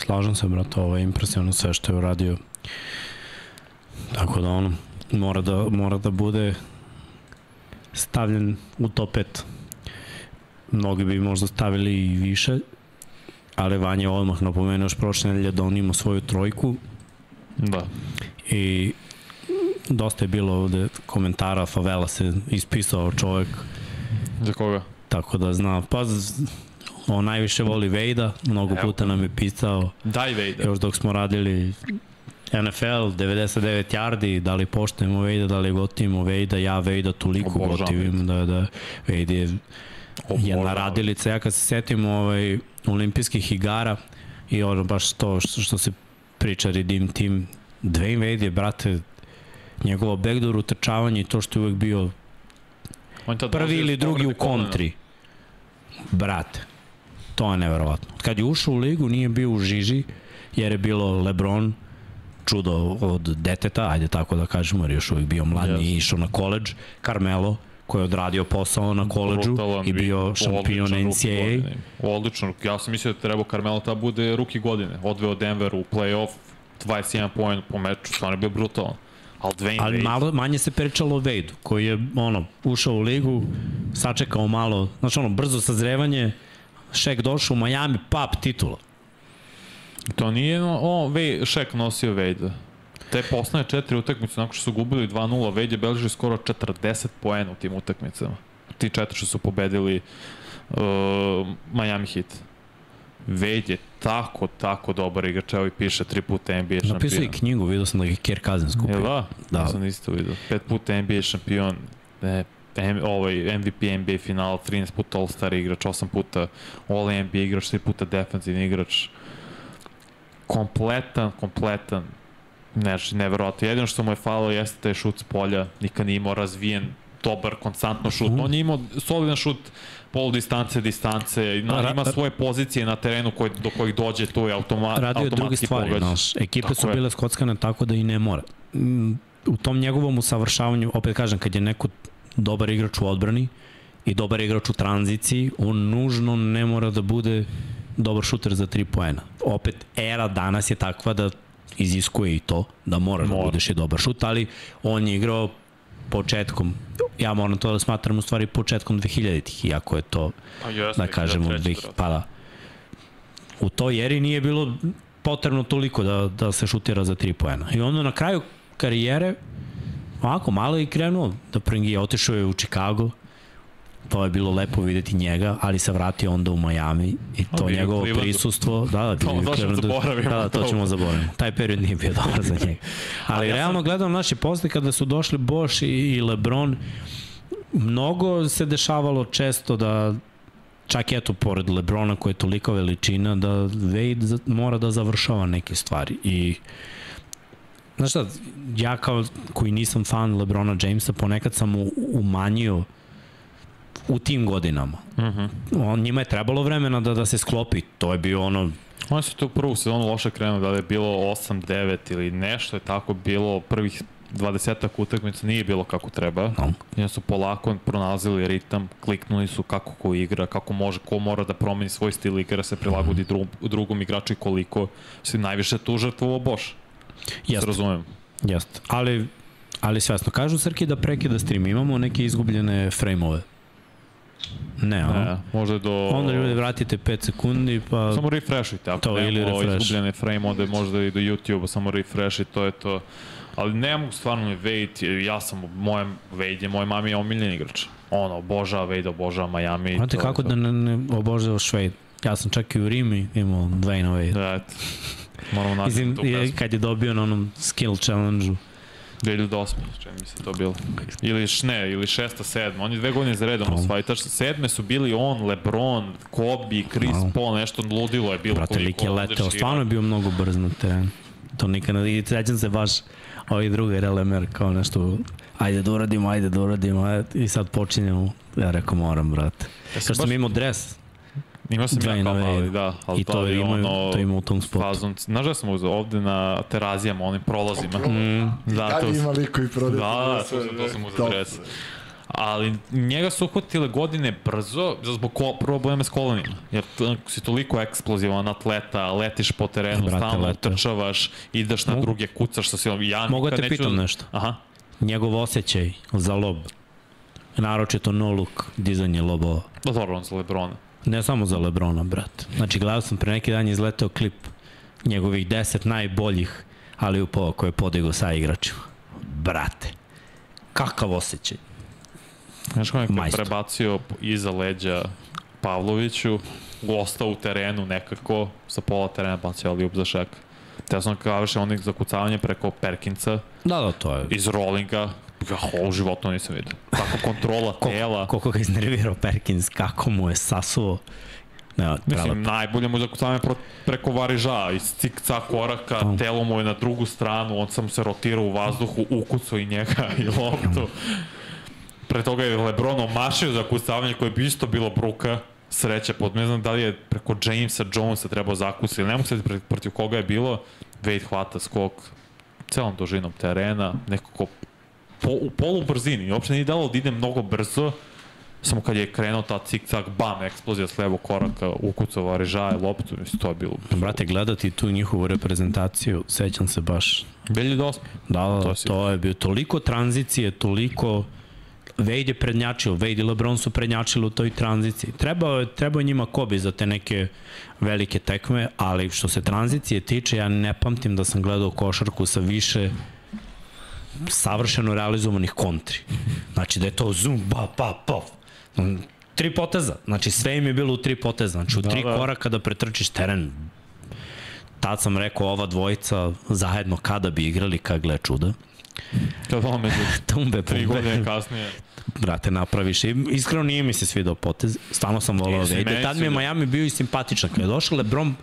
Slažem se, brate, ovo je impresivno sve što je uradio. Tako da ono, mora da, mora da bude stavljen u top 5. Mnogi bi možda stavili i više, ali Vanja je odmah napomenuo još prošle nedelje da on ima svoju trojku Da. i dosta je bilo ovde komentara, Favela se ispisao čovek, Za koga? tako da zna, pa on najviše voli Vejda, mnogo Evo. puta nam je pisao Daj Vejda. još dok smo radili NFL, 99 yardi, da li poštujemo Vejda, da li gotivimo Vejda, ja Vejda toliko Obožavam gotivim da, da Vejda je jedna radilica. Ja kad se setim ovaj, olimpijskih igara i ono baš to što, što se priča Redeem Team, Dwayne Wade je, brate, njegovo backdoor utrčavanje i to što je uvek bio On prvi ili drugi u kontri. Brate, to je neverovatno. Kad je ušao u ligu nije bio u žiži, jer je bilo Lebron, čudo od deteta, ajde tako da kažemo, jer je još uvijek bio mlad, Yes. nije išao na koleđ, Carmelo, koji je odradio posao na koleđu Brutalan, i bio šampion NCAA. Odličan, ja sam mislio da treba Carmelo ta bude ruki godine. Odveo Denver u play-off, 21 poen po meču, stvarno je bio brutalan. Ali Dwayne Ali Wade, malo, manje se pričalo o Vejdu, koji je ono, ušao u ligu, sačekao malo, znači ono, brzo sazrevanje, Šek došao u Miami, pap, titula. to nije no, o, Wade, Shaq nosio Wade. Te poslednje četiri utakmice, nakon što su gubili 2-0, Wade je beležio skoro 40 poena u tim utakmicama. ti četiri što su pobedili uh, Miami Heat. Wade je tako, tako dobar igrač, evo i piše tri puta NBA šampion. Napisao i knjigu, vidio sam da je Kerr Cousins kupio. Jel da? Da. Sam isto vidio. Pet puta NBA šampion, ne, M, ovaj MVP NBA final, 13 puta All-Star igrač, 8 puta All NBA igrač, 3 puta defensivni igrač. Kompletan, kompletan Znači, neverovatno. Jedino što mu je falilo jeste taj šut s polja, nikad nije imao razvijen dobar, konstantno šut. Mhm. On je imao solidan šut polu distance, distance, na, Ra- ima svoje pozicije na terenu koji, do kojih dođe, tu je automa, Radio druge automatski stvari, pogađa. znaš. Ekipe Tako su bile skockane tako da i ne mora. Mm, U tom njegovom usavršavanju, opet kažem, kad je neko dobar igrač u odbrani i dobar igrač u tranziciji, on nužno ne mora da bude dobar šuter za 3 poena. Opet, era danas je takva da iziskuje i to, da moraš da Mora. budeš i dobar šut, ali on je igrao početkom, ja moram to da smatram u stvari početkom 2000-ih, iako je to jeste, da kažemo, 2003, dvih, pa da. U toj eri nije bilo potrebno toliko da, da se šutira za tri poena. I onda na kraju karijere, ovako, malo je krenuo da prengi, otišao je u Chicago, to je bilo lepo videti njega, ali se vratio onda u Miami i to je u njegovo Clevelandu. prisustvo, da, da, je u to ćemo zaboravimo. Da, da, to ćemo zaboraviti. Taj period nije bio dobar za njega. Ali ja sam- realno gledam naše posle kada su došli Bosch i, i LeBron, mnogo se dešavalo često da čak i eto pored Lebrona koja je tolika veličina da Wade mora da završava neke stvari i znaš šta, ja kao koji nisam fan Lebrona Jamesa ponekad sam mu umanjio u tim godinama. Uh -huh. On, njima je trebalo vremena da, da se sklopi. To je bio ono, Oni su tu prvu sezonu loše krenuli, da je bilo 8-9 ili nešto je tako bilo, prvih 20 utakmica nije bilo kako treba. no, su polako pronalazili ritam, kliknuli su kako ko igra, kako može, ko mora da promeni svoj stil igre, se prilagodi dru, drugom igraču i koliko se najviše tu žrtvovao Bosch. Se jeste, razumem. jeste. Ali, ali svesno, kažu Srki da prekida stream, imamo neke izgubljene frame-ove. Ne? Ne, možda do... Onda ljudi vratite 5 sekundi, pa... Samo refreshujte, ako To, ili refresh. izgubljene frame, onda možda i do YouTube-a, samo refresh i to je to. Ali ne mogu stvarno mi Wade, ja sam, mojem, Wade je moj mami je omiljen igrač. Ono, obožava Wade, obožava Miami. Znate kako to. da ne, ne obožavaš Wade? Ja sam čak i u Rimi imao Dwayne Wade. Da, eto. Moramo naći Mislim, tu pesmu. kad je dobio na onom skill challenge-u. 2008. čini mi se to bilo. Ili š- ne, ili šesta, sedma. On je dve godine za redom No. osvajtač. Sedme su bili on, Lebron, Kobe, Chris No. Paul, nešto ludilo je bilo. Brate, lik je leteo, stvarno je bio mnogo brz na terenu. To nikad ne... I sećam se baš ovaj drugi Relemer kao nešto ajde da uradimo, ajde da uradimo, ajde, i sad počinjemo. Ja rekao, moram, brate. Ja Kao što baš- sam imao dres, Imao sam ja kao mali, da. Ali I to je ima- ono, to ima u tom spotu. Fazon, znaš da sam uzeo ovde na terazijama, onim prolazima. Mm, Zato, Dalje ima liko i prodaje. Da, da, to sam, to sam Top. dres. Ali njega su uhvatile godine brzo zbog ko, problema s kolenima. Jer t- si toliko eksplozivan atleta, letiš po terenu, Brate, stalno leteo. trčavaš, ideš na Mogu- druge, kucaš sa silom. Ja Mogu nikad te neću... pitam nešto? Aha. njegov osjećaj za lob, naročito no look, dizanje lobova. Da, dobro, on za Lebrona. Ne samo za Lebrona, brate. Znači, gledao sam pre neki dan je izleteo klip njegovih 10 najboljih ali u po koje je podigao sa igračima. Brate, kakav osjećaj. Znaš kako je Majstor. prebacio iza leđa Pavloviću, ostao u terenu nekako, sa pola terena bacio ali za šek. Te sam kao više onih zakucavanja preko Perkinsa, Da, da, to je. iz rollinga, ja ovo u životu nisam vidio. Tako kontrola tela. Koliko ga iznervirao Perkins, kako mu je sasuo. Ne, Mislim, najbolje mu je zakucavanje pro- preko variža, iz cik-cak koraka, To. telo mu je na drugu stranu, on sam se rotirao u vazduhu, ukucao i njega i loptu. Pre toga je Lebron omašio za kucavanje koje bi isto bilo bruka, sreće pod, ne znam da li je preko Jamesa Jonesa trebao zakusiti, ne mogu se protiv koga je bilo, Wade hvata skok celom dužinom terena, nekako po, u polu brzini, uopšte nije dalo da ide mnogo brzo, samo kad je krenuo ta cik-cak, bam, eksplozija s levog koraka, ukucao Varižaje, loptu, mislim, to je bilo... Brate, gledati tu njihovu reprezentaciju, sećam se baš 2008. Da, da, To si- to je bio toliko tranzicije, toliko Wade je prednjačio, Wade i LeBron su prednjačili u toj tranziciji. Trebao je, trebao njima Kobe za te neke velike tekme, ali što se tranzicije tiče, ja ne pamtim da sam gledao košarku sa više savršeno realizovanih kontri. Znači da je to zoom, ba, pa, pa. Tri poteza, znači sve im je bilo u tri poteza, znači u Da, tri da. koraka da pretrčiš teren. Tad sam rekao ova dvojica zajedno kada bi igrali, kad gle čuda. Kad on među Tumbe, tri godine kasnije. brate, napraviš. I iskreno nije mi se svidao potez, stvarno sam volao Nije da Tad mi je. Miami bio i simpatičan. Kad je došao Lebron,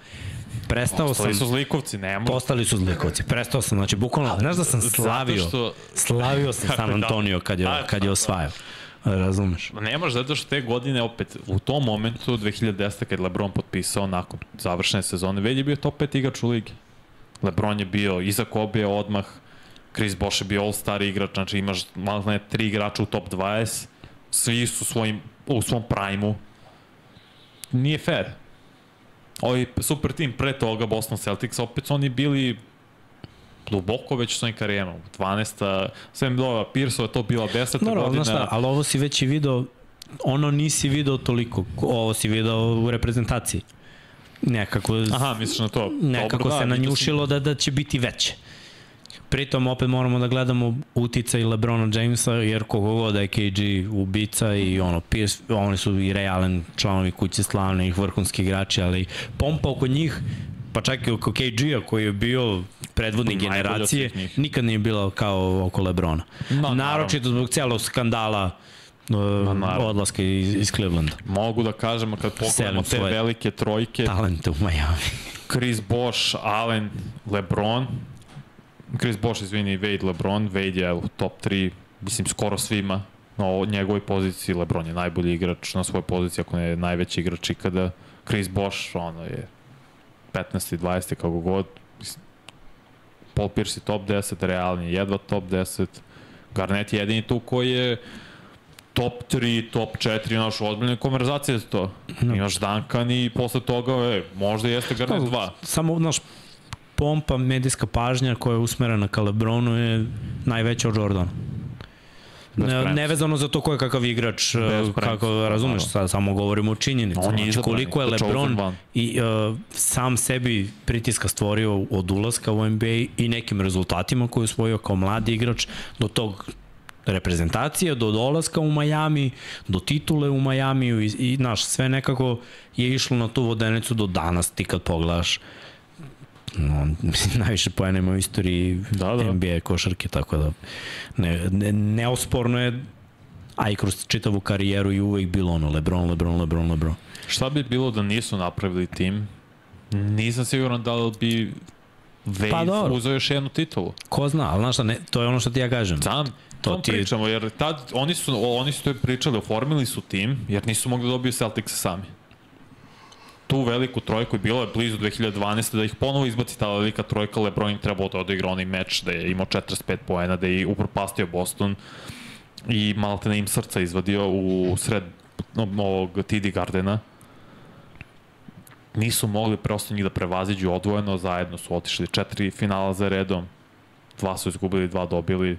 prestao sam... Ostali su zlikovci, nema. Postali su zlikovci. Prestao sam, znači bukvalno, znaš da sam slavio, što, slavio sam San. Antonio kad je, Da, kad je da. osvajao. Razumeš? ne može zato što te godine opet u tom momentu 2010 kad je LeBron potpisao nakon završene sezone, već je bio top 5 igrač u ligi. LeBron je bio iza Kobe odmah, Chris Bosh je bio all-star igrač, znači imaš malo ne tri igrača u top 20, svi su svojim, u svom prajmu. Nije fair. Ovaj super tim pre toga Boston Celtics, opet su oni bili duboko već u svojim karijerama. 12. Sve do Pirso je to bila 10. Dobro, ali godina. šta, ali ovo si već i video, ono nisi video toliko, ovo si video u reprezentaciji. Nekako, Aha, misliš na to? nekako Dobro, se da, nanjušilo da, da će biti veće. Pritom opet moramo da gledamo uticaj Lebrona Jamesa, jer kogo god da je KG ubica i ono, Pierce, oni su i Ray Allen članovi kuće slavne, ih vrhunski igrači, ali pompa oko njih, pa čak i oko KG-a koji je bio predvodnik od generacije, nikad nije bila kao oko Lebrona. Ma, Naročito zbog celog skandala uh, naravno. odlaska iz, iz Clevelanda. Mogu da kažem, kad pogledamo te velike trojke, Talent u Miami. Chris Bosh, Allen, LeBron, Chris Bosh, izvini, Wade, LeBron, Wade je u top 3, mislim, skoro svima na ovo- njegovoj poziciji, LeBron je najbolji igrač na svojoj poziciji, ako ne je najveći igrač ikada, Chris Bosh, ono je 15. 20. kako god, Mislim, Paul Pierce je top 10, realni je jedva top 10, Garnett je jedini tu koji je top 3, top 4, imaš ozbiljne konverzacije za to. No. Imaš Duncan i posle toga, e, možda jeste Garnett 2. Samo, znaš, pompa, medijska pažnja koja je usmerena ka Lebronu je najveća od Jordana. Ne, nevezano za to ko je kakav igrač, premca, kako razumeš, sad samo govorimo o činjenici. On Znači, koliko je Lebron i uh, sam sebi pritiska stvorio od ulaska u NBA i nekim rezultatima koje je osvojio kao mladi igrač do tog reprezentacije, do dolaska u Majami, do titule u Majamiju i, i naš, sve nekako je išlo na tu vodenicu do danas, ti kad pogledaš no, mislim, najviše poena ima u istoriji Da, da. NBA košarke, tako da ne, ne, neosporno je a i kroz čitavu karijeru i uvek bilo ono Lebron, Lebron, Lebron, Lebron. Šta bi bilo da nisu napravili tim? Nisam siguran da li bi Wade Pa dobro. uzeo još jednu titulu. Ko zna, ali znaš šta, ne, to je ono što ti ja kažem. Znam, To ti... pričamo, jer tad oni su, oni su to pričali, oformili su tim, jer nisu mogli da dobiju Celtics sami. Tu veliku trojku je bilo je blizu 2012. da ih ponovo izbaci ta velika trojka, LeBron im trebao da odigra onaj meč, da je imao 45 poena, da je upropastio Boston i malte im srca izvadio u sred ovog TD Gardena. Nisu mogli prosto njih da prevaziđu odvojeno, zajedno su otišli četiri finala za redom, dva su izgubili, dva dobili,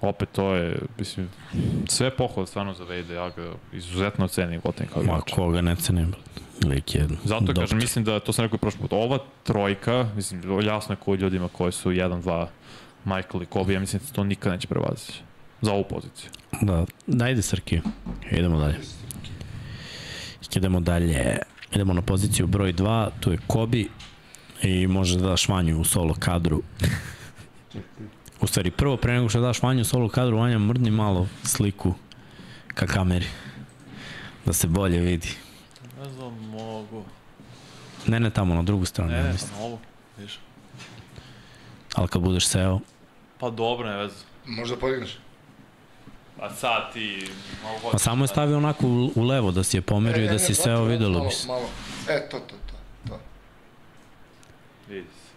opet to je, mislim, sve pohvale stvarno za Vejde, ja ga izuzetno cenim gotim kao Ma, igrača. koga ne cenim. Lik je Zato doktor. kažem, mislim da, to sam rekao i prošli put, ova trojka, mislim, jasno je koji ljudima koji su 1-2, Michael i Kobe, ja mislim da to nikad neće prevaziti za ovu poziciju. Da, dajde Srki. Idemo dalje. Idemo dalje. Idemo na poziciju broj 2, tu je Kobi i može da daš Vanju u solo kadru. U stvari, prvo pre nego što daš Vanju u solo kadru, Vanja mrdni malo sliku ka kameri. Da se bolje vidi. Ne. Ne, ne tamo, na drugu stranu. Ne, Ne, ne, pa ovo, viš. Ali kad budeš seo, Pa dobro, ne veze. Možda podigneš? Pa sad ti... Malo pa samo je stavio onako u, u levo da si je pomerio i da si seo, videlo bi se. Malo, e, to, to, to. to. Vidi se.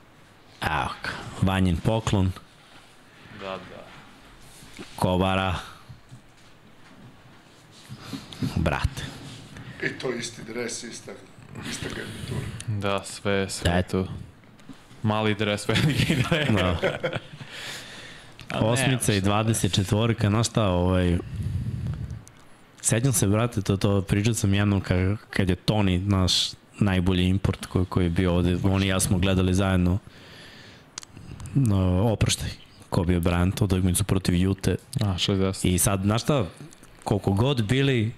Evo ga, Vanjin poklon, Da, da. Kobara. Brate. I to isti dres, ista, ista garnitura. Da, sve, sve Daj. tu. Mali dres, veliki dres. Da. Osmica i šta 24, znaš šta, ovaj... Sećam se, brate, to, to pričao sam jednom kad, kad je Toni, naš najbolji import koji, koji je bio ovde, on i ja smo gledali zajedno no, oproštaj, Kobe Bryant, utakmicu protiv Jute A, 60. i sad, znaš šta, koliko god bili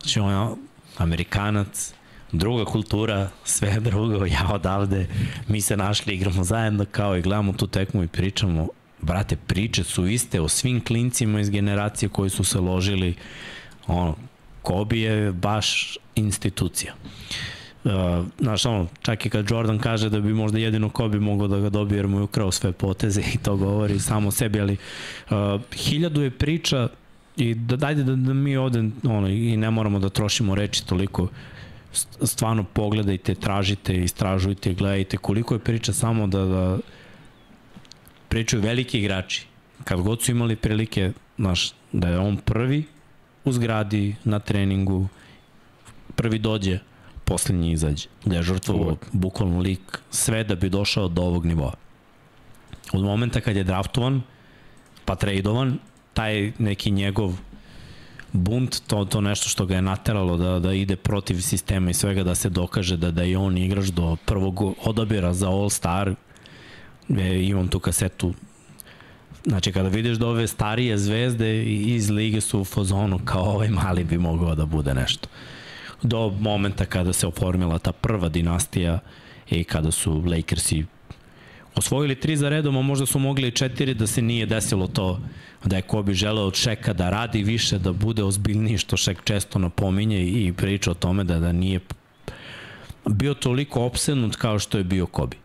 Znači, on je Amerikanac, druga kultura, sve drugo, ja odavde, mi se našli, igramo zajedno kao i gledamo tu tekmu i pričamo, brate, priče su iste o svim klincima iz generacije koji su se ložili, ono, Kobe je baš institucija. Uh, znaš, ono, čak i kad Jordan kaže da bi možda jedino Kobe mogao da ga dobije jer mu je ukrao sve poteze i to govori samo sebi, ali uh, hiljadu je priča i da dajde da, da mi ovde ono, i ne moramo da trošimo reči toliko stvarno pogledajte, tražite, istražujte, gledajte koliko je priča samo da, da pričaju veliki igrači. Kad god su imali prilike, znaš, da je on prvi u zgradi, na treningu, prvi dođe, poslednji izađe. Da je žrtvovo bukvalno lik sve da bi došao do ovog nivoa. Od momenta kad je draftovan, pa tradovan, taj neki njegov bunt, to, to nešto što ga je nateralo da, da ide protiv sistema i svega, da se dokaže da, da je on igrač do prvog odabira za All Star, e, imam tu kasetu Znači, kada vidiš da ove starije zvezde iz lige su u fazonu kao ovaj mali bi mogao da bude nešto. Do momenta kada se oformila ta prva dinastija i kada su Lakersi osvojili tri za redom, a možda su mogli i četiri da se nije desilo to da je Kobe želeo od Šeka da radi više, da bude ozbiljniji, što Šek često napominje i priča o tome da, da nije bio toliko opsenut kao što je bio Kobe.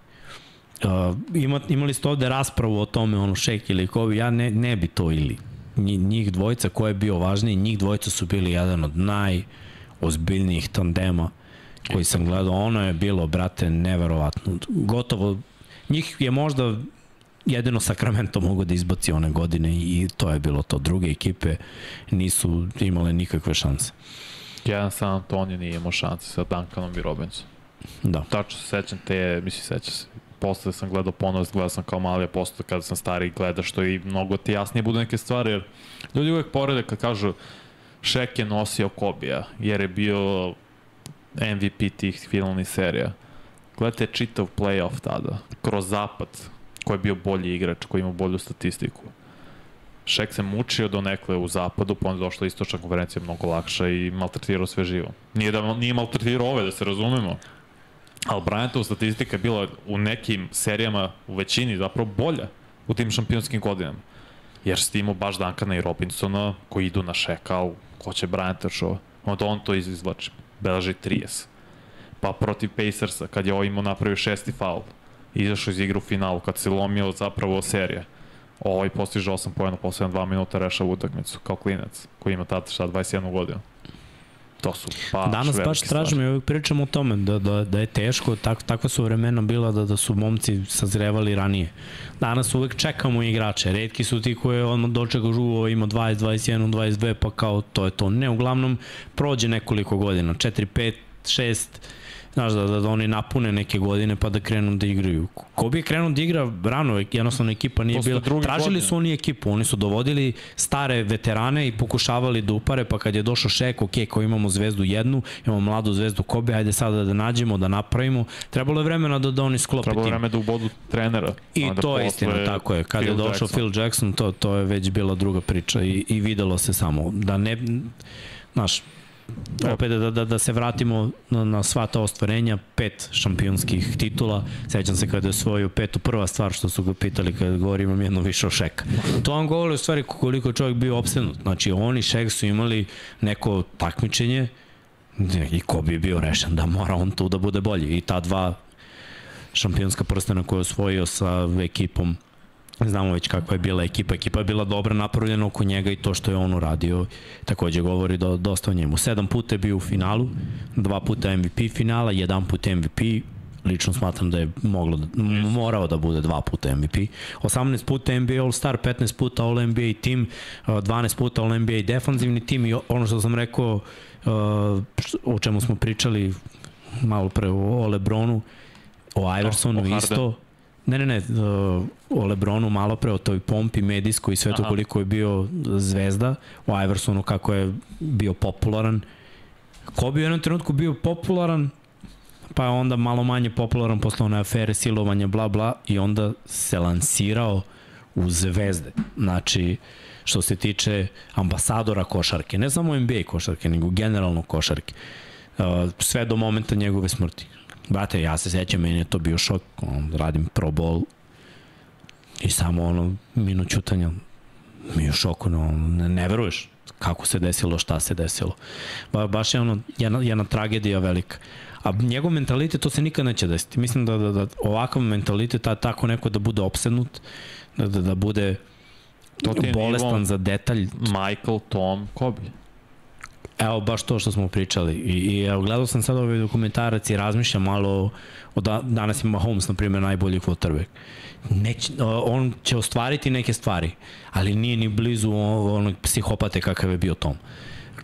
Uh, ima, imali ste ovde raspravu o tome, ono, Šek ili Kobe, ja ne, ne bi to ili. Njih dvojica, ko je bio važniji, njih dvojica su bili jedan od najozbiljnijih tandema koji sam gledao. Ono je bilo, brate, neverovatno. Gotovo, njih je možda jedino Sacramento mogu da izbaci one godine i to je bilo to. Druge ekipe nisu imale nikakve šanse. Jedan San Antonio nije imao šanse sa Duncanom i Robinson. Da. Tačno se sećam te, mislim, sećam se posle sam gledao ponovno, gledao sam kao mali, a posle kada sam stari gleda što i mnogo ti jasnije budu neke stvari, jer ljudi uvek porede kad kažu Šek je nosio Kobija, jer je bio MVP tih finalnih serija. Gledajte čitav playoff tada, kroz zapad, ko je bio bolji igrač, koji ima bolju statistiku. Šek se mučio do nekle u zapadu, pa onda došla istočna konferencija mnogo lakša i maltretirao sve živo. Nije da nije maltretirao ove, da se razumemo. Ali Bryantova statistika je bila u nekim serijama, u većini zapravo bolja u tim šampionskim godinama. Jer ste imao baš Duncana i Robinsona koji idu na šekal, ko će Bryanta šo, onda on to izvlači, belaži 30. Pa protiv Pacersa, kad je ovo imao napravio šesti faul, izašao iz igru u finalu, kad se lomio zapravo serija, ovaj postiže 8 pojena, posle 2 minuta rešava utakmicu, kao klinac, koji ima tada šta 21 godinu to su baš Danas baš tražimo i uvijek pričamo o tome da, da, da je teško, tak, takva su vremena bila da, da su momci sazrevali ranije. Danas uvek čekamo igrače, redki su ti koje odmah dočeka žuvo, ima 20, 21, 22, pa kao to je to. Ne, uglavnom prođe nekoliko godina, 4, 5, 6, znaš, da, da, da oni napune neke godine pa da krenu da igraju. Ko bi je krenuo da igra rano, jednostavno ekipa nije bila. Tražili godine. su oni ekipu, oni su dovodili stare veterane i pokušavali da upare, pa kad je došao Šek, ok, kao imamo zvezdu jednu, imamo mladu zvezdu Kobe, ajde sada da nađemo, da napravimo. Trebalo je vremena da, da oni sklope tim. Trebalo je vremena da ubodu trenera. I to je istina, tako je. Kada je došao Jackson. Phil Jackson, to, to je već bila druga priča i, i videlo se samo. Da ne, znaš, opet da, da, da se vratimo na, na sva ta ostvarenja, pet šampionskih titula, sećam se kada je osvojio petu, prva stvar što su ga pitali kada govori imam jedno više o Šeka. To vam govori u stvari koliko je čovjek bio opsenut. Znači oni Šek su imali neko takmičenje i ko bi bio rešen da mora on tu da bude bolji. I ta dva šampionska prstena koje je osvojio sa ekipom Znamo već kakva je bila ekipa. Ekipa je bila dobra napravljena oko njega i to što je on uradio takođe govori do, dosta o njemu. Sedam puta je bio u finalu, dva puta MVP finala, jedan put MVP, lično smatram da je moglo da, morao da bude dva puta MVP. 18 puta NBA All-Star, 15 puta All-NBA tim, 12 puta All-NBA defanzivni tim i ono što sam rekao o čemu smo pričali malo pre o Lebronu, o Iversonu o, o isto, Ne, ne, ne, uh, o Lebronu malo pre, o toj pompi medijskoj i sve to koliko je bio zvezda, o Iversonu kako je bio popularan. Ko bi u jednom trenutku bio popularan, pa je onda malo manje popularan posle one afere, silovanja, bla, bla, i onda se lansirao u zvezde. Znači, što se tiče ambasadora košarke, ne samo NBA košarke, nego generalno košarke. Uh, sve do momenta njegove smrti. Brate, ja se sećam, meni je to bio šok. On, radim pro bol i samo ono, minut čutanja. Mi je u šoku, no, ne, ne veruješ kako se desilo, šta se desilo. Ba, baš je ono, jedna, jedna tragedija velika. A njegov mentalitet, to se nikad neće desiti. Mislim da, da, da ovakav mentalitet, ta, tako neko da bude opsednut, da, da, da bude To bolestan nivo za detalj. Michael, Tom, Kobe. Evo, baš to što smo pričali. I, i evo, gledao sam sad ovaj dokumentarac i razmišljam malo o da, danas ima Holmes, na primjer, najbolji quarterback. Neć, on će ostvariti neke stvari, ali nije ni blizu onog psihopate kakav je bio Tom.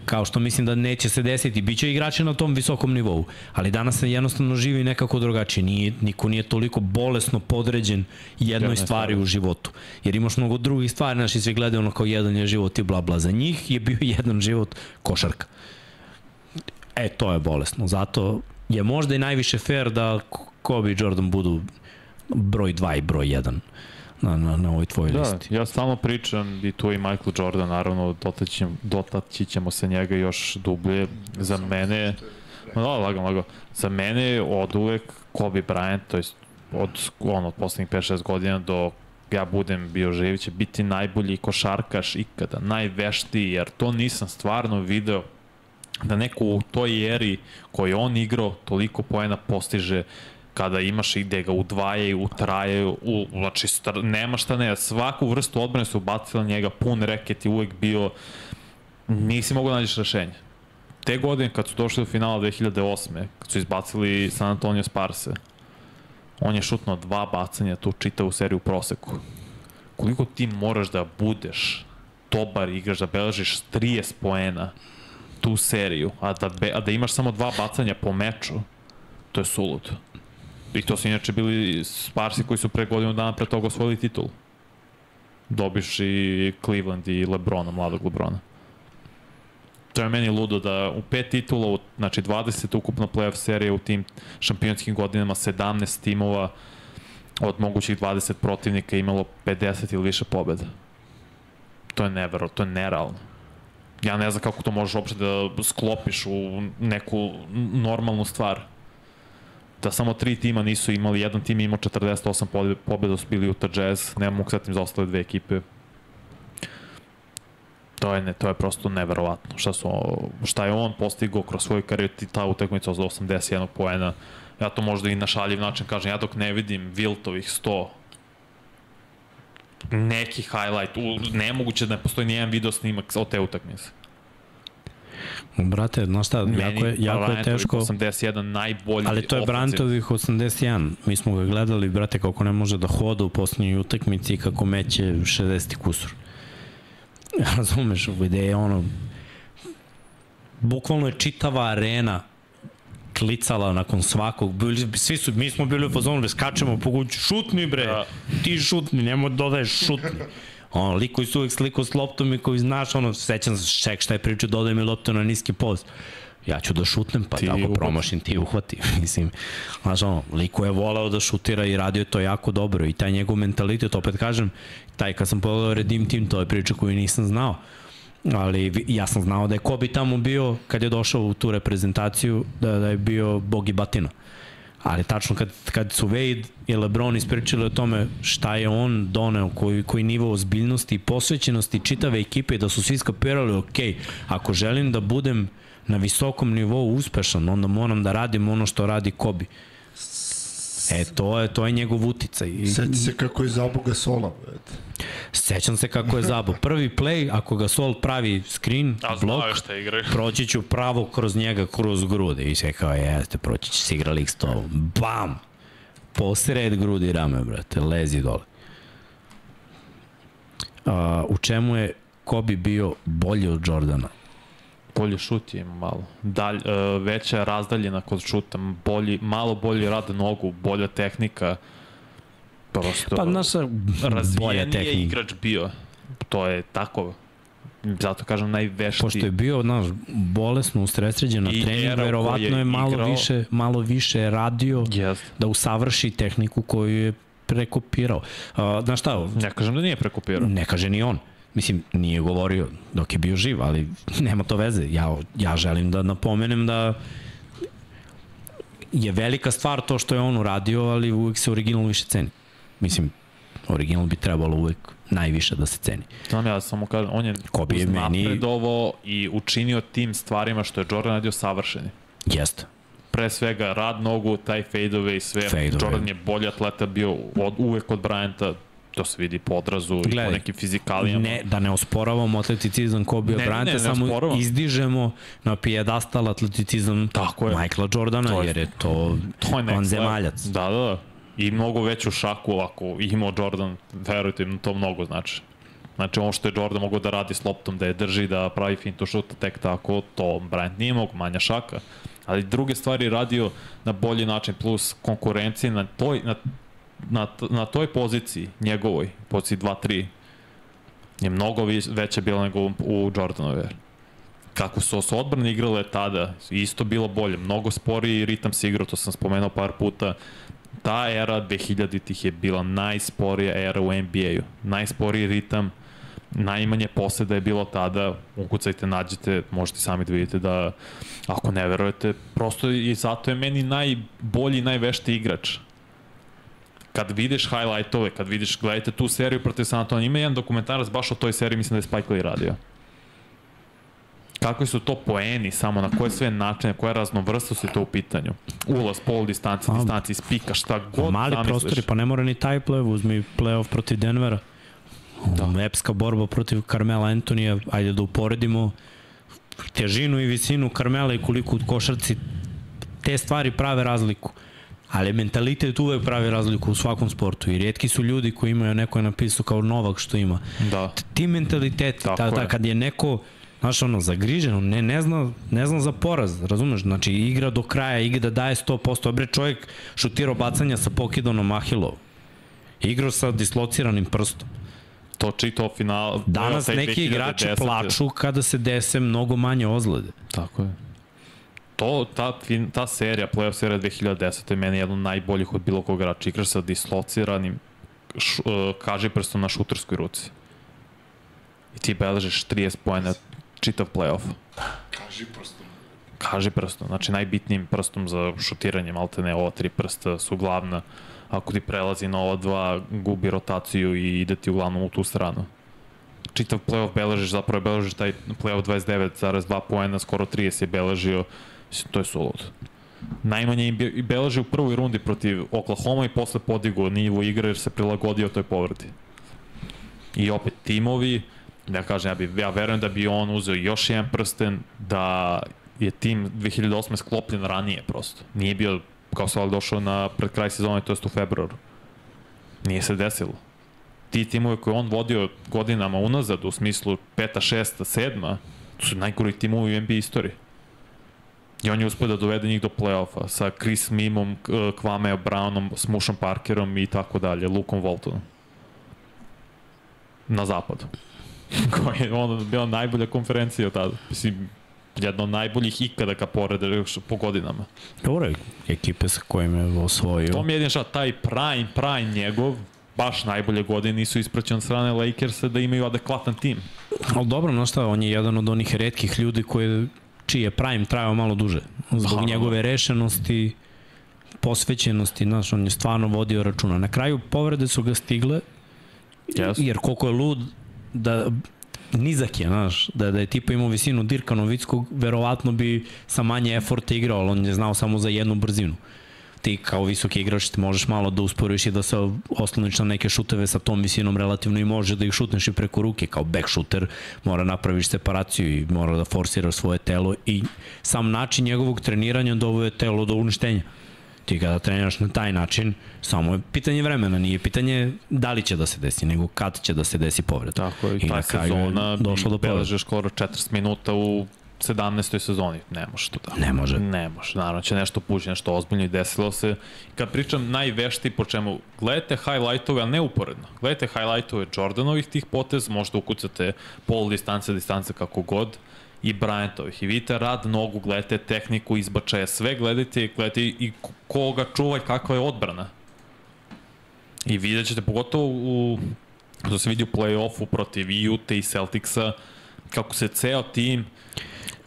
Kao što mislim da neće se desiti, bit će igrači na tom visokom nivou, ali danas se jednostavno živi nekako drugačije. Nije, niko nije toliko bolesno podređen jednoj stvari. u životu. Jer imaš mnogo drugih stvari, naši svi gledaju ono kao jedan je život i bla bla. Za njih je bio jedan život košarka. E, to je bolesno. Zato je možda i najviše fair da Kobe i Jordan budu broj 2 i broj 1 na, na, na ovoj tvojoj Da, listi. ja stalno pričam i tu i Michael Jordan, naravno, dotaći, dotaći ćemo se njega još dublje. Za mene, ma da, lagam, lagam, za mene je od uvek Kobe Bryant, to jest od, ono, od poslednjih 5-6 godina do ja budem bio živ, će biti najbolji košarkaš ikada, najveštiji, jer to nisam stvarno video da neko u toj eri koji on igrao toliko poena postiže kada imaš i gde ga udvajaju, utrajaju, u, znači star, nema šta ne, svaku vrstu odbrane su ubacili na njega, pun reket je uvek bio, nisi mogu da nađeš rešenje. Te godine kad su došli do finala 2008. kad su izbacili San Antonio Sparse, on je šutno dva bacanja tu čitavu seriju u proseku. Koliko ti moraš da budeš dobar igrač, da beležiš 30 poena tu seriju, a da, be, a da imaš samo dva bacanja po meču, to je suludo. I to su inače bili Sparsi koji su pre godinu dana pre toga osvojili titul. Dobiš i Cleveland i Lebrona, mladog Lebrona. To je meni ludo da u pet titula, znači 20 ukupno playoff serije u tim šampionskim godinama, 17 timova od mogućih 20 protivnika imalo 50 ili više pobjeda. To je nevero, to je nerealno. Ja ne znam kako to možeš uopšte da sklopiš u neku normalnu stvar da samo tri tima nisu imali, jedan tim imao 48 pobjeda, su bili Utah Jazz, nema mogu setim za ostale dve ekipe. To je, ne, to je prosto neverovatno. Šta, su, šta je on postigao kroz svoju karijeru, ta utakmica od 81 poena, ja to možda i na šaljiv način kažem, ja dok ne vidim Viltovih 100 neki highlight, u, nemoguće da ne postoji nijedan video snimak od te utakmice. Brate, znaš šta, jako je, jako je teško. 81 najbolji Ali to je Brantovih 81. Mi smo ga gledali, brate, kako ne može da hoda u poslednjoj utakmici i kako meće 60 kusur. Razumeš, gde je ono... Bukvalno je čitava arena klicala nakon svakog, bili, svi su, mi smo bili u fazonu, skačemo po kuću, šutni bre, Da. ti šutni, nemoj da dodaješ šutni. Ono, lik koji su uvek sliko s loptom i koji znaš, ono, sećam se, ček šta je pričao, dodaj mi loptu na niski post. Ja ću da šutnem, pa Ti tako uhvati. promašim, ti uhvati. Mislim, znaš, ono, liko je voleo da šutira i radio je to jako dobro i taj njegov mentalitet, opet kažem, taj kad sam pogledao Redeem Team, to je priča koju nisam znao ali ja sam znao da je Kobe tamo bio kad je došao u tu reprezentaciju da, da je bio Bogi Batina ali tačno kad, kad su Wade i LeBron ispričali o tome šta je on doneo, koji, koji nivo ozbiljnosti i posvećenosti čitave ekipe da su svi skapirali, ok, ako želim da budem na visokom nivou uspešan, onda moram da radim ono što radi Kobe. E, to je, to je njegov uticaj. Sjeti se kako je zaboga sola, brate. Sećam se kako je zabo. Prvi play, ako ga Sol pravi screen, A blok, šta igraju. proći ću pravo kroz njega, kroz grude. I sve kao, jeste, proći će se igra lik s tobom. Bam! Posred grudi i rame, brate, lezi dole. A, u čemu je Kobe bio bolji od Jordana? Bolje šut je ima malo. Dalj, uh, veća je razdaljena kod šuta, bolji, malo bolji rad nogu, bolja tehnika. Prosto Pa, naša bolja razvijeniji je igrač bio. To je tako. Zato kažem najveštiji. Pošto je bio, znaš, bolesno ustresređen na I treningu, verovatno je je malo igrao- više, malo više radio Jeste. da usavrši tehniku koju je prekopirao. Uh, znaš šta, Ne kažem da nije prekopirao. ne kaže ni on. Mislim, nije govorio dok je bio živ, ali nema to veze. Ja, ja želim da napomenem da je velika stvar to što je on uradio, ali uvek se original više ceni. Mislim, original bi trebalo uvek najviše da se ceni. Znam ja samo kažem, on je Kobe je meni- i učinio tim stvarima što je Jordan radio savršeni. Jeste. Pre svega rad nogu, taj fadeaway i sve. Fadeaway. Jordan je bolji atleta bio od, uvek od Bryanta, to se vidi po odrazu i Gledaj, po nekim fizikalijama. Ne, da ne osporavamo atleticizam Kobe Bryanta, samo osporavam. izdižemo na pijedastal atleticizam Tako je. Michaela Jordana, To je- jer je to, To je vanzemaljac. level. Da, da, da. I mnogo veću šaku ovako imao Jordan, verujte to mnogo znači. Znači ono što je Jordan mogao da radi s loptom, da je drži, da pravi fintu šuta tek tako, to Bryant nije mogo, manja šaka. Ali druge stvari radio na bolji način, plus konkurencije na toj, na, na, na toj poziciji, njegovoj, poziciji 2-3, je mnogo veća bila nego u, Jordanove kako su se odbrane igrale tada, isto bilo bolje. Mnogo sporiji ritam se igrao, to sam spomenuo par puta. Ta era 2000-ih je bila najsporija era u NBA-u. Najsporiji ritam, najmanje poseda je bilo tada, ukucajte, nađete, možete sami da vidite da, ako ne verujete, prosto i zato je meni najbolji, najvešti igrač. Kad vidiš highlightove, kad vidiš, gledajte tu seriju protiv San Antonio, ima jedan dokumentarac baš o toj seriji, mislim da je Spike Lee radio kakvi su to poeni samo, na koje sve načine, koja raznovrstost je to u pitanju. Ulaz, pol distanci, A, distanci, spika, šta god Mali zamisliš. prostori, pa ne mora ni taj play, uzmi playoff protiv Denvera. Da. Epska borba protiv Carmela Antonija, ajde da uporedimo težinu i visinu Carmela i koliko u košarci te stvari prave razliku. Ali mentalitet uvek pravi razliku u svakom sportu i rijetki su ljudi koji imaju, neko je napisao kao Novak što ima. Da. Ti mentaliteti, Tako ta, ta, kad je neko Znaš, ono, zagriženo, ne, ne, zna, ne zna za poraz, razumeš? Znači, igra do kraja, igra da daje 100%. Bre, čovjek šutirao bacanja sa pokidonom Ahilov. Igrao sa dislociranim prstom. To čitao final. Danas neki 2010. igrači plaču kada se dese mnogo manje ozlede. Tako je. To, ta, fin, ta serija, playoff serija 2010. je meni jedna od najboljih od bilo kog igrača. Igraš sa dislociranim š, uh, kaži prstom na šuterskoj ruci. I ti beležiš 30 pojena čitav playoff. Kaži prosto. kaži prstom, znači najbitnijim prstom za šutiranje, malte ne, ova tri prsta su glavna. Ako ti prelazi na ova dva, gubi rotaciju i ide ti uglavnom u tu stranu. Čitav playoff beležiš, zapravo je beležiš taj playoff 29,2 poena, skoro 30 je beležio, mislim, to je sulud. Najmanje im be- beleži u prvoj rundi protiv Oklahoma i posle podigo nivo igre jer se prilagodio toj povredi. I opet timovi, da ja kažem, ja, bi, ja verujem da bi on uzeo još jedan prsten, da je tim 2008. sklopljen ranije prosto. Nije bio, kao se došao na pred kraj sezone, to jest u februaru. Nije se desilo. Ti timove koje on vodio godinama unazad, u smislu peta, šesta, sedma, su najgori timovi u NBA istoriji. I on je uspio da dovede njih do play-offa sa Chris Mimom, K- Kwame Brownom, Smushom Parkerom i tako dalje, Lukom Waltonom. Na zapadu. Koja je ono bila najbolja konferencija od tada. Mislim, jedna od najboljih ikada kad poredeš po godinama. Dobro, ekipe sa kojim je osvojio. To mi je jedin šat, taj prime, prime njegov, baš najbolje godine nisu ispraćene od strane Lakersa da imaju adekvatan tim. Ali dobro, znaš šta, on je jedan od onih redkih ljudi koji, čiji je prime trajao malo duže. Zbog Da. njegove rešenosti, posvećenosti, znaš, on je stvarno vodio računa. Na kraju povrede su ga stigle, Yes. jer koliko je lud da nizak je, znaš, da, da je tipa imao visinu Dirka Novickog, verovatno bi sa manje eforta igrao, ali on je znao samo za jednu brzinu. Ti kao visoki igrač ti možeš malo da usporiš i da se osloniš na neke šuteve sa tom visinom relativno i može da ih šutneš i preko ruke. Kao back shooter mora napraviš separaciju i mora da forsiraš svoje telo i sam način njegovog treniranja dovuje telo do uništenja. Ti kada treniraš na taj način, samo je pitanje vremena, nije pitanje da li će da se desi, nego kad će da se desi povreda. Tako je, i ta sezona došlo do povreda. beležeš skoro 40 minuta u 17. sezoni. Ne može to da. Ne može. Ne može. Naravno će nešto pući, nešto ozbiljno i desilo se. Kad pričam najvešti po čemu, gledajte highlightove, ali ne uporedno. Gledajte highlightove Jordanovih tih potez, možda ukucate pol distance, distance kako god, i Bryantovih. I vidite rad nogu, gledajte tehniku izbačaja, sve gledajte, gledajte i ko- koga čuva i kakva je odbrana. I vidjet ćete pogotovo u, to se vidi u play-offu protiv Utah i Celticsa, kako se ceo tim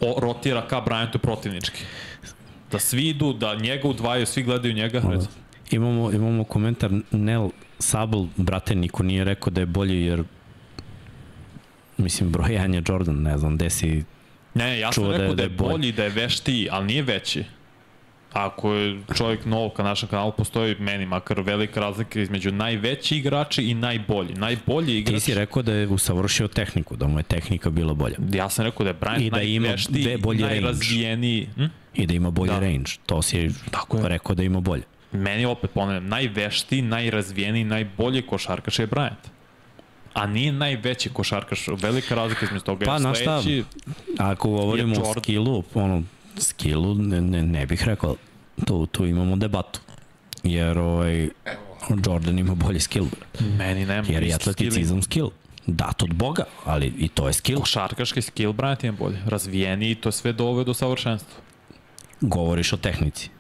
o, rotira ka Bryantu protivnički. Da svi idu, da njega udvajaju, svi gledaju njega. Imamo, imamo komentar Nel Sabl, brate, niko nije rekao da je bolji jer mislim, brojan je Jordan, ne znam, gde si Ne, ja sam da rekao da je, da je bolji. bolji, da je veštiji, ali nije veći. Ako je čovjek nov ka našem kanalu, postoji meni makar velika razlika između najveći igrači i najbolji. Najbolji Ti igrač... si rekao da je usavršio tehniku, da mu je tehnika bila bolja. Ja sam rekao da je Bryant I da ima najveštiji, najrazvijeniji. Hm? I da ima bolji Da. range. To si Tako je. rekao da ima bolje. Meni opet ponavljam, najveštiji, najrazvijeniji, najbolji košarkaš je Bryant. A nije najveći košarkaš. Velika razlika između toga. Pa, znaš šta, Ako govorimo o skillu, ono, skillu, ne, ne, ne bih rekao, tu, tu imamo debatu. Jer ovaj, Jordan ima bolji skill, Meni nema. jer je atleticizam skill. Dat od Boga, ali i to je skill. Košarkaški skill Bryant je bolji. Razvijeniji i to sve dovede do savršenstva. Govoriš o tehnici.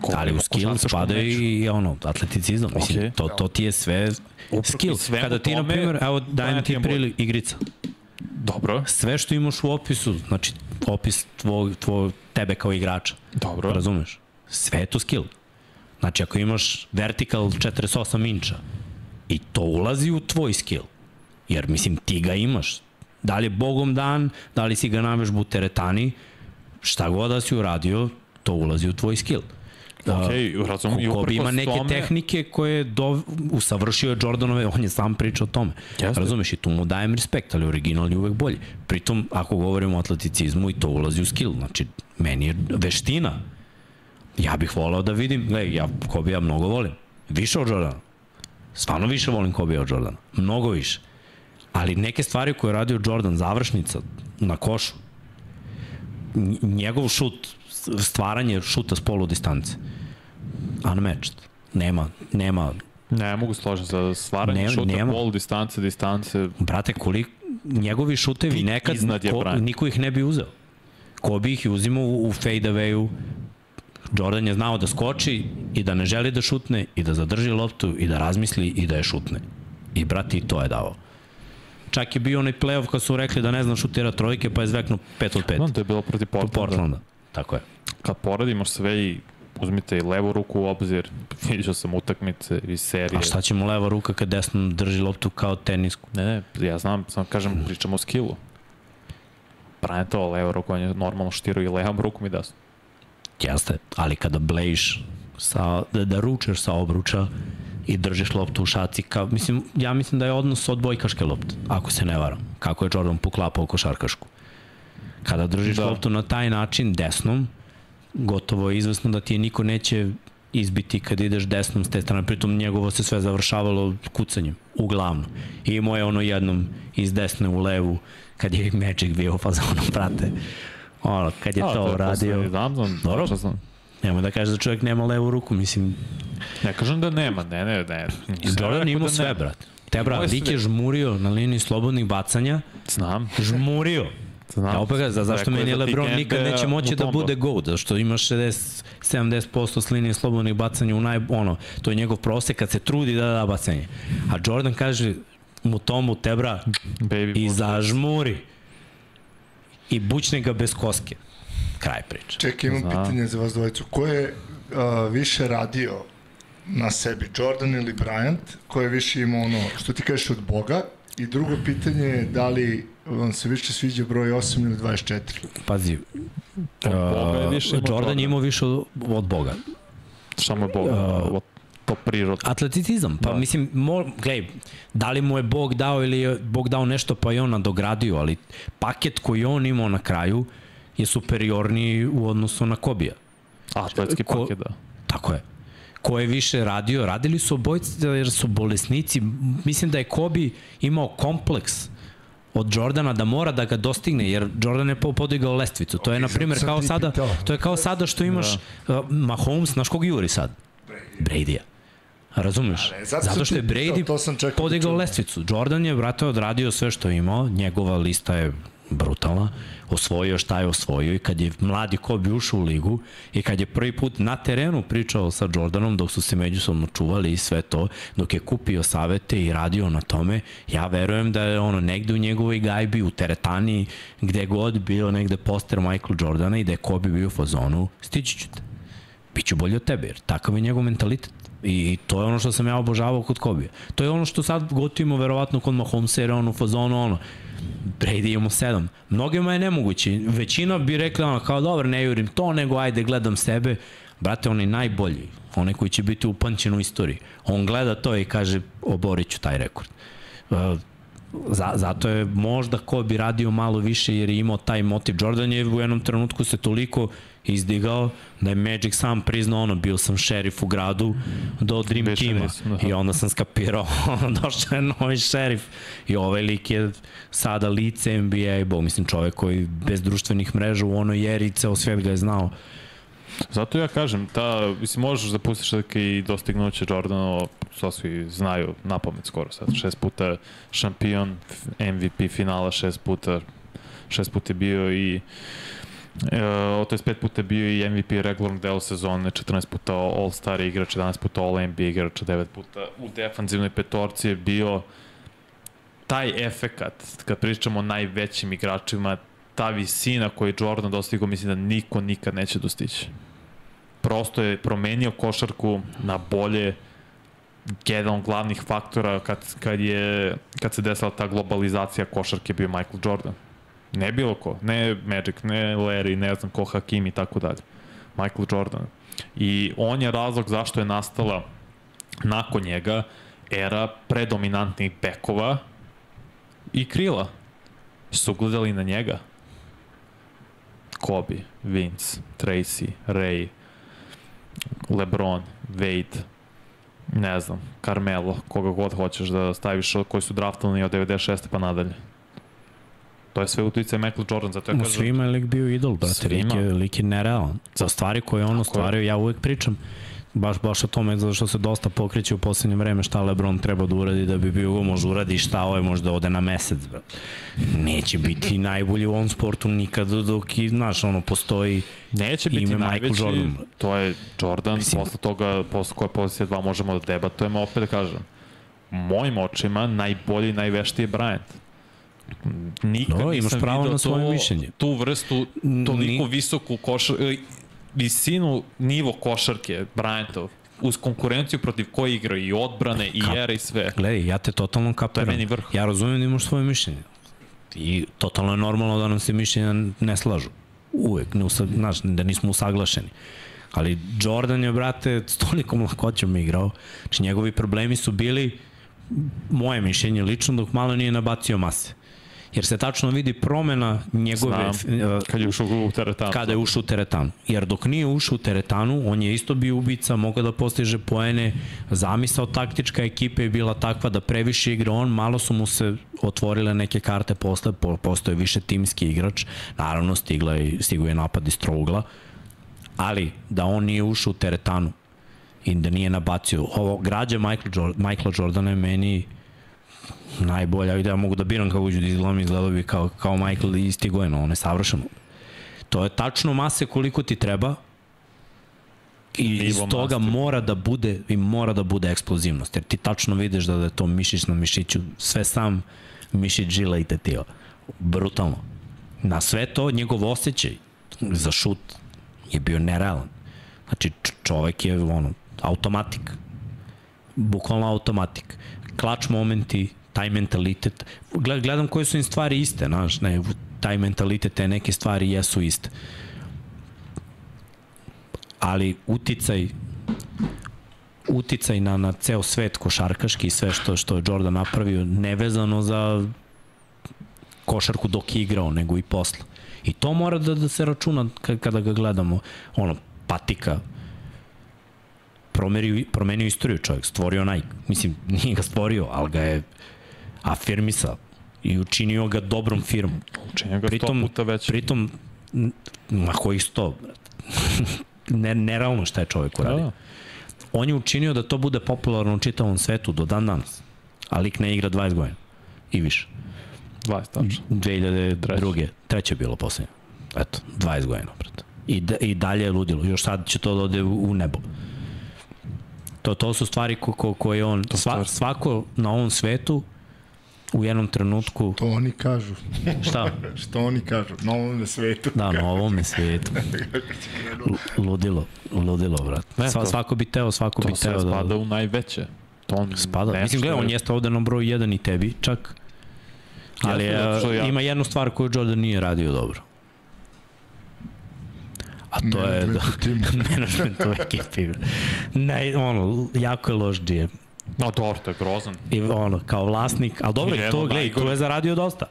Ali Govorimo u skill spada i ono, atleticizam. Mislim, Okej. to, to ti je sve skill. svemu Kada ti, na primjer, evo dajem ti prili igrica. Dobro, Sve što imaš u opisu, znači opis tvoj, tvoj, tebe kao igrača, dobro. razumeš? Sve je to skill. Znači ako imaš vertical 48 inča i to ulazi u tvoj skill, jer mislim ti ga imaš. Da li je bogom dan, da li si ga na vežbu u teretani, šta god da si uradio, to ulazi u tvoj skill. Okej, razumem. I Kobe ima neke tome- tehnike koje do, usavršio je Jordanove, on je sam pričao o tome. Jeste. Razumeš i tu mu dajem respekt, ali original je uvek bolji. Pritom, ako govorimo o atleticizmu, i to ulazi u skill. Znači, meni je veština. Ja bih volao da vidim, gledaj, ja Kobe ja mnogo volim. Više od Jordana. Stvarno više volim Kobe od Jordana. Mnogo više. Ali neke stvari koje je radio Jordan, završnica na košu, nj- njegov šut, stvaranje šuta s polu distance, unmatched. Nema, nema, Ne, mogu složiti za stvaranje Ne- šuta, nema. pol, distance, distance. brate, koliko, njegovi šutevi nekad, ko, niko ih ne bi uzeo. Ko bi ih uzimao u, u fadeawayu, Jordan je znao da skoči i da ne želi da šutne i da zadrži loptu i da razmisli i da je šutne. I brate, i to je dao. Čak je bio onaj playoff kad su rekli da ne zna šutira trojke, pa je zveknuo 5 od 5. Znam da je bilo protiv Po Portlanda. Portlanda. Tako je. Kad poredimo sve i uzmite i levu ruku u obzir, vidio sam utakmice i serije. A šta će mu leva ruka kad desno drži loptu kao tenisku? Ne, ne, ja znam, samo kažem, pričamo o skillu. Bryantova leva ruka, on je normalno štirao i levom rukom i desnom. Jeste, ali kada blejiš sa, da, da ručeš sa obruča i držiš loptu u šaci, kao, mislim, ja mislim da je odnos od bojkaške lopte, ako se ne varam, kako je Jordan poklapao košarkašku. Kada držiš Da. da. loptu na taj način desnom, gotovo je izvesno da ti je niko neće izbiti kad ideš desnom s te strane, pritom njegovo se sve završavalo kucanjem, uglavnom. I imao je ono jednom iz desne u levu, kad je Magic bio u fazonu, prate. Ono, kad je A, to uradio. Dobro. Nemoj da kažeš da čovjek nema levu ruku, mislim, Ne kažem da nema, ne, ne, ne. Jordan rekao imao da sve, brate. Te, bra, Imao je Lik sve. je žmurio na liniji slobodnih bacanja, Znam, žmurio. Znam. Ja opet ga, za, zašto meni da Lebron Tikende nikad neće moći da bude GOAT, zašto ima 60, 70% s linije slobodnih bacanja u naj, ono, to je njegov prosek kad se trudi da da bacanje. A Jordan kaže mu tomu, tebra, Baby i zažmuri. I bućne ga bez koske. Kraj priče. Čekaj, imam Znam. pitanje za vas dvojicu. Ko je uh, više radio na sebi, Jordan ili Bryant? Ko je više imao ono, što ti kažeš, od Boga? I drugo pitanje je da li vam se više sviđa broj 8 ili 24? Pazi, Od imao Jordan je imao više od, od Boga. Mu je Bog, Uh, to prirodno. Atleticizam, pa Da. da. mislim, mo, gledaj, da li mu je Bog dao ili je Bog dao nešto pa je on nadogradio, ali paket koji on imao na kraju je superiorniji u odnosu na Kobija. Atletski ko- paket, da. Tako je. Ko je više radio, radili su obojci jer su bolesnici. Mislim da je Kobi imao kompleks od Jordana da mora da ga dostigne jer Jordan je po- podigao lestvicu. To je na primjer kao sada to je kao sada što imaš da. uh, Mahomes, znaš kog juri sad? Brady-a. Razumeš? Zato Zato što je Brady to sam čekao da podigao lestvicu. Jordan je, brate, odradio sve što je imao. Njegova lista je brutalna, osvojio šta je osvojio i kad je mladi Kobe ušao u ligu i kad je prvi put na terenu pričao sa Jordanom dok su se međusobno čuvali i sve to, dok je kupio savete i radio na tome, ja verujem da je ono negde u njegovoj gajbi, u teretani, gde god bio negde poster Michael Jordana i da je Kobe bio u fazonu, stići ću te. Biću bolji od tebe, jer takav je njegov mentalitet. I to je ono što sam ja obožavao kod Kobe. To je ono što sad gotivimo verovatno kod Mahomesa jer je on u fazonu ono, Brady imamo sedam. Mnogima je nemoguće. Većina bi rekla ono, kao dobro, ne jurim to, nego ajde gledam sebe. Brate, on je najbolji. Onaj koji će biti upančen u istoriji. On gleda to i kaže, oborit ću taj rekord. Uh, za, zato je možda ko bi radio malo više jer je imao taj motiv. Jordan je u jednom trenutku se toliko izdigao da je Magic sam priznao ono, bio sam šerif u gradu do Dream Više Teama nisam, da. i onda sam skapirao, došao je novi šerif i ovaj lik je sada lice NBA i bo, mislim čovek koji bez društvenih mreža u onoj eri ceo svet ga je znao. Zato ja kažem, ta, mislim, možeš da pustiš neke i dostignuće Jordanovo, to svi znaju na pamet skoro sad, šest puta šampion, MVP finala šest puta, šest puta je bio i E, to je pet puta bio i MVP regularnog dela sezone, 14 puta All-Star igrač, 11 puta All-NBA igrač, 9 puta u defanzivnoj petorci je bio taj efekat, kad pričamo o najvećim igračima, ta visina koju je Jordan dostigao, mislim da niko nikad neće dostići. Prosto je promenio košarku na bolje, jedan od glavnih faktora kad, kad, je, kad se desila ta globalizacija košarke bio Michael Jordan. Ne bilo ko, ne Magic, ne Larry, ne znam ko Hakim i tako dalje. Michael Jordan. I on je razlog zašto je nastala nakon njega era predominantnih bekova i krila. Su gledali na njega. Kobe, Vince, Tracy, Ray, LeBron, Wade, ne znam, Carmelo, koga god hoćeš da staviš, koji su draftovani od 96. pa nadalje. To je sve uticaj Michael Jordan, zato ja kažem... svima je lik bio idol, brate, lik Svima. je, lik je nerealan. Za stvari koje on ostvario, ja uvek pričam, baš, baš o tome, zato što se dosta pokreće u poslednje vreme šta Lebron treba da uradi da bi bio, može uradi šta ovaj možda ode na mesec, brate. Neće biti najbolji u ovom sportu nikad dok i, znaš, ono, postoji Neće biti ime Michael najveći, Jordan. to je Jordan, Mislim- posle toga, posle koje pozicije dva možemo da debatujemo, opet da kažem, mojim očima najbolji najveštiji je Bryant. Nikad No, imaš nisam pravo na svoje to, mišljenje. tu vrstu, toliko visoku košar, e, visinu, nivo košarke Bryantov, uz konkurenciju protiv koje igra i odbrane i Kap- ere i sve. Gledaj, ja te totalno kapiram. meni vrh. Ja razumijem da imaš svoje mišljenje. I totalno je normalno da nam se mišljenja ne slažu. Uvek, ne usa, znaš, da nismo usaglašeni. Ali Jordan je, brate, s tolikom lakoćom igrao. Znači, njegovi problemi su bili, moje mišljenje lično, dok malo nije nabacio mase. Jer se tačno vidi promena njegove... Znam, eh, kad je ušao u teretanu. kada je ušao u teretanu. Jer dok nije ušao u teretanu, on je isto bio ubica, mogao da postiže poene, zamisao taktička ekipe je bila takva da previše igra on, malo su mu se otvorile neke karte posle, po- postao je više timski igrač, naravno stigla je, stigao je napad iz trougla, ali da on nije ušao u teretanu i da nije nabacio, ovo građa Michael Jordan, Michaela Jordana je meni najbolja i da ja mogu da biram kako ću da izgledam, izgledao bi kao, kao Michael i stigo je, no, on je savršeno. To je tačno mase koliko ti treba i iz toga masti. mora da bude i mora da bude eksplozivnost, jer ti tačno vidiš da, da je to mišić na mišiću, sve sam mišić žila i tetio. Brutalno. Na sve to njegov osjećaj za šut je bio nerealan. Znači čovek je ono, automatik. Bukvalno automatik. Klač momenti, taj mentalitet. Gled- Gledam koje su im stvari iste, znaš, ne, taj mentalitet, te neke stvari jesu iste. Ali uticaj uticaj na, na ceo svet košarkaški i sve što, što je Jordan napravio, nevezano za košarku dok je igrao, nego i posle. I to mora da, da se računa ka- kada ga gledamo. Ono, patika, promenio, promenio istoriju čovjek, stvorio Nike. Mislim, nije ga stvorio, ali ga je afirmisao i učinio ga dobrom firmom. Učinio ga sto Pritom, puta već. pritom, ma kojih sto, ne, nerealno šta je čovjek uradio. Da. On je učinio da to bude popularno u čitavom svetu do dan danas. A lik ne igra 20 godina i više. 20 tačno. 2002. Treće je bilo poslednje. Eto, 20 godina, brate. I, da, I dalje je ludilo. Još sad će to da ode u, u nebo. To, to su stvari ko, ko, koje on, sva, svako na ovom svetu u jednom trenutku, To oni kažu. šta? Što oni kažu? Na ovom svetu. Da, na ovom svetu. Ludilo, ludilo, brat. Ne, Sva, to- svako bi teo, svako bi To teo da... spada u najveće. To on Spada. nešto Mislim, gledaj, on je- jeste ovde na broju 1 i tebi, čak. Ali e, ja- ima jednu stvar koju Jordan nije radio dobro. A to je da, Management u timu. management u ekipi. Ne, ono, jako je loš GM. No, dobro, to je grozan. I ono, kao vlasnik, ali dobro, to, gledaj, to je zaradio dosta.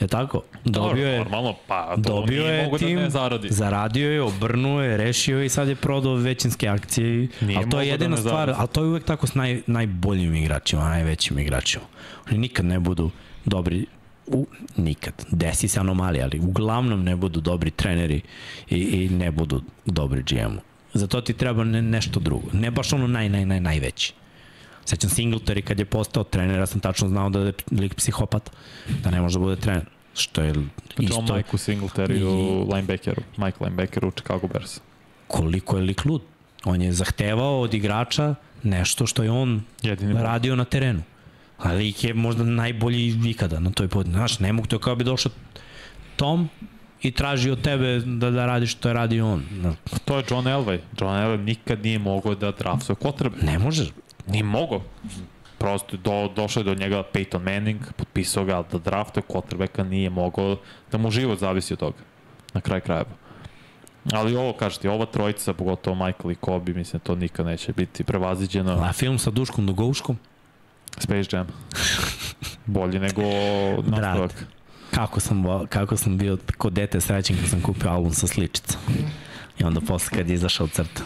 Je tako? Dobio je, Normalno, pa to dobio nije je mogo tim, da ne zaradi. zaradio je, obrnuo je, rešio je i sad je prodao većinske akcije. Nije ali to je da jedina ne stvar, ali to je uvek tako s naj, najboljim igračima, najvećim igračima. Oni nikad ne budu dobri u, nikad. Desi se anomalija, ali uglavnom ne budu dobri treneri i, i ne budu dobri GM-u. Zato ti treba ne, nešto drugo. Ne baš ono naj, naj, naj, najveći. Sećam Singletary kad je postao trener, ja sam tačno znao da je lik psihopata, da ne može da bude trener. Što je on isto Mike Singletary u linebackeru, Mike linebackeru u Chicago Bears. koliko je lik lud. On je zahtevao od igrača nešto što je on Jedini radio na terenu. A lik je možda najbolji ikada na toj pod. Znaš, ne mogu to kao bi došao Tom i traži od tebe da, da radiš što je radio on. Znaš, To je John Elway. John Elway nikad nije mogao da draftuje kotrbe. Ne može. Nije mogao. Prosto do, došao je do njega Peyton Manning, potpisao ga da draftuje quarterbacka, nije mogao da mu život zavisi od toga. Na kraj krajeva. Ali ovo, kažete, ova trojica, pogotovo Michael i Kobe, mislim, to nikad neće biti prevaziđeno. A film sa Duškom Dugovškom? Space Jam. Bolji nego nastavak. Kako sam, kako sam bio kod dete srećen kad sam kupio album sa sličicom. I onda posle kad je izašao crta.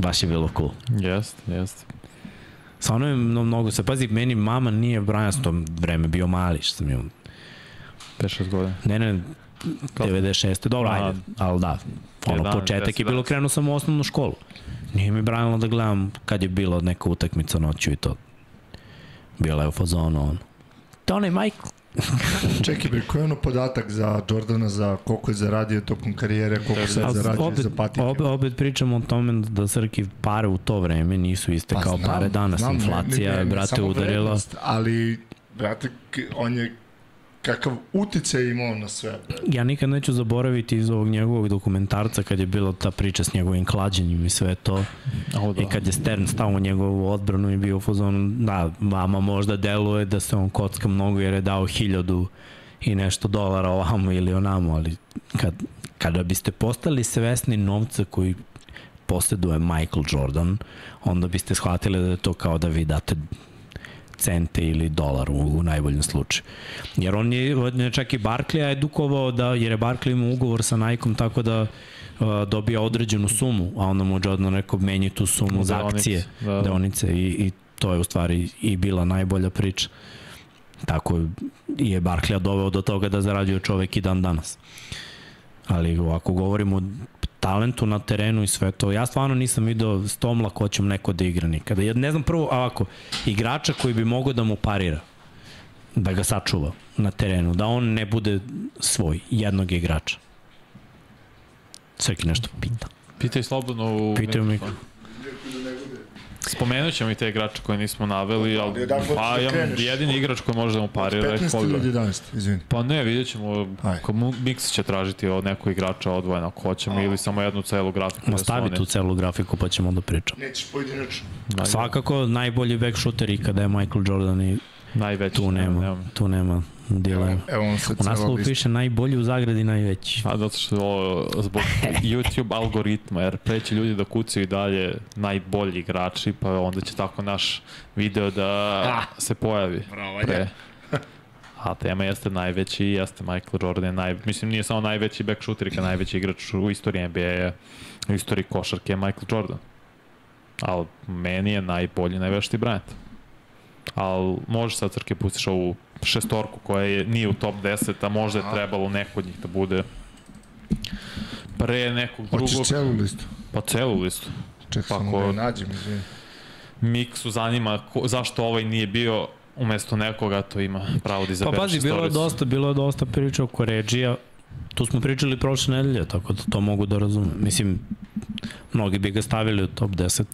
Baš je bilo cool. Jest, jest. Stvarno je mno- mnogo se, pazi, meni mama nije Brian s tom vreme bio mali što sam imao. 5-6 godina. Ne, ne, Kako? 96. Dobro, ajde, ali da. Ono, 11, početak je 10, bilo, krenuo sam u osnovnu školu. Nije mi branilo da gledam kad je bilo neka utakmica noću i to. Bila je u fazonu, ono. To onaj Michael. Čekaj, bre, koji je ono podatak za Jordana za koliko je zaradio tokom karijere, koliko se A zaradio opet, za patike? opet, opet pričamo o tome da Srki pare u to vreme nisu iste Pa kao znam, pare danas. znam, ne- Inflacija ne- je, brate, udarila. vrednost, Ali, brate, on je kakav uticaj imao na sve. Ja nikad neću zaboraviti iz ovog njegovog dokumentarca kad je bila ta priča s njegovim klađenjem i sve to. O, da. I kad je Stern stao u njegovu odbranu i bio u fazonu, da, vama možda deluje da se on kocka mnogo jer je dao hiljadu i nešto dolara ovamo ili onamo, ali kad, kada biste postali svesni novca koji posjeduje Michael Jordan, onda biste shvatili da je to kao da vi date cente ili dolar u, u najboljem slučaju. Jer on je, čak i Barkley edukovao da, jer je Barkley imao ugovor sa Nike-om tako da dobija određenu sumu, a onda mu Jordan rekao menji tu sumu za akcije, da, da. deonice i, i to je u stvari i bila najbolja priča. Tako je Barkley doveo do toga da zarađuje čovek i dan danas. Ali ako govorimo talentu na terenu i sve to, ja stvarno nisam video s tom lakoćom neko da igra nikada. Ja ne znam prvo, ovako, igrača koji bi mogao da mu parira, da ga sačuva na terenu, da on ne bude svoj, jednog igrača. Sveki nešto pita. Pitaj slobodno u... Pitaju mi. Spomenut ćemo i te igrače koje nismo naveli, ali pa da ja, jedini igrač koji može da mu parira je 15 Kobe. ili 11, izvini. Pa ne, vidjet ćemo, Mix će tražiti od nekog igrača odvojeno ako hoćemo ili samo jednu celu grafiku. Ma da su stavi tu celu grafiku pa ćemo da pričamo. Nećeš pojedinačno. Svakako najbolji back shooter ikada je Michael Jordan i Najveći. tu nema, tu nema dilema. Evo on sad U naslovu piše najbolji u zagradi najveći. A zato što je ovo zbog YouTube algoritma, jer pre će ljudi da kucaju i dalje najbolji igrači, pa onda će tako naš video da se pojavi. Bravo, pre. A tema jeste najveći, jeste Michael Jordan, je naj, mislim nije samo najveći back shooter, i najveći igrač u istoriji NBA, u istoriji košarke je Michael Jordan. Ali meni je najbolji, najveštiji Bryant. Ali može sad crke pustiš ovu šestorku koja je, nije u top 10, a možda je trebalo neko od njih da bude pre nekog Hoćeš drugog, celu listu? pa celu listu. Ček, Pa samo ko- da je nađem, izvini. Miksu zanima ko, zašto ovaj nije bio umesto nekoga to ima pravo da Pa izabereš pazi, bilo je dosta, bilo je dosta priča oko Regija. Tu smo pričali prošle nedelje, tako da to mogu da razumem. Mislim, mnogi bi ga stavili u top 10.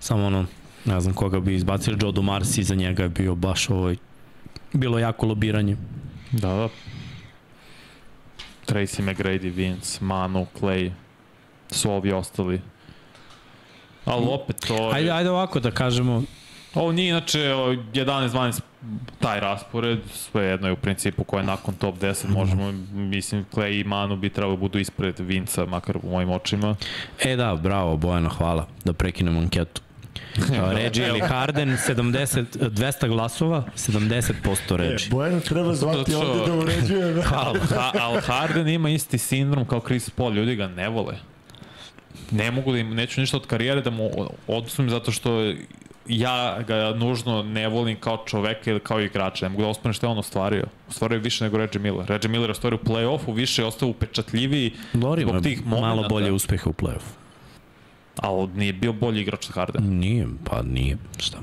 Samo ono, ne znam koga bi izbacili. Joe Dumars iza njega je bio baš ovaj, bilo jako lobiranje. Da, da. Tracy McGrady, Vince, Manu, Clay, su ovi ostali. Ali opet to je... Ajde, ajde ovako da kažemo, Ovo nije inače o, 11-12 taj raspored, sve jedno je u principu ko je nakon top 10, možemo, mislim, Clay i Manu bi trebalo budu ispred Vinca, makar u mojim očima. E da, bravo Bojana, hvala da prekinemo anketu. Reggie ili Harden, 70, 200 glasova, 70% E, Reggie. Bojana treba zvati Zato ovde da uređuje. Al, ha, al Harden ima isti sindrom kao Chris Paul, ljudi ga ne vole. Ne mogu da im, neću ništa od karijere da mu odustim zato što ja ga nužno ne volim kao čoveka ili kao igrača. Ne mogu da ospane šta je on ostvario. Ostvario je više nego Reggie Miller. Reggie Miller je ostvario u play-offu, više je ostao upečatljiviji Lori zbog tih malo momenata. bolje uspeha u play-offu. Ali nije bio bolji igrač od Hardena. Nije, pa nije, šta.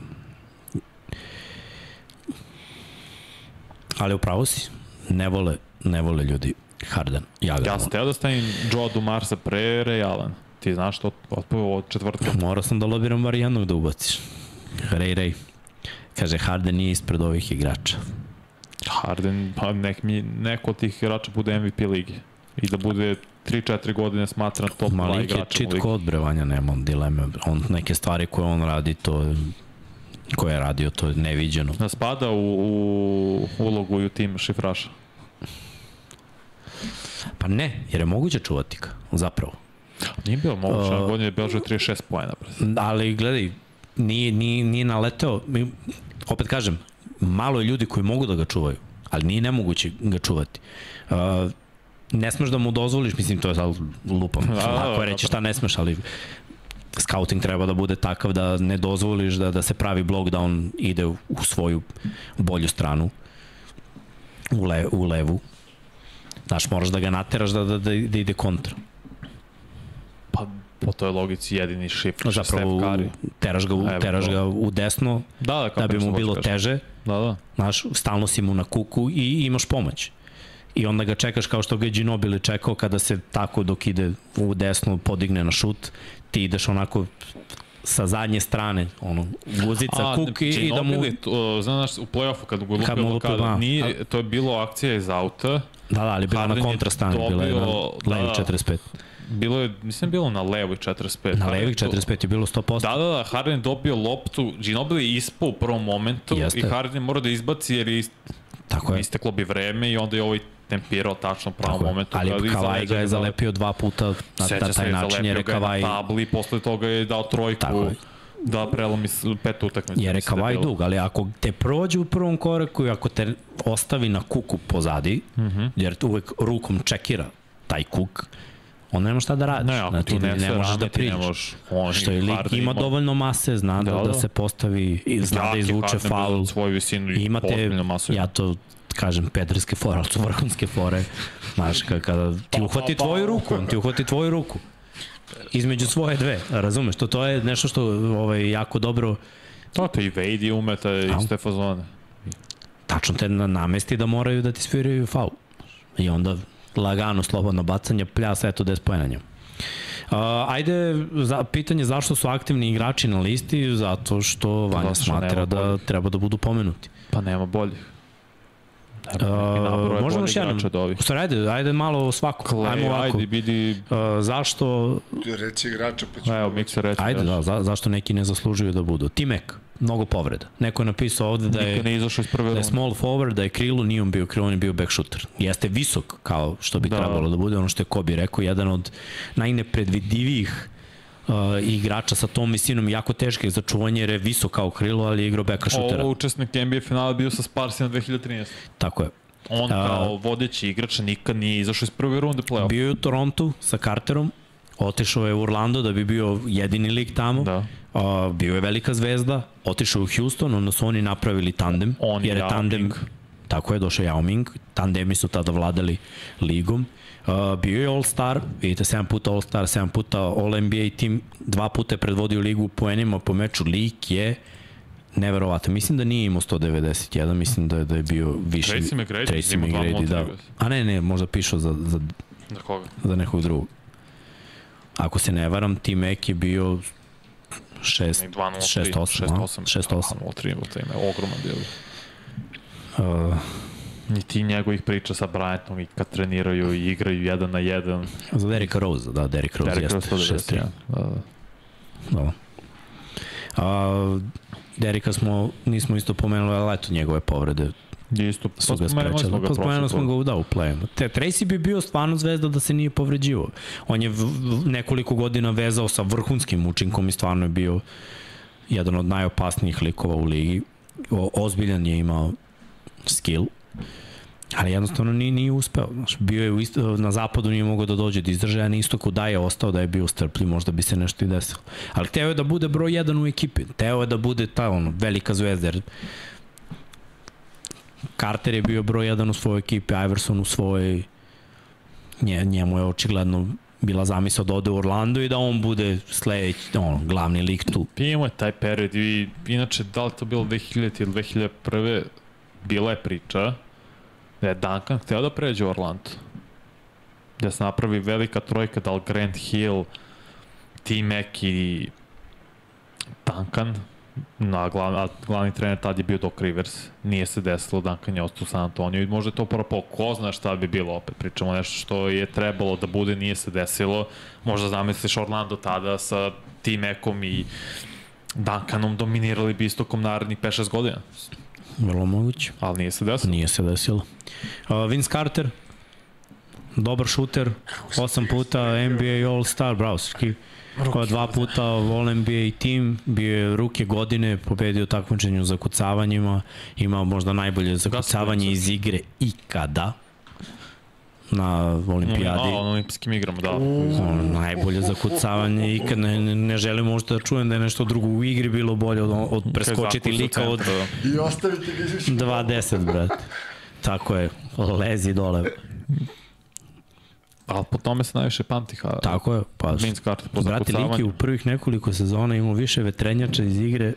Ali upravo si, ne vole, ne vole ljudi Harden. Ja Ja sam teo da stavim Joe Dumarsa pre Ray Allen. Ti znaš što otpao od četvrtka. Morao sam da lobiram bar jednog da ubaciš. Ray Ray. Kaže, Harden nije ispred ovih igrača. Harden, pa nek mi neko od tih igrača bude MVP ligi. I da bude 3-4 godine smatran top 2 Malik je igrača u cheat ligi. kod bre, Vanja, nema dileme. On, neke stvari koje on radi, to je- koje je radio, to je neviđeno. Da spada u, u ulogu u tim šifraša. Pa ne, jer je moguće čuvati ga, zapravo. Nije bilo moguće, Uh, godinu je Belžao 36 pojena. Ali gledaj, nije, nije, nije naleteo, mi, opet kažem, malo je ljudi koji mogu da ga čuvaju, ali nije nemoguće ga čuvati. Uh, ne smeš da mu dozvoliš, mislim, to je sad lupam, Da, da, lako je da, reći da. šta ne smeš, ali scouting treba da bude takav da ne dozvoliš da, da se pravi blok da on ide u, svoju bolju stranu, u, le, u levu. Znaš, moraš da ga nateraš da, da, da, da ide kontra. Pa po toj logici jedini je Zapravo, teraš ga, u, Evo teraš ga u desno, Da, da, da bi mu bilo kažem. teže, Da, da. znaš, stalno si mu na kuku i imaš pomoć. I onda ga čekaš kao što ga je Ginobili čekao kada se tako dok ide u desno podigne na šut, ti ideš onako sa zadnje strane, ono, guzica, kuk i, i da mu... To, znaš, u play-offu kad Kad lupio blokada, da. nije, to je bilo akcija iz auta, Da, da, ali bila Harden na je kontrastrani, bila je na dobio- levi da. 45. bilo je, mislim, bilo na levoj 45. Na levih to- 45 je bilo 100%. Da, da, da, Harden je dobio loptu, Ginobili je ispao u prvom momentu Jeste. i Harden je morao da izbaci jer je ist- Tako je. isteklo bi vreme i onda je ovaj tempirao tačno u pravom Tako momentu. Ali iza Kavaj ga je zalepio dva puta na, na Seća se, taj način, jer je Kavaj... na tabli, posle toga je dao trojku Tako je. da prelomi pet utakmica. Jer je da Kavaj dug, ali ako te prođe u prvom koraku i ako te ostavi na kuku pozadi, mm Mhm. -hmm. jer uvek rukom čekira taj kuk, onda nema šta da radiš. Ne, ako Znači, tu ne, ne možeš da ti ne priđeš. On Što je lik ima dovoljno mase, zna da, Da, da, da. se postavi, i zna da je izvuče faul. svoju visinu i Imate, ozbiljnu masu. ja to kažem, pederske fore, ali su vrhunske fore. Znaš, ka- kada ti uhvati pa, tvoju ruku, on ti uhvati tvoju ruku. Između svoje dve, razumeš? To, to je nešto što ovaj, jako dobro To te i je umeta iste fazone. tačno te na- namesti da moraju da ti sviraju faul. I onda lagano, slobodno bacanje, pljas, eto 10 pojena njemu. Uh, ajde, za, pitanje zašto su aktivni igrači na listi, zato što Vanja smatra da treba da budu pomenuti. Pa nema boljih. Možemo još jednom, Od ovih. stvari, ajde, ajde malo o svakom. Ajmo ovako. ajde, vidi, Uh, zašto, Reci igrača pa ću... evo, mikser reći. ajde, da, za, zašto neki ne zaslužuju da budu? Timek, mnogo povreda. Neko je napisao ovde da je... Ne izašao iz prve da je small forward, da je krilu, nije on bio krilu, on je bio back shooter. Jeste visok, kao što bi da. Da. trebalo da bude, ono što je Kobe rekao, jedan od najnepredvidivijih uh, igrača sa tom visinom, jako teške za čuvanje, jer je visok kao krilo, ali je igrao backa shootera. Ovo učesnik NBA finala bio sa Sparsima 2013. Tako je. On kao vodeći igrač nikad nije izašao iz prve runde play-off. Bio je u Torontu sa Carterom, otišao je u Orlando da bi bio jedini lik tamo. Da. Uh, bio je velika zvezda, otišao u Houston, onda su oni napravili tandem. On jer je tandem. Tako je, došao Yao Ming, tandemi su tada vladali ligom. Uh, bio je All-Star, vidite, 7 puta All-Star, 7 puta All-NBA tim, dva puta je predvodio ligu u poenima po meču. Lik je Neverovatno. Mislim da nije imao 191, mislim da je, da je bio više. Tracy McGrady, Tracy dva McGrady, da. A ne, ne, možda pišao za, za, Za koga? za nekog drugog. Ako se ne varam, Tim Ek je bio 6, Nek 2-0-3. 6-8, 6-8. 6-8. 2-0-3, to ime ogroman bio. Uh, Ni ti njegovih priča sa Bryantom i kad treniraju i igraju jedan na jedan. za Derika Rose, da, Derek Rose Derek jeste Rose 6-3. 191. Da, da. Da. A, Derika smo, nismo isto pomenuli, ali eto njegove povrede isto, pa su ga sprečali. Pa spomenuli smo ga da u play Te, Tracy bi bio stvarno zvezda da se nije povređivao. On je v, v, nekoliko godina vezao sa vrhunskim učinkom i stvarno je bio jedan od najopasnijih likova u ligi. O, ozbiljan je imao skill, ali jednostavno nije, nije uspeo. Znaš, bio je isto, na zapadu nije mogao da dođe do izražaja, na istoku da je ostao, da je bio strpljiv, možda bi se nešto i desilo. Ali teo je da bude broj jedan u ekipi, teo je da bude ta ono, velika zvezda, jer Carter je bio broj jedan u svojoj ekipi, Iverson u svojoj, nje, njemu je očigledno bila zamisao da ode u Orlando i da on bude sledeći, ono, glavni lik tu. Imamo je taj period i inače da li to bilo 2000 ili 2001. bila je priča da je Duncan hteo da pređe u Orlando. Da se napravi velika trojka, da li Grant Hill, T-Mac i Duncan, na glav, a glavni trener tad je bio Doc Rivers. Nije se desilo, Duncan je ostao u San Antonio i možda je to propao. Ko zna šta bi bilo opet. Pričamo nešto što je trebalo da bude, nije se desilo. Možda zamisliš Orlando tada sa T-Macom i Duncanom dominirali bi istokom narednih 5-6 godina. Vrlo moguće. Ali nije se desilo. Nije se desilo. Uh, Vince Carter, dobar šuter, osam puta NBA All-Star, bravo, Srki. Kao dva puta All NBA tim, bio je ruke godine, pobedio takmičenju za kucavanjima, imao možda najbolje zakucavanje iz igre ikada na olimpijadi. Na olimpijskim igrama, da. Ono, najbolje zakucavanje ikad ne, ne, ne želim možda da čujem da je nešto drugo u igri bilo bolje od, od preskočiti lika od da. I ostavite ga više. 2.10, brate. Tako je, lezi dole. Ali po tome se najviše pamti. Ha, Tako je, pa Vince Carter po Brate, lik je zakucavanju. u prvih nekoliko sezona imao više vetrenjača iz igre.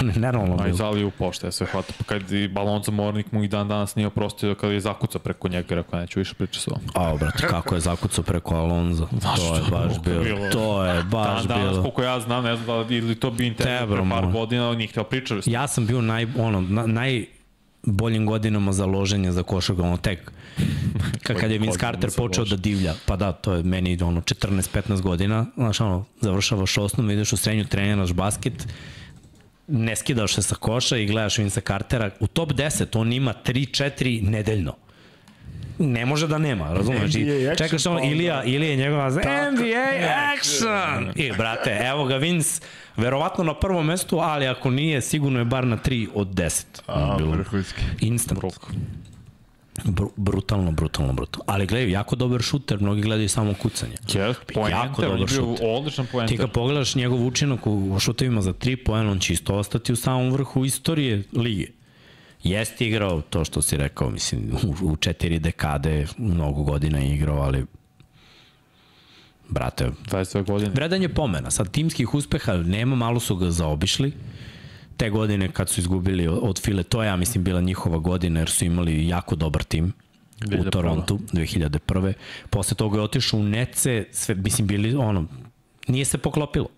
On je nerealno A u pošte, sve hvata. Pa kad i balon za mornik mu i dan danas nije oprostio kada je zakuca preko njega, rekao neću više pričati s ovom. A, brate, kako je zakucao preko Alonza. To je baš bilo. bilo. To je baš Dan danas, bilo. koliko ja znam, ne znam da li ili to bi internet pre par godina, on nije hteo pričati. Ja sam bio naj, ono, na, naj, boljim godinama za loženje za košarku, ono tek kad, kad je Vince Carter počeo da divlja, pa da, to je meni ono 14-15 godina, znaš ono, završavaš osnovno, ideš u srednju, treniraš basket, ne skidaš se sa koša i gledaš Vince Cartera, u top 10 on ima 3-4 nedeljno. Ne može da nema, razumeš? I NBA action, čekaš ono, pa onda- Ilija, Ilija je njegova NBA action! I, brate, evo ga Vince, verovatno na prvom mestu, ali ako nije, sigurno je bar na 3 od 10. A, Bilo vrhunski. Instant. Br brutalno, brutalno, brutalno. Ali gledaj, jako dobar šuter, mnogi gledaju samo kucanje. Yes, poenter, Jako dobar šuter. odličan Ti poenter. kad pogledaš njegov učinak u šutevima za 3 poena, on će isto ostati u samom vrhu istorije lige. Jeste igrao to što si rekao, mislim, u, u četiri dekade, mnogo godina je igrao, ali brate, 22 godine. vredan je pomena. Sad timskih uspeha nema, malo su ga zaobišli. Te godine kad su izgubili od File, to je, ja mislim, bila njihova godina jer su imali jako dobar tim u 2001. Torontu 2001. Posle toga je otišao u Nece, sve, mislim, bili, ono, nije se poklopilo.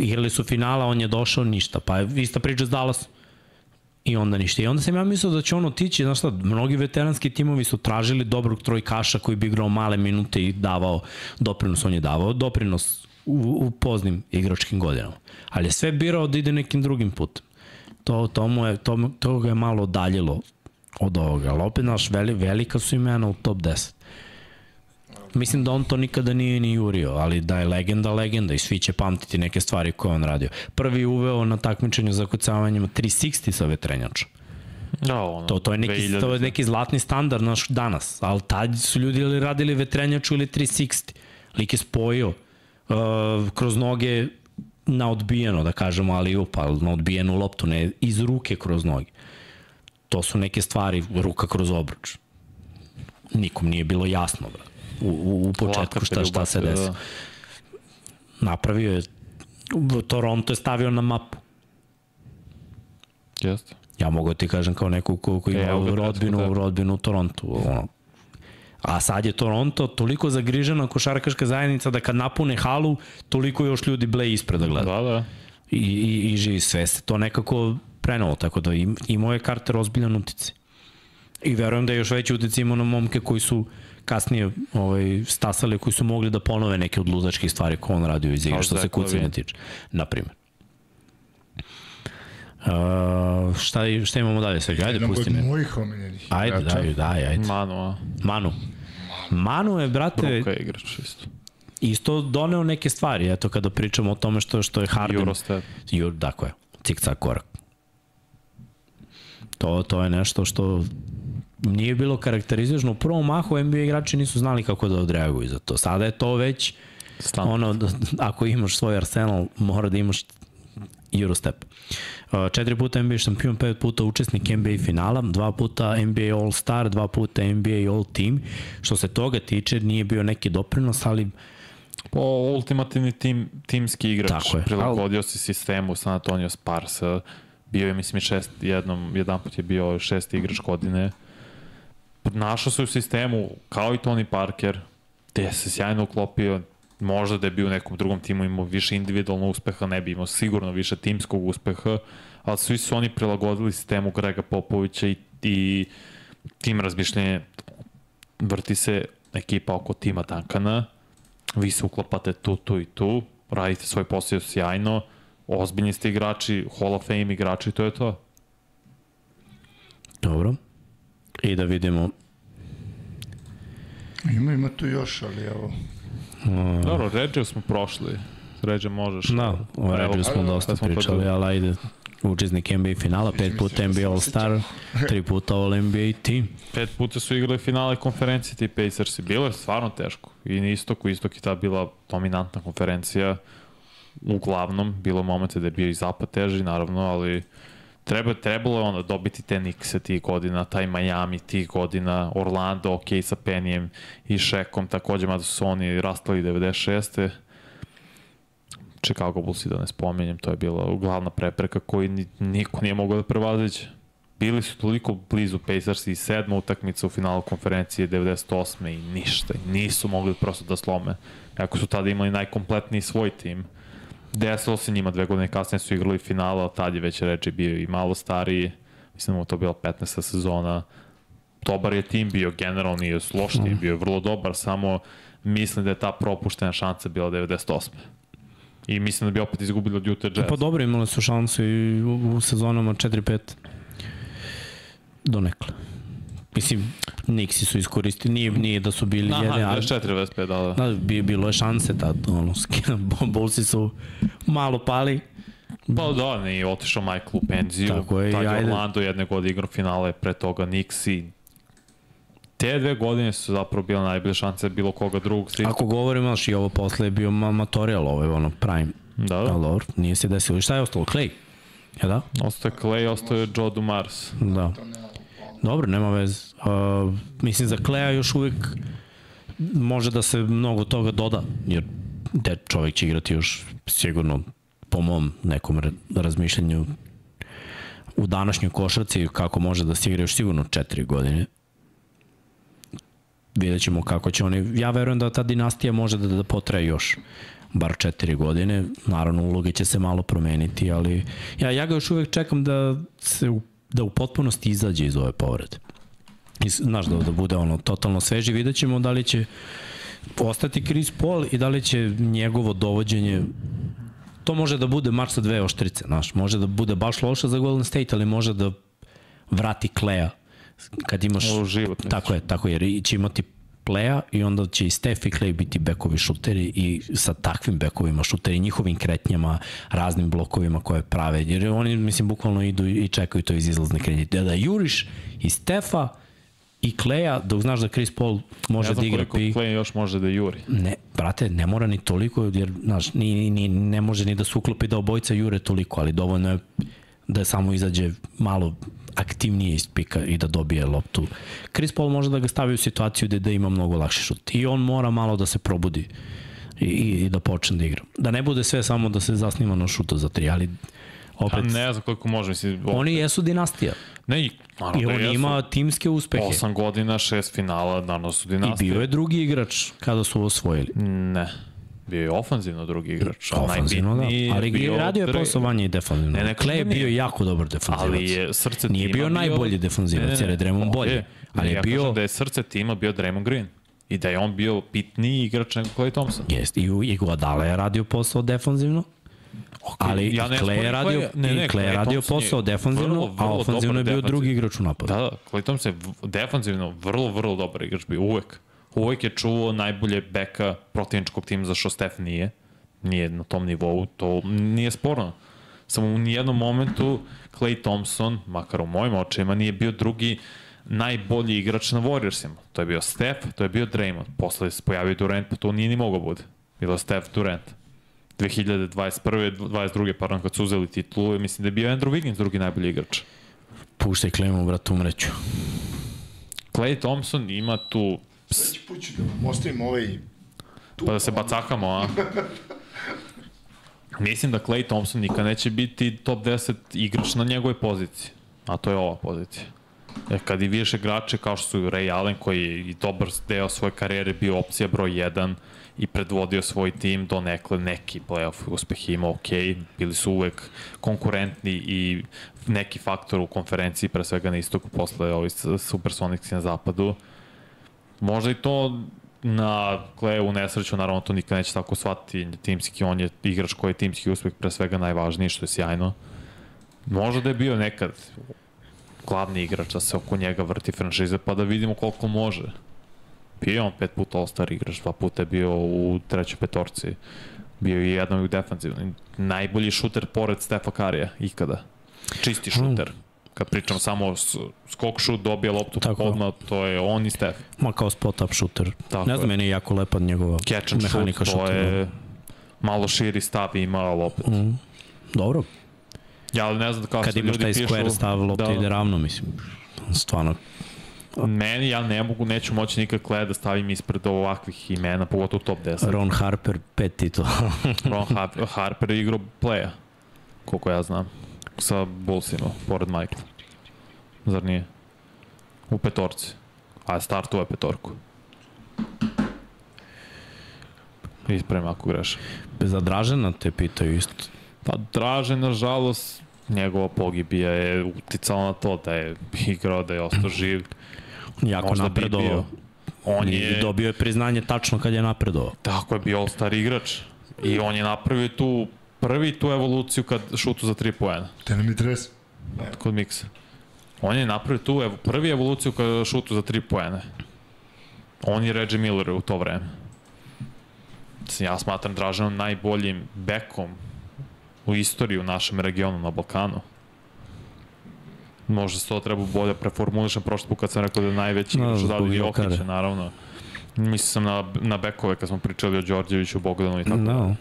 Igrali su finala, on je došao, ništa. Pa je ista priča s Dallasom. I onda ništa. I onda sam ja mislio da će on otići, znaš šta, mnogi veteranski timovi su tražili dobrog trojkaša koji bi igrao male minute i davao doprinos. On je davao doprinos u, u poznim igračkim godinama. Ali je sve birao da ide nekim drugim putem. To, to, mu je, to, to ga je malo odaljilo od ovoga. Ali opet, naš, veli, velika su imena u top 10. Mislim da on to nikada nije ni jurio, ali da je legenda, legenda i svi će pamtiti neke stvari koje on radio. Prvi uveo na takmičenju za kucavanjima 360 sa vetrenjača. Da, ono, To, to, je neki, 2000. to je neki zlatni standard naš danas, ali tad su ljudi ili radili vetrenjaču ili 360. Lik je spojio kroz noge na odbijeno, da kažemo, ali upa, na odbijenu loptu, ne iz ruke kroz noge. To su neke stvari, ruka kroz obruč. Nikom nije bilo jasno, bro. U, u, u početku šta, šta se desi. Napravio je, Toronto je stavio na mapu. Jeste. Ja mogu da ti kažem kao neko ko, ko ima ga, rodbinu, da. rodbinu u Torontu. Ono. A sad je Toronto toliko zagrižena košarkaška zajednica da kad napune halu, toliko još ljudi ble ispred da gleda. Da, da. I, i, i živi sve se to nekako prenalo, tako da im, imao je Carter ozbiljan utice. I verujem da je još veći utice imao na momke koji su kasnije ovaj, stasali, koji su mogli da ponove neke od ludačkih stvari koje on radio iz igre, Kao što se kucanja tiče, na primjer. Uh, šta, šta imamo dalje sad? Ajde, Jedan pusti od me. mojih omiljenih Ajde, daj, daj, ajde. Manu, a? Manu. Manu je, brate, Bruka je igrač isto. isto doneo neke stvari, eto kada pričamo o tome što, što je Harden. Eurostep. Jur, dakle, cik-cak korak. To, to je nešto što nije bilo karakterizično. U prvom mahu NBA igrači nisu znali kako da odreaguju za to. Sada je to već Stan. ono, ako imaš svoj arsenal, mora da imaš Eurostep. Uh, Četiri puta NBA šampion, pet puta učesnik NBA finala, dva puta NBA All-Star, dva puta NBA All-Team. Što se toga tiče, nije bio neki doprinos, ali Po ultimativni tim, timski igrač. Tako je. Prilagodio se sistemu San Antonio Sparsa. Bio je, mislim, šest, jednom, jedan put je bio šesti igrač godine. Našao se u sistemu, kao i Tony Parker, gde se sjajno uklopio, možda da je bio u nekom drugom timu imao više individualnog uspeha, ne bi imao sigurno više timskog uspeha, ali svi su oni prilagodili sistemu Grega Popovića i, i tim razmišljenje vrti se ekipa oko tima Dankana, vi se uklapate tu, tu i tu, radite svoj posao sjajno, ozbiljni ste igrači, Hall of Fame igrači, to je to. dobro. I da vidimo Ima, ima tu još, ali evo. Dobro, Ređe smo prošli. Ređe možeš. Da, o Ređu smo dosta smo to pričali, dobili. ali ajde. Učesnik NBA finala, pet puta NBA All-Star, tri puta All-NBA team. Pet puta su igrali finale konferencije ti Pacersi. Bilo je stvarno teško. I na istoku, istok je ta bila dominantna konferencija. Uglavnom, bilo momente da je bio i zapad teži, naravno, ali treba, trebalo je onda dobiti te Knickse tih godina, taj Miami tih godina, Orlando, ok, sa Penijem i Šekom, takođe, mada su oni rastali 96. Chicago Bulls i da ne spomenjem, to je bila glavna prepreka koju ni, niko nije mogao da prevaziđe. Bili su toliko blizu Pacers i sedma utakmica u finalu konferencije 98. i ništa. Nisu mogli prosto da slome. Ako su tada imali najkompletniji svoj tim, desilo se njima dve godine kasnije su igrali finala, ali tad je već reči bio i malo stariji. Mislim da mu to bila 15. sezona. Dobar je tim bio, generalno nije loš tim, bio je vrlo dobar, samo mislim da je ta propuštena šansa bila 98. I mislim da bi opet izgubili od Utah Jazz. Pa dobro, imali su šansu i u, u sezonama 4-5 donekle. Mislim, Nixi su iskoristili, nije, nije da su bili Aha, jedni, ali 24, 25, da, da. da, bi, bilo je šanse tad, ono, Bullsi su malo pali, Pa da, ne, i otišao Michael u penziju. Tako je, Tad je ajde. Orlando jedne godine igrao finale, pre toga Nixi. Te dve godine su zapravo bile najbolje šanse bilo koga drugog. sa Ako govorimo, znaš, i ovo posle je bio ma Matorial, ovo je ono prime. Da, da. dobro, nije se desilo. I šta je ostalo? Clay? Ja da? Ostao je Clay, ostao je Joe Dumars. Da. Dobro, nema veze. Uh, mislim, za Kleja još uvek može da se mnogo toga doda, jer te čovjek će igrati još sigurno po mom nekom ra- razmišljanju u današnjoj košarci kako može da se igra još sigurno četiri godine. Vidjet ćemo kako će oni... Ja verujem da ta dinastija može da, da potraje još bar četiri godine. Naravno, uloge će se malo promeniti, ali ja, ja ga još uvek čekam da se u, da u potpunosti izađe iz ove povrede. I, znaš, da, da bude ono totalno sveži. Vidjet ćemo da li će ostati Chris Paul i da li će njegovo dovođenje to može da bude mač sa dve oštrice, znaš, može da bude baš loše za Golden State, ali može da vrati Kleja kad imaš U život. Tako je, tako je, jer će imati pleja i onda će i Steph i Clay biti bekovi šuteri i sa takvim bekovima šuteri, njihovim kretnjama, raznim blokovima koje prave, jer oni, mislim, bukvalno idu i čekaju to iz izlazne kredite. Da juriš i Stefa i Kleja, dok znaš da Chris Paul može Ne da znam igra koliko pi... Clay još može da juri. Ne, brate, ne mora ni toliko, jer, znaš, ni, ni, ne može ni da se uklopi da obojica jure toliko, ali dovoljno je da samo izađe malo aktivnije iz pika i da dobije loptu. Chris Paul može da ga stavi u situaciju gde da ima mnogo lakši šut. I on mora malo da se probudi i, i, i da počne da igra. Da ne bude sve samo da se zasniva na šutu za tri, ali Pa opet, ne znam koliko može, mislim, oni jesu dinastija. ne, i, naravno I da on jesu. ima timske uspehe. Osam godina, šest finala, naravno su I dinastije. bio je drugi igrač kada su osvojili. Ne. Bio je ofanzivno drugi igrač. Ofanzivno, da. Ali bio radio je posao vanje i defanzivno. Ne, ne, Clay je bio jako dobar defanzivac. Ali je srce Nije tima bio najbolji defanzivac, jer je Draymond bolji. Ali je bio- da je srce tima bio Draymond Green. I da je on bio pitniji igrač nego Clay Thompson. Jest, i, i Guadala je radio posao defanzivno, ali ja ne Clay je radio, Clay- ne, ne, Clay je Clay radio Thompson je posao defanzivno, vrlo, vrlo a ofanzivno je bio drugi igrač u napadu. Da, da, Clay Thompson je defanzivno vrlo, vrlo dobar igrač bio, uvek. Uvek je čuvao najbolje beka protivničkog tima, za što Steph nije. Nije na tom nivou, to nije sporno. Samo u nijednom momentu Clay Thompson, makar u mojim očima, nije bio drugi najbolji igrač na Warriorsima. To je bio Steph, to je bio Draymond. Posle se pojavio Durant, pa to nije ni mogao bude. Bilo je Steph Durant. 2021. 22. pardon, kad su uzeli titulu, mislim da je bio Andrew Wiggins drugi najbolji igrač. Puštaj Clay brat, umreću. Clay Thompson ima tu, Sledeći put ću da vam ostavim ovaj... pa da se bacakamo, a? Mislim da Clay Thompson nikad neće biti top 10 igrač na njegove poziciji, a to je ova pozicija. Jer kad i više igrače kao što su Ray Allen koji je i dobar deo svoje karijere bio opcija broj 1 i predvodio svoj tim do nekle neki playoff uspeh ima ok, bili su uvek konkurentni i neki faktor u konferenciji pre svega na istoku posle ovih Supersonics na zapadu. Možda i to na Kleju u nesreću, naravno to nikad neće tako shvatiti timski, on je igrač koji je timski uspeh pre svega najvažniji, što je sjajno. Možda da je bio nekad glavni igrač da se oko njega vrti franšize, pa da vidimo koliko može. Bio je on pet puta All-Star igrač, dva puta je bio u trećoj petorci. Bio je jednom i u defensivnom. Najbolji šuter pored Stefa Karija, ikada. Čisti šuter. Kad pričam samo skok šut, dobije loptu Tako. odmah, to je on i Stef. Ma kao spot-up shooter. Tako ne znam, je. meni je jako lepa njegova Catch and mehanika shoot, to je malo širi stav ima, ali opet. Mm. Dobro, Ja ne znam kao kad imaš taj pišu. square stav, lopta da, ide ravno, mislim. Stvarno, Meni, ja ne mogu, neću moći nikad Kleda da stavim ispred ovakvih imena, pogotovo top 10. Ron Harper, pet titula. Ron Har- Harper je igrao playa, koliko ja znam, sa Bullsima, pored Michael. Zar nije? U petorci. A startuje petorku. Ispravim ako grešim. Za Dražena te pitaju isto. Pa Draže, nažalost, njegova pogibija je uticala na to da je igrao, da je ostao živ. Jako Možda bi napredovao. bio. On I je, dobio je priznanje tačno kad je napredovao. tako je bio all-star igrač. I on je napravio tu prvi tu evoluciju kad šutu za tri poena Te nam je dres. kod miksa. On je napravio tu evo, prvi evoluciju kad šutu za tri poena. On je Reggie Miller u to vreme. Ja smatram Draženom najboljim bekom u istoriji u našem regionu na Balkanu. Možda se to treba bolje preformulišem prošli put kad sam rekao da je najveći Da, odavde Jokara. Jokića, naravno. Mislim sam na, na bekove kad smo pričali o Đorđeviću, Bogdanu i tako da. Da,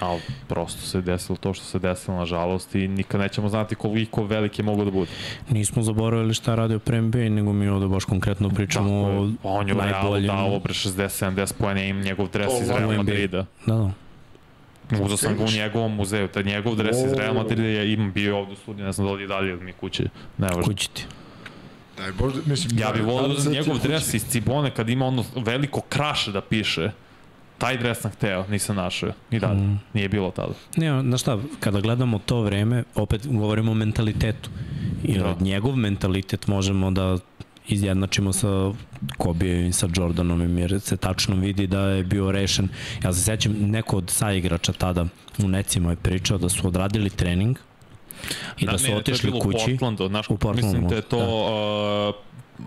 Ali prosto se desilo to što se desilo, nažalost, i nikad nećemo znati koliko veliki mogu da bude. nismo zaboravili šta je radio pre NBA, nego mi ovde baš konkretno pričamo Tako o je. On je u Realu najboljim. dao bre 60-70 pojene, im njegov dres iz Real. Madrida. Da, da. Uzao sam ga u njegovom muzeju, taj njegov dres iz Real. Madrida je im bio ovde u studiju, ne znam da li je dalje od mi kuće. Ne važno. Kući ti. Daj Bože, mislim... Ja bih volio da sad njegov dres iz Cibone kad ima ono veliko kraše da piše. Taj dres sam hteo, nisam našao. I dalje. Mm. Nije bilo tada. Ne, znaš šta, kada gledamo to vreme, opet govorimo o mentalitetu. I Da. da. njegov mentalitet možemo da izjednačimo sa Kobe i sa Jordanom, jer se tačno vidi da je bio rešen. Ja se sećam, neko od saigrača tada u Necima je pričao da su odradili trening i da, su otišli to je bilo kući. U Portlandu, znaš, U Portlandu, mislim da je to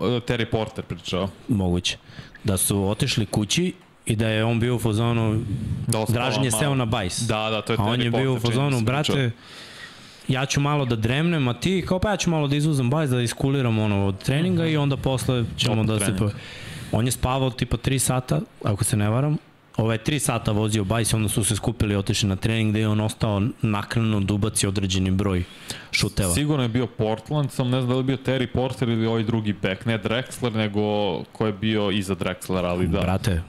uh, Terry Porter pričao. moguće. Da su otišli kući i da je on bio u fazonu, Da Dražen je seo na bajs. Da, da, to je A on je bio u fazonu, se, brate, ja ću malo da dremnem, a ti kao pa ja ću malo da izuzem bajs, da iskuliram ono od treninga i onda posle ćemo Opet da se... trening. Pa... On je spavao tipa 3 sata, ako se ne varam, ovaj 3 sata vozio bajs, onda su se skupili i otišli na trening gde je on ostao naknadno da ubaci određeni broj šuteva. Sigurno je bio Portland, sam ne znam da li je bio Terry Porter ili ovaj drugi back, ne Drexler, nego ko je bio iza Drexlera, ali da. Brate,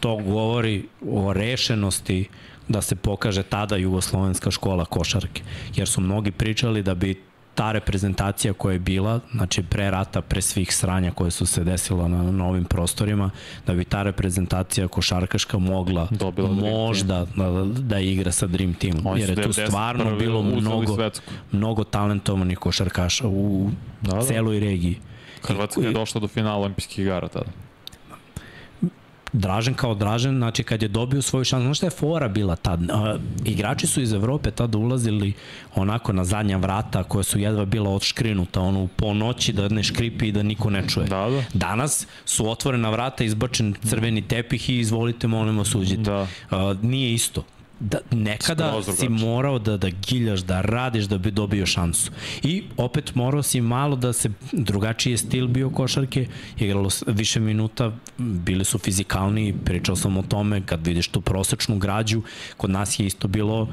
to govori o rešenosti da se pokaže tada jugoslovenska škola košarke. Jer su mnogi pričali da bi ta reprezentacija koja je bila, znači pre rata, pre svih sranja koje su se desila na, na ovim prostorima, da bi ta reprezentacija košarkaška mogla Dobila možda da, da igra sa Dream Teamom. Oni Jer je tu 91. stvarno bilo mnogo, svetsku. mnogo talentovanih košarkaša u Da, da. celoj regiji. Hrvatska je došla do finala olimpijskih igara tada. Dražen kao Dražen, znači kad je dobio svoju šansu, znaš šta je fora bila tad? Uh, igrači su iz Evrope tada ulazili onako na zadnja vrata koja su jedva bila odškrinuta, ono po noći da ne škripi i da niko ne čuje. Da, da. Danas su otvorena vrata, izbačen crveni tepih i izvolite, molimo, suđite. Da. Uh, nije isto. Da, nekada si morao da, da giljaš, da radiš da bi dobio šansu. I opet morao si malo da se drugačiji je stil bio košarke, igralo više minuta, bili su fizikalni, pričao sam o tome kad vidiš tu prosečnu građu, kod nas je isto bilo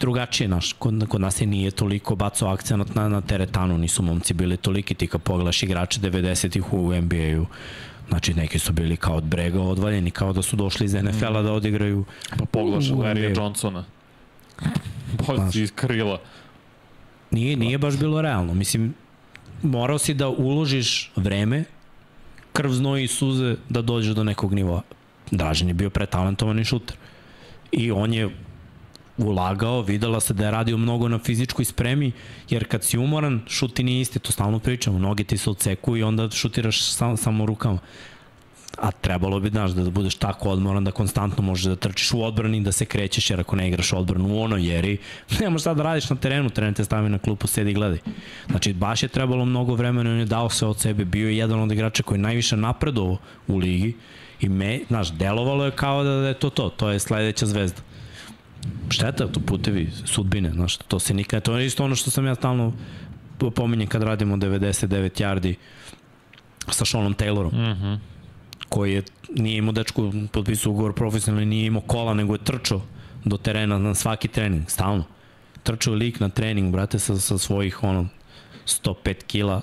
drugačije naš, kod, kod nas je nije toliko bacao akcenat na, na teretanu, nisu momci bili toliki, ti kad pogledaš igrače 90-ih u NBA-u, Znači, neki su bili kao od brega odvaljeni, kao da su došli iz NFL-a da odigraju Pa pogledaš u Larry. Johnsona. Bozi iz krila. Nije, nije baš bilo realno. Mislim, morao si da uložiš vreme, krv, znoj i suze da dođeš do nekog nivoa. Dražen je bio pretalentovani šuter. I on je ulagao, videla se da je radio mnogo na fizičkoj spremi, jer kad si umoran, šuti nije isti, to stalno pričamo, noge ti se odseku i onda šutiraš sam, samo rukama. A trebalo bi, znaš, da budeš tako odmoran da konstantno možeš da trčiš u odbrani, da se krećeš, jer ako ne igraš odbranu u onoj jeri, nemaš šta da radiš na terenu, teren te stavi na klupu, sedi i gledaj. Znači, baš je trebalo mnogo vremena on je dao sve od sebe, bio je jedan od igrača koji je najviše napredovao u ligi i me, znaš, delovalo je kao da je to to, to je sledeća zvezda šteta, to putevi sudbine, znaš, to se nikad, to je isto ono što sam ja stalno pominjem kad radimo 99 yardi sa Seanom Taylorom, mm Mhm. -hmm. koji je, nije imao dečku, potpisao ugovor profesionalni, nije imao kola, nego je trčao do terena na svaki trening, stalno. Trčao je lik na trening, brate, sa, sa svojih, ono, 105 kila,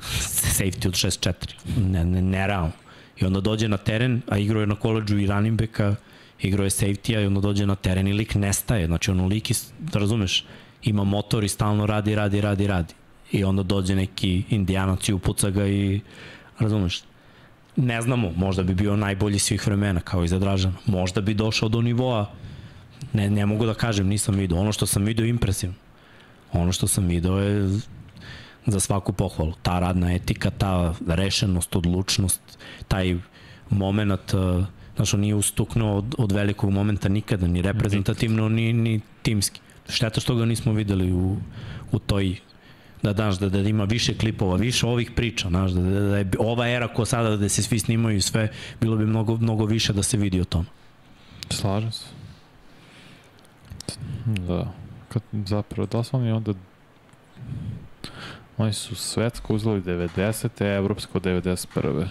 safety od 6-4, ne, ne, nerealno. I onda dođe na teren, a igrao je na koleđu i running backa, igrao je safety-a i onda dođe na teren i lik nestaje. Znači ono lik, is, da razumeš, ima motor i stalno radi, radi, radi, radi. I onda dođe neki indijanac i upuca ga i, razumeš, ne znamo, možda bi bio najbolji svih vremena, kao i za Dražana. Možda bi došao do nivoa, ne, ne mogu da kažem, nisam vidio. Ono što sam vidio je impresivno. Ono što sam video je za svaku pohvalu. Ta radna etika, ta rešenost, odlučnost, taj moment, uh, znaš, on nije ustuknuo od, od velikog momenta nikada, ni reprezentativno, ni, ni timski. Šteta što ga nismo videli u, u toj da daš da, da ima više klipova, više ovih priča, znaš, da, da, da je ova era ko sada da se svi snimaju i sve, bilo bi mnogo, mnogo više da se vidi o tom. Slažem se. Da. Kad, zapravo, da su oni onda... Oni su svetsko uzeli 90. evropsko 91.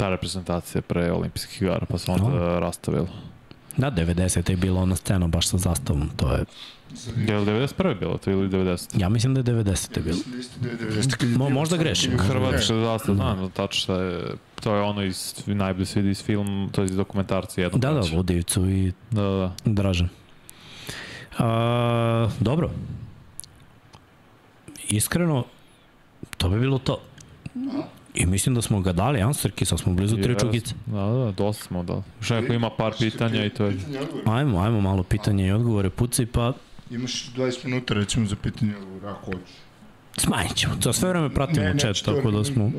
Ta reprezentacija pre olimpijskih igara, pa se onda No. rastavila. Da, 90. je bila ona scena baš sa zastavom, to je, Je li 91. bilo to ili 90. ja mislim da je 90. bilo. Mo- možda grešim. Hrvatska zastava, znam, da tačno šta je, to je ono iz, najbolje se vidi iz film, to je iz dokumentarci jednog Da, da. Vodivicu i Da, da, da. Dražan. A, dobro. Iskreno, to bi bilo to. I mislim da smo ga dali, Ansarki, sad smo blizu tri Jesmo. čugice. Da, da, dosta smo dali. Još neko ima par pitanja i to je... Ajmo, ajmo malo pitanja i odgovore, pucaj, pa Imaš 20 minuta recimo za pitanje ako hoćeš. smanjit ćemo. To sve vreme pratimo chat, tako da smo,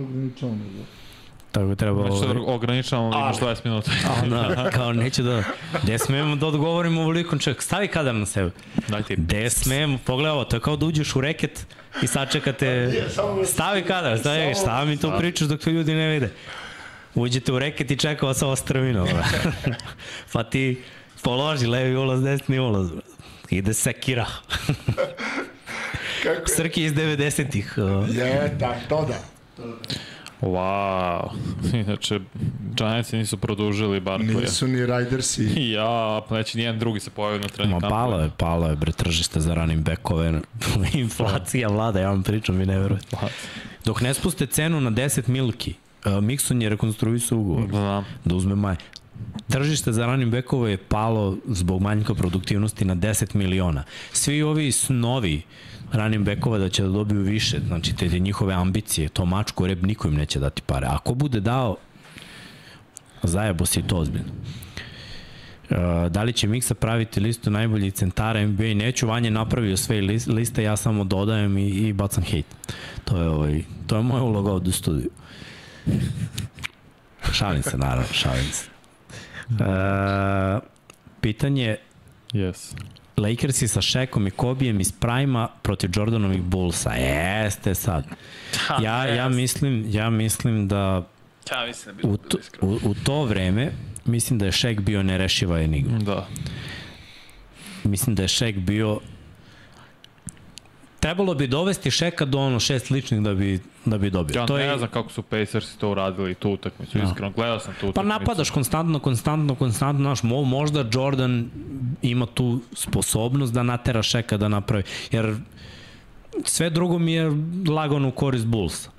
tako da treba... Znači, Ovaj, da ograničavamo, imaš 20 minuta. a, da, kao neću da... Gde smemo da odgovorimo ovolikom čovjek? Stavi kadar na sebe. Dajte. Gde smemo? Pogledaj ovo, to je kao da uđeš u reket i sačekate... Stavi kadar, stavi, šta mi to pričaš dok to ljudi ne vide? Uđete u reket i čeka vas ova strvina. bra. pa ti položi levi ulaz, desni ulaz. Ide sekira. Kako je? Srki iz 90-ih. uh, Je, da, to da. Wow. Inače, Giantsi nisu produžili Barclaya. Nisu ni Ridersi. Ja, pa neće nijedan drugi se pojavio na trening Ma kampu. palo je, palo je bre tržište za running backove. Inflacija vlada, ja vam pričam, vi ne verujete. Dok ne spuste cenu na 10 milki, uh, Mixon je rekonstruisao ugovor Znam. da uzme maj. Tržište za running backove je palo zbog manjka produktivnosti na 10 miliona. Svi ovi snovi running backova da će da dobiju više, znači te, njihove ambicije, to mačko rep niko im neće dati pare. Ako bude dao, zajebo si to ozbiljno. Uh, da li će Miksa praviti listu najboljih centara NBA? Neću, Vanje napravio sve liste, ja samo dodajem i, i bacam hejt. To je, ovaj, to je moja uloga ovde u studiju. Šalim se, naravno, šalim se. Uh, pitanje Yes. Lakersi sa Šekom i Kobijem iz Prima protiv Jordanovih Bullsa. Jeste sad. Ja, ja, mislim, ja mislim da Ja mislim da u to, u, u to vreme mislim da je Šek bio nerešiva enigma. Da. Mislim da je Šek bio Trebalo bi dovesti Šeka do ono šest ličnih da bi, da bi dobio. Ja to ne je, znam kako su Pacersi to uradili tu utakmicu, Da. iskreno. Gledao sam tu utakmicu. Pa napadaš konstantno, konstantno, konstantno, znaš, mo, možda Jordan ima tu sposobnost da natera Šeka da napravi, jer sve drugo mi je lagano u korist Bulls.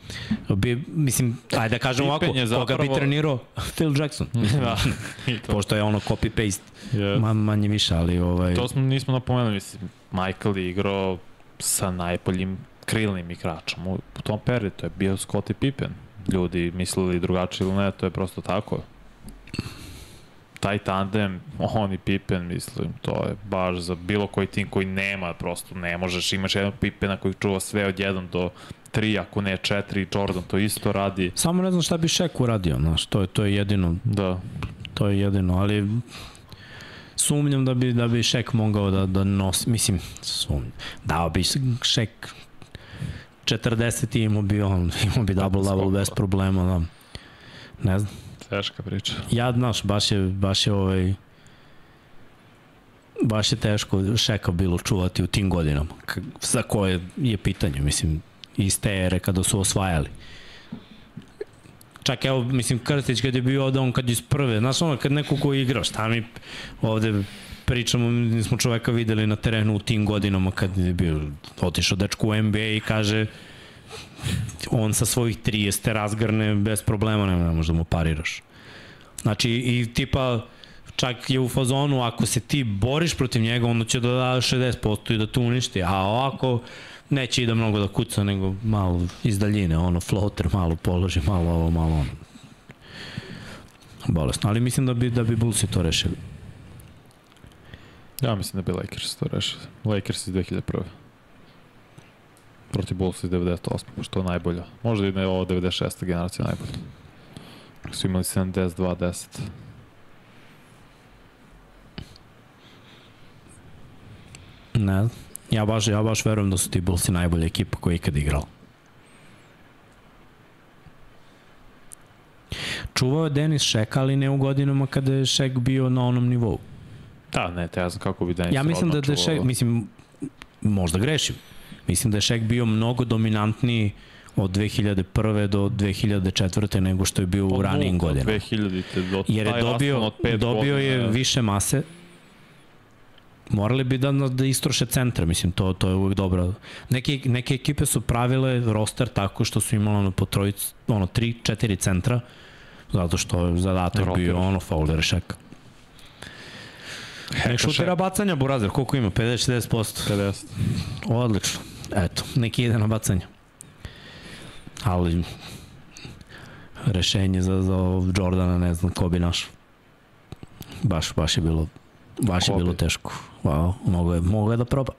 Bi, mislim, ajde da kažem ovako, je koga bi zapravo- trenirao? Phil Jackson. da. Pošto je ono copy-paste, Yes. Ma, manje više, ali ovaj... To smo, nismo napomenuli, mislim, Michael je igrao sa najboljim krilnim igračom u, u tom periodu, to je bio Scottie Pippen. Ljudi mislili drugačije ili ne, to je prosto tako. Taj tandem, on i Pippen, mislim, to je baš za bilo koji tim koji nema, prosto ne možeš, imaš jednog Pippena koji čuva sve od 1 do 3, ako ne 4, Jordan to isto radi. Samo ne znam šta bi Šek uradio, znaš, to je, to je jedino, Da, to je jedino, ali sumnjam da bi, da bi Šek mogao da, da nosi, mislim, sumnjam, dao bi Šek 40 i imao bi on, imao bi double double bez problema, da. Ne znam. teška priča. Ja, znaš, baš je, baš je ovaj, baš je teško Šeka bilo čuvati u tim godinama. Za koje je pitanje, mislim, iz te ere kada su osvajali. Čak evo, mislim, Krstić kad je bio ovde, on kad iz prve, znaš ono, kad neko ko igra, šta mi ovde pričamo, mi smo čoveka videli na terenu u tim godinama kad je bio otišao dečku u NBA i kaže on sa svojih 30 te razgrne bez problema, ne, ne možeš da mu pariraš. Znači, i tipa, čak je u fazonu, ako se ti boriš protiv njega, onda će da da 60% i da te uništi, a ovako neće i da mnogo da kuca, nego malo iz daljine, ono, floater, malo položi, malo ovo, malo ono. Bolesno, ali mislim da bi, da bi Bullsi to rešili. Ja mislim da bi Lakers to rešili. Lakers iz 2001. Protiv Bulls iz 98. Pošto je najbolja. Možda i ne ovo 96. generacija najbolja. Su imali 72-10. Ne znam. Ja baš, ja baš verujem da su ti Bullsi najbolja ekipa koja je ikad igrala. Čuvao je Denis Šeka, ali ne u godinama kada je Šek bio na onom nivou. Da, ne, te ja znam kako bi Dennis Ja mislim da, da Šek, mislim, možda grešim. Mislim da je Šek bio mnogo dominantniji od 2001. do 2004. nego što je bio u Od ranijim godinama. 2000-te do Jer je dobio, od dobio je godina, više mase. Morali bi da, da istroše centra, mislim, to, to je uvek dobro. Neke, neke ekipe su pravile roster tako što su imali ono, po trojic, ono, tri, četiri centra, zato što je zadatak bio Rotiraš. ono, fauler šeka. Nek šutira bacanja, Burazer, koliko ima? 50-60%? 50. Odlično. Eto, neki ide na bacanje. Ali rešenje za, za Jordana ne znam ko bi našao. Baš, baš je bilo baš je bilo teško. Wow, mogo je, mogo je da proba.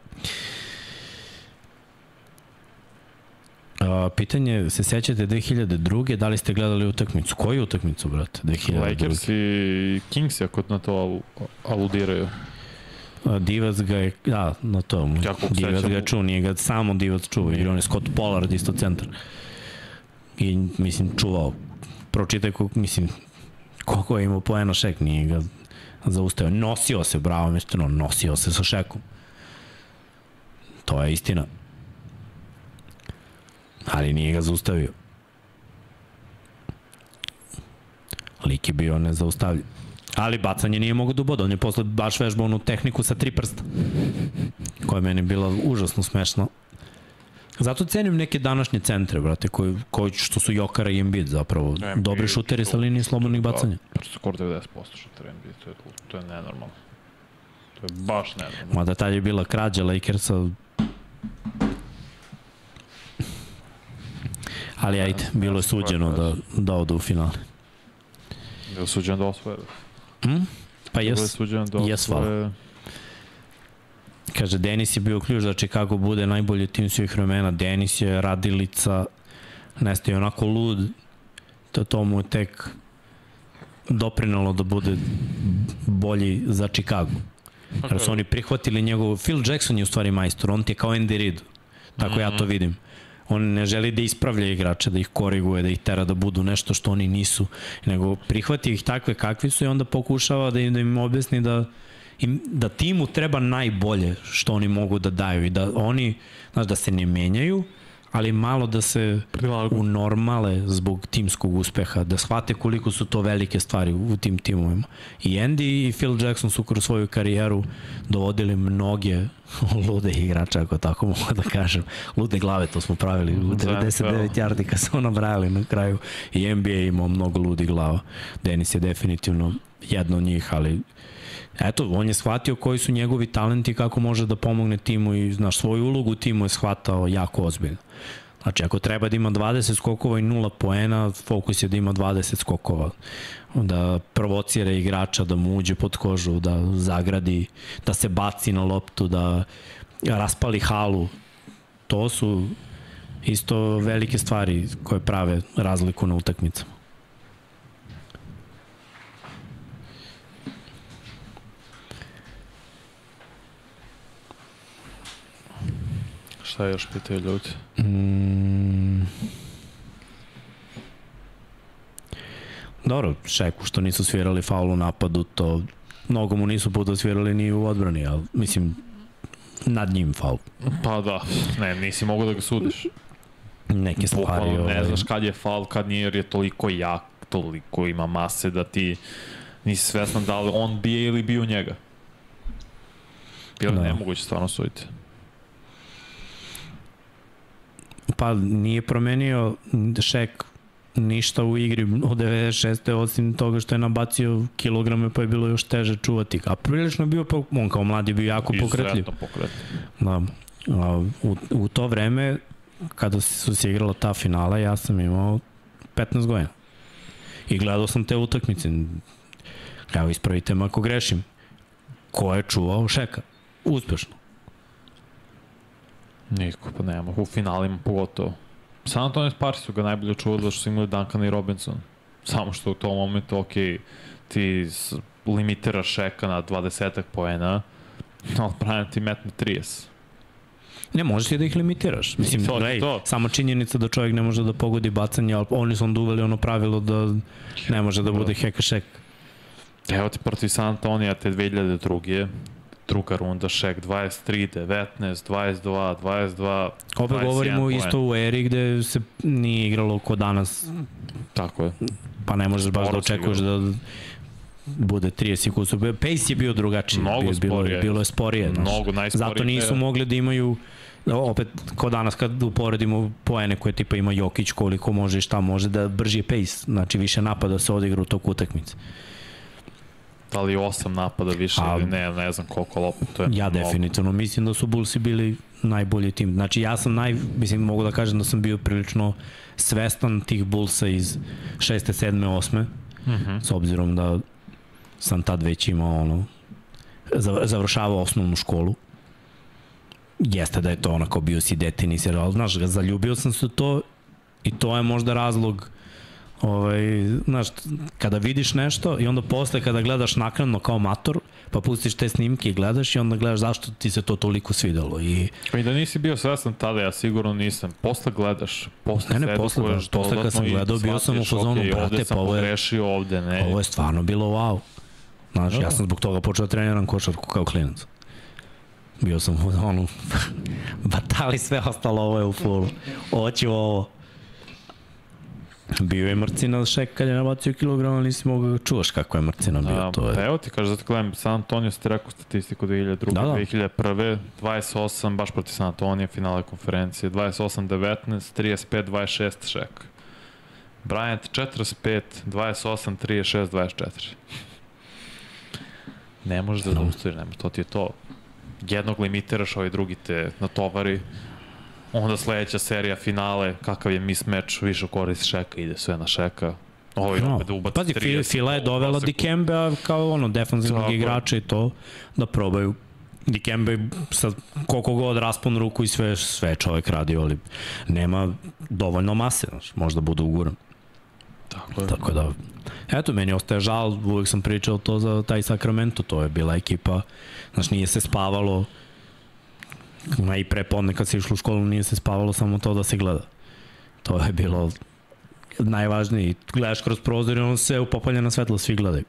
A, pitanje, se sećate 2002. Da li ste gledali utakmicu? Koju utakmicu, brate? 2002. Lakers i Kings, ako na to alu- aludiraju. Divac ga je, da, na to. Koliko Divac sećam- ga je čuo, nije ga samo Divac čuo, jer on je Scott Pollard isto centar. I, mislim, čuvao. Pročitaj koliko, mislim, koliko je imao poena šek, nije ga zaustavio. Nosio se, bravo, mešteno, nosio se sa šekom. To je istina. Ali nije ga zaustavio. Lik je bio nezaustavljiv. Ali bacanje nije mogao da uboda, on je posle baš vežbao onu tehniku sa tri prsta. Koja je meni bila užasno smešna. Zato cenim neke današnje centre, brate, koji, koji što su Jokara i Embiid zapravo. Embiid, Dobri šuteri sa linije slobodnih bacanja. Da, skoro 90% šutera NBA, to je, to je nenormalno. To je baš nenormalno. Mada tad je bila krađa Lakersa. Ali ajde, bilo je suđeno da, da odu u finale. Je li suđen da osvoje? Hm? Pa Je jes, da jes, hvala. Kaže, Denis je bio ključ da Chicago bude najbolji tim svih vremena. Denis je radilica, Nesta je onako lud, to, to mu je tek doprinalo da bude bolji za Chicago. Jer su oni prihvatili njegov... Phil Jackson je u stvari majstor, on ti je kao Andy Reid. Tako ja to vidim. On ne želi da ispravlja igrače, da ih koriguje, da ih tera da budu nešto što oni nisu, nego prihvati ih takve kakvi su i onda pokušava da im, da im objasni da im, da timu treba najbolje što oni mogu da daju i da oni, znaš, da se ne menjaju, ali malo da se Prilagu. u normale zbog timskog uspeha, da shvate koliko su to velike stvari u tim timovima. I Andy i Phil Jackson su kroz svoju karijeru dovodili mnoge lude igrača, ako tako mogu da kažem. Lude glave, to smo pravili u Za 99 NFL. yardi kad su nabrajali na kraju. I NBA je imao mnogo ludi glava. Denis je definitivno jedno od njih, ali eto, on je shvatio koji su njegovi talenti i kako može da pomogne timu i znaš, svoju ulogu u timu je shvatao jako ozbiljno. Znači, ako treba da ima 20 skokova i 0 poena, fokus je da ima 20 skokova. Da provocira igrača, da mu uđe pod kožu, da zagradi, da se baci na loptu, da raspali halu. To su isto velike stvari koje prave razliku na utakmicama. Šta još pitaju ljudi? Mm. Dobro, Šeku što nisu svirali faul u napadu, to mnogo mu nisu puta svirali ni u odbrani, ali mislim nad njim faul. Pa da, ne, nisi mogu da ga sudiš. Neke stvari. Bukvalno ne ovaj, znaš kad je faul, kad nije, jer je toliko jak, toliko ima mase da ti nisi svestan da li on bije ili bio njega. Bilo da. nemoguće stvarno suditi. Pa nije promenio Šek ništa u igri od 96. osim toga što je nabacio kilograme pa je bilo još teže čuvati ga. A prilično je bio, po- on kao mlad je bio jako pokretljiv. Izuzetno pokretljiv. Da. A, u, u to vreme, kada su se igrala ta finala, ja sam imao 15 godina. I gledao sam te utakmice. Evo, ispravite me ako grešim. Ko je čuvao Šeka? Uspešno. Niko, pa nema. U finalima pogotovo. San Antonio Spars su ga najbolje čuvali što su imali Duncan i Robinson. Samo što u tom momentu, ok, ti limitiraš šeka na 20 poena, ali Brian ti metne 30. Ne, možeš i da ih limitiraš. Mislim, To gledaj, to. sama činjenica da čovjek ne može da pogodi bacanje, ali oni su onda uveli ono pravilo da ne može da bude heka šek. Evo ti protiv San Antonija te 2002. Druga runda, šek 23, 19, 22, 22, Opet 21 govorimo poen. isto u eri gde se nije igralo ko danas, Tako je. pa ne možeš baš da očekuješ da bude 30 kusu. Pace je bio drugačiji. Mnogo bio, bilo, sporije. je, bilo je sporije. Mnogo najsporije. Zato nisu mogli da imaju opet ko danas kad uporedimo poene koje tipa ima Jokić koliko može i šta može da brži je pace, znači više napada se odigra u toku utakmice. Da li 8 napada više A- ili ne, ne znam koliko lopta. To je Ja mnogo. definitivno mislim da su Bullsi bili najbolji tim. Znači ja sam naj, mislim mogu da kažem da sam bio prilično svestan tih Bullsa iz 6. 7. 8. Mhm. s obzirom da sam tad već imao ono zav- završavao osnovnu školu. Jeste da je to onako bio si dete, nisi, ali znaš, zaljubio sam se to i to je možda razlog ovaj, znaš, kada vidiš nešto i onda posle kada gledaš naknadno kao mator, pa pustiš te snimke i gledaš i onda gledaš zašto ti se to toliko svidelo i I da nisi bio svestan tada, ja sigurno nisam. Posle gledaš, posle Ne, ne, posle, edukuješ posle kad sam gledao, bio sam u fazonu, ok, brate, pa ovo je- ovde ne. ovo je stvarno bilo wow. Znaš, ja sam zbog toga počeo da treniram košarku kao klinac. Bio sam u onu, batali sve ostalo, ovo je u fullu. Hoću ovo. Bio je Marcina Šek kad je nabacio kilograma, nisi mogao da čuvaš kako je Marcina bio. Da, to pa je... evo ti kaže, zato gledam, San Antonio ste rekao statistiku 2002. Da, da. 2001. 28, baš protiv San Antonija, finale konferencije. 28, 19, 35, 26, Šek. Bryant 45, 28, 36, 24. Ne možeš da zaustaviš, nema, to ti je to. Jednog limitiraš, ovaj drugi te natovari. Onda sledeća serija finale, kakav je mismatch, više korist Šeka, ide sve na Šeka. Ovo je No. opet ubaci Pazi, 30 Fila, je dovela. Dikembe kao ono, je. igrača i to da probaju Dikembe sa koliko god raspon ruku i sve, sve čovek radio, ali nema dovoljno mase, znaš, možda bude uguran. Tako je. Tako da, eto, meni ostaje žal, uvek sam pričao to za taj Sacramento, to je bila ekipa, znaš, nije se spavalo, ma i pre podne kad se išlo u školu, nije se spavalo samo to da se gleda. To je bilo najvažnije. Gledaš kroz prozor i on se upopaljena svetlo, svi gledaju.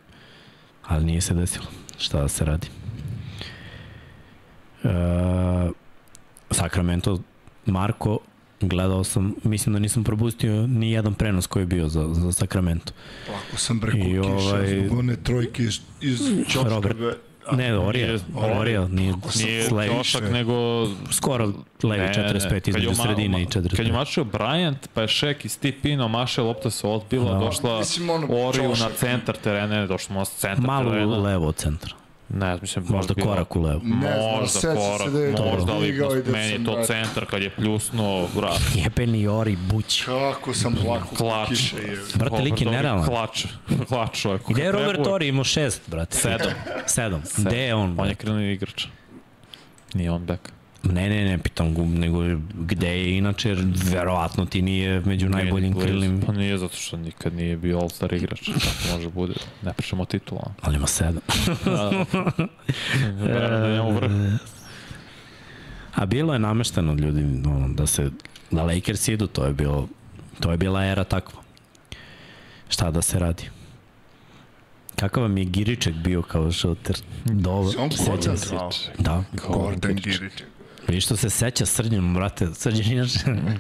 Ali nije se desilo. Šta da se radi? E, Sacramento, Marko, gledao sam, mislim da nisam propustio ni jedan prenos koji je bio za, za Sacramento. Lako sam preko I kiša, ovaj- zbog one trojke iz, iz Ćoška. Ne, Orija, Orija, nije, Nije levi, nego... skoro levi 45 Kad je između ma- sredine i ma- Kad je 45. mačio Bryant, pa je Šek i Steve Pino, maše, lopta se odbila, Da. došla Mislim, ono, Oriju na centar terena, ne, došla na centar Malo terena. levo od centra. Ne, mislim, Možda bilo- korak u levo. Ne znam, Možda se korak, da je to možda, ali da meni je to brate, centar kad je pljusnuo, vrat, Jebeni Ori Buć. Kako sam plako klač. kiša je. Brate, lik je nerealan. Klač, klač čovjek. Gde je Robert Ori imao šest, brate? Sedam. Sedam. Gde je on? On je brate? krenuo igrač. Nije on back. Ne, ne, ne, pitam go, nego gde je inače, jer verovatno ti nije među najboljim Nije krilnim, Pa nije zato što nikad nije bio All-Star igrač. Tako može bude. Ne pričamo o titulama. ali ima sedam. Da njemu vrh. A bilo je namešteno od ljudi ono, da se da Lakers idu, to je bilo to je bila era takva. Šta da se radi? Kakav vam je Giriček bio kao šuter? Dobro, sećam se. Da, Gordon Girić. Vidiš što se seća Srđan, brate, Srđan inače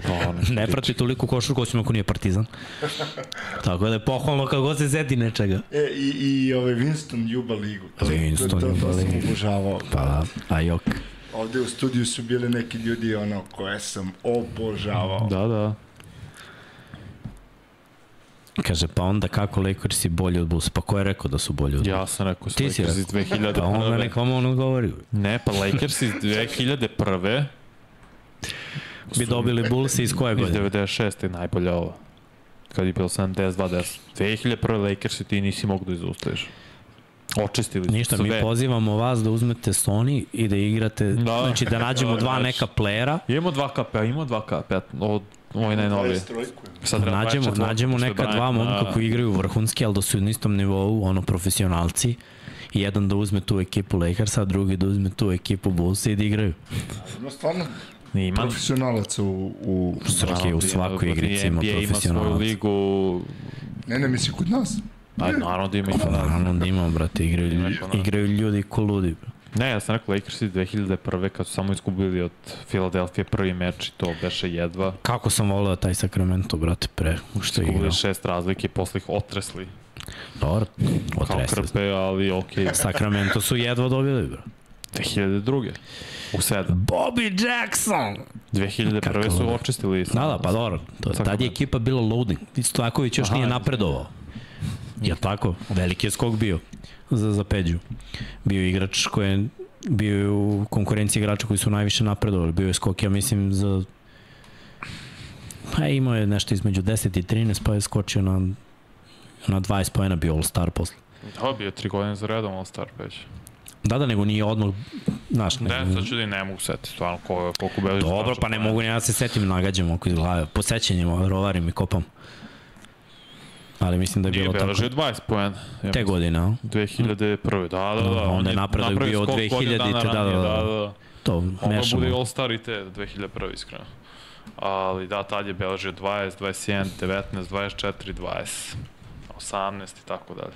ne prati toliko košarku osim ako nije partizan. Tako da je pohvalno kako god se seti nečega. E, i, i ovaj Winston ljuba ligu. To, Winston to, to, ljuba to sam ligu. obožavao. Pa da, a jok. Ovde u studiju su bili neki ljudi ono koje sam obožavao. Da, da. Kaže, pa onda kako Lakersi bolji od Bulls? Pa ko je rekao da su bolji od Bulls? Ja sam rekao Ti si Lakers iz rekao. 2001. Pa onda nek vam ono govori. Ne, pa Lakers iz 2001. Bi dobili Bulls iz koje Iz godine? 96. je najbolja ova. Kad je bilo 72-10. 2001. Lakers i ti nisi mogu da izaustaviš. Očistili Ništa, mi pozivamo vas da uzmete Sony i da igrate, Da. znači da nađemo dva neka playera, Imamo dva KP, imamo dva KP, od ovaj najnoviji. 23 je. Sad nađemo, 24, nađemo neka dva momka koji igraju vrhunski, ali da su na istom nivou, ono, profesionalci. I jedan da uzme tu ekipu Lakersa, a drugi da uzme tu ekipu Bullsa i da igraju. Ima stvarno Ima profesionalaca u, u... Srki u svakoj igrici ima NBA ima svoju ligu, Ne, ne, misli kod nas. pa naravno da ima i Naravno da imamo, brate, igraju, Ima da. igraju ljudi ko ludi. Ne, ja sam rekao Lakers iz 2001. kad su samo izgubili od Filadelfije prvi meč i to beše jedva. Kako sam voleo taj Sacramento, brate, pre što je igrao. Izgubili šest razlike, posle ih otresli. Dobro, Kao otresli. krpe, ali okej. Sacramento su jedva dobili, bro. 2002. U 7. Bobby Jackson! 2001. Kakav su ono. očistili. Da, da, pa dobro. To, tad je ekipa bila loading. Stojaković još Aha, nije napredovao. Je tako? Veliki je skok bio za, za Peđu. Bio je igrač koji je bio je u konkurenciji igrača koji su najviše napredovali. Bio je skok, ja mislim, za... Pa imao je nešto između 10 i 13, pa je skočio na, na 20 pojena, bio All-Star posle. Da, bio tri godine za redom All-Star već. Da, da, nego nije odmah, znaš, Ne, nego, sad ću da i ne mogu setiti, stvarno, ko, koliko beliš. Dobro, pa ne mogu ja da se setim, nagađam oko iz glave. Po sećanjima, rovarim i kopam. Ali mislim da je Nije bilo tako. beležio 20 poen. Ja Te godine, a? 2001. Da, da, da. Da, onda je napredak bio od skok godinu 2000-te, dana da, da, ranije, da. da, da. To Mogao bude i mešamo. All-Star i te 2001. iskreno. Ali da, tad je beležio 20, 21, 19, 24, 20, 18 i tako dalje.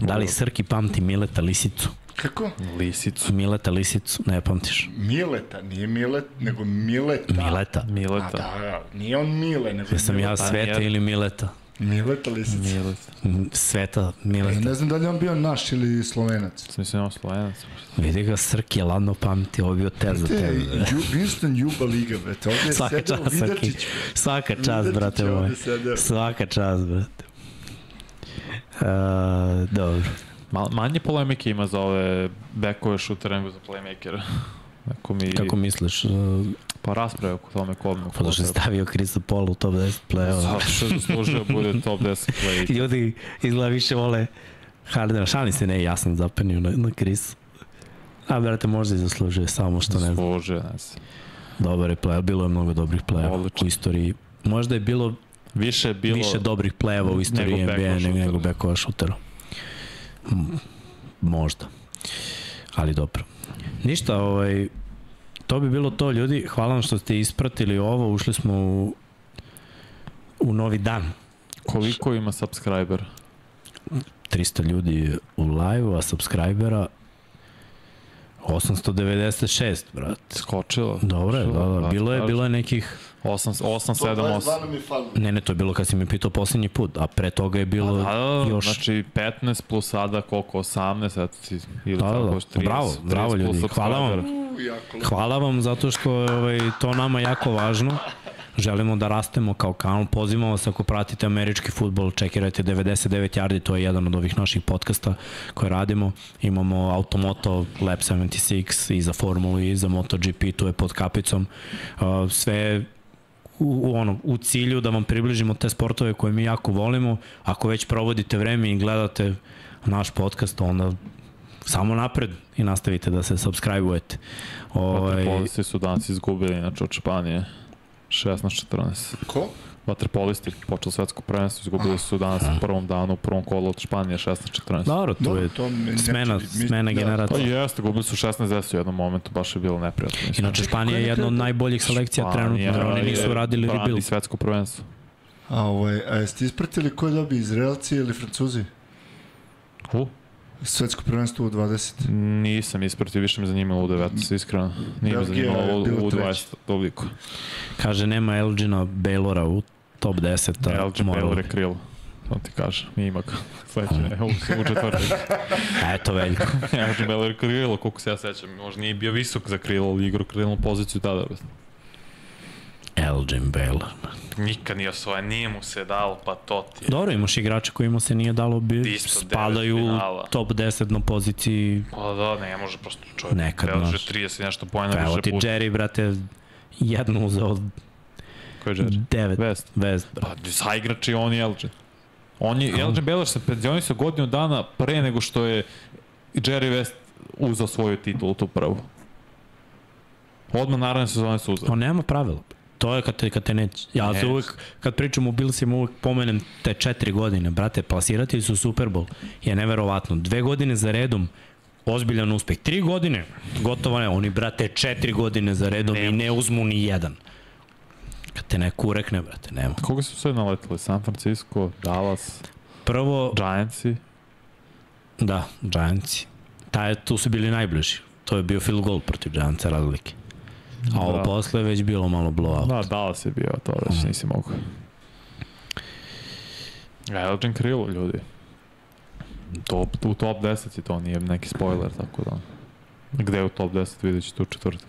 Da li Srki pamti Mileta Lisicu? Kako? Lisicu. Mileta Lisicu, ne pamtiš. Mileta, nije Milet, nego Mileta. Mileta. A Mileta. da, da, nije on Mile, nego Jesam ja Mileta. Sveta nije. ili Mileta? Mileta Lisica. Mileta. Sveta, Ja Mileta. ne znam da li je on bio naš ili slovenac. Mislim, on slovenac. Vidi ga, Srki je ladno pamti, ovo je bio tez za Te, tebe. Ju, Winston Juba Liga, brate. Ovdje je Svaka sedeo čast, Srki. Vidačić. Svaka čast, brate moj. Svaka čast, brate. Uh, dobro. Mal, manje polemike ima za ove bekove šutere nego za playmakera. Ako mi... Kako misliš? Uh, Pa rasprave oko tome ko pa da što je stavio Krista Paul u top 10 play-ova. Zato što je zaslužio bude top 10 play. Ljudi izgleda više vole Hardena. Šalim se, ne, ja sam zapenio na, na Krisu. A, brate, možda i zaslužuje, samo što ne znam. Zaslužio, ne znam. Dobar je play, bilo je mnogo dobrih play u istoriji. Možda je bilo, Više je bilo... više dobrih play u istoriji NBA nego, nego šutera. Hmm, možda. Ali dobro. Ništa, ovaj, to bi bilo to, ljudi. Hvala vam što ste ispratili ovo. Ušli smo u, u novi dan. Koliko ima subscriber? 300 ljudi u live a subscribera 896, brate. Skočilo? Dobro je, da, da. Bilo je, bilo je nekih... 8, 8 7, 8. 22 nam je falilo. Ne, ne, to je bilo kad si me pitao poslednji put, a pre toga je bilo Da, da, da, još... znači 15 plus sada koliko, 18, eto ti, ili Da, da, tako, da. 30, Bravo, 30 bravo, ljudi. Hvala vam. Hvala vam zato što je ovaj, to nama jako važno. Želimo da rastemo kao kanal. Pozivamo vas ako pratite američki futbol, čekirajte 99 yardi, to je jedan od ovih naših podcasta koje radimo. Imamo Automoto Lab 76 i za Formulu i za MotoGP, tu je pod kapicom. Sve u, ono, u cilju da vam približimo te sportove koje mi jako volimo. Ako već provodite vreme i gledate naš podcast, onda samo napred i nastavite da se subscribe-ujete. Ovaj, Vaterpolisti su danas izgubili, znači od Španije. 16-14. Ko? Vaterpolisti počeli svetsko prvenstvo, izgubili su danas u prvom danu, u prvom kolu od Španije 16-14. dobro, to je to smena. Mi- smena da, Pa generacija. jeste, gubili su 16-10 u jednom momentu, baš je bilo neprijatno. mislim. Inače, Španija je jedna od najboljih selekcija trenutno, jer oni nisu radili brani rebuild. svetsko prvenstvo. A, ovaj, a jeste ispratili ko je dobio, Izraelci ili Francuzi? U? Svetsko prvenstvo u 20. Nisam ispratio, više me zanimalo u 19, iskreno. Nije me zanimalo u, u treća. 20 toliko. Kaže, nema Elgina Baylora u top 10. a LG moralo Baylor je krilo. To ti kaže, ima ga. Sledeće, u, u četvrtak. Eto, Veljko. LG Baylor je krilo, koliko se ja sećam. Možda nije bio visok za krilo, ali igrao krilnu poziciju tada. Elgin Baylor. Nikad nije osvojen, nije mu se dalo, pa to ti je. Dobro, imaš igrača koji mu se nije dalo, bi, spadaju u top 10 na poziciji Pa da, ne može prosto čovjek. Nekad, Belže znaš. 30 i nešto pojena Pa evo više ti puta. Jerry, brate, jednu uzeo od Ko je Jerry? devet. West. Vest, Pa, saigrač je on i Elgin. On je, Elgin Baylor se penzionisao godinu dana pre nego što je Jerry West uzao svoju titulu, tu prvu. Odmah naravno sezone su uzeli. On nema pravila. To je kad te, kad te neće. Ja Ne. za uvek, kad pričam o Billsima, uvek pomenem te četiri godine. Brate, plasirati su Super Bowl. Je neverovatno. Dve godine za redom, ozbiljan uspeh. Tri godine, gotovo ne. Oni, brate, četiri godine za redom Ne. i ne uzmu ni jedan. Kad te neko urekne, brate, nema. Koga su sve naletili? San Francisco, Dallas, Prvo, Giantsi. da, Giantsi. Taj, tu su bili najbliži. To je bio field goal protiv Giantsa razlike. A ovo Da. posle je već bilo malo blowout. Da, Dallas je bio, to već nisi mogu. Elgin Krilo, ljudi. Top, u top 10 i to nije neki spoiler, tako da... Gde je u top 10 vidjet ćete u četvrtak.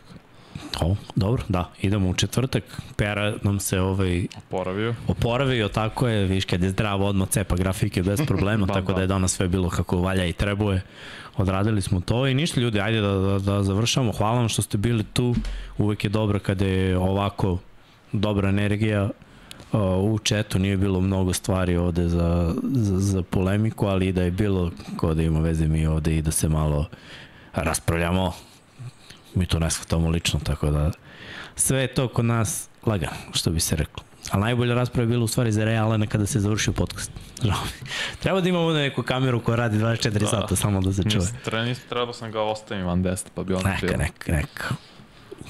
O, dobro, da, idemo u četvrtak. Pera nam se ovaj Poravio. oporavio, tako je, viš kad je zdravo odmah cepa grafike bez problema, Bam, tako bam. da je danas sve bilo kako valja i trebuje. Odradili smo to i ništa ljudi, ajde da, da, da završamo. Hvala vam što ste bili tu. Uvek je dobro kada je ovako dobra energija uh, u četu. Nije bilo mnogo stvari ovde za, za, za polemiku, ali i da je bilo ko da ima veze mi ovde i da se malo raspravljamo. Mi to ne shvatamo lično, tako da sve je to kod nas lagano, što bi se reklo. A najbolja rasprava je bila u stvari za Ray Allena kada se završio podcast. Treba da imamo ovde neku kameru koja radi 24 Da. sata samo da se čuje. Nisam, trebao sam ga ostavim van 10, pa bi on Neka, neka, neka.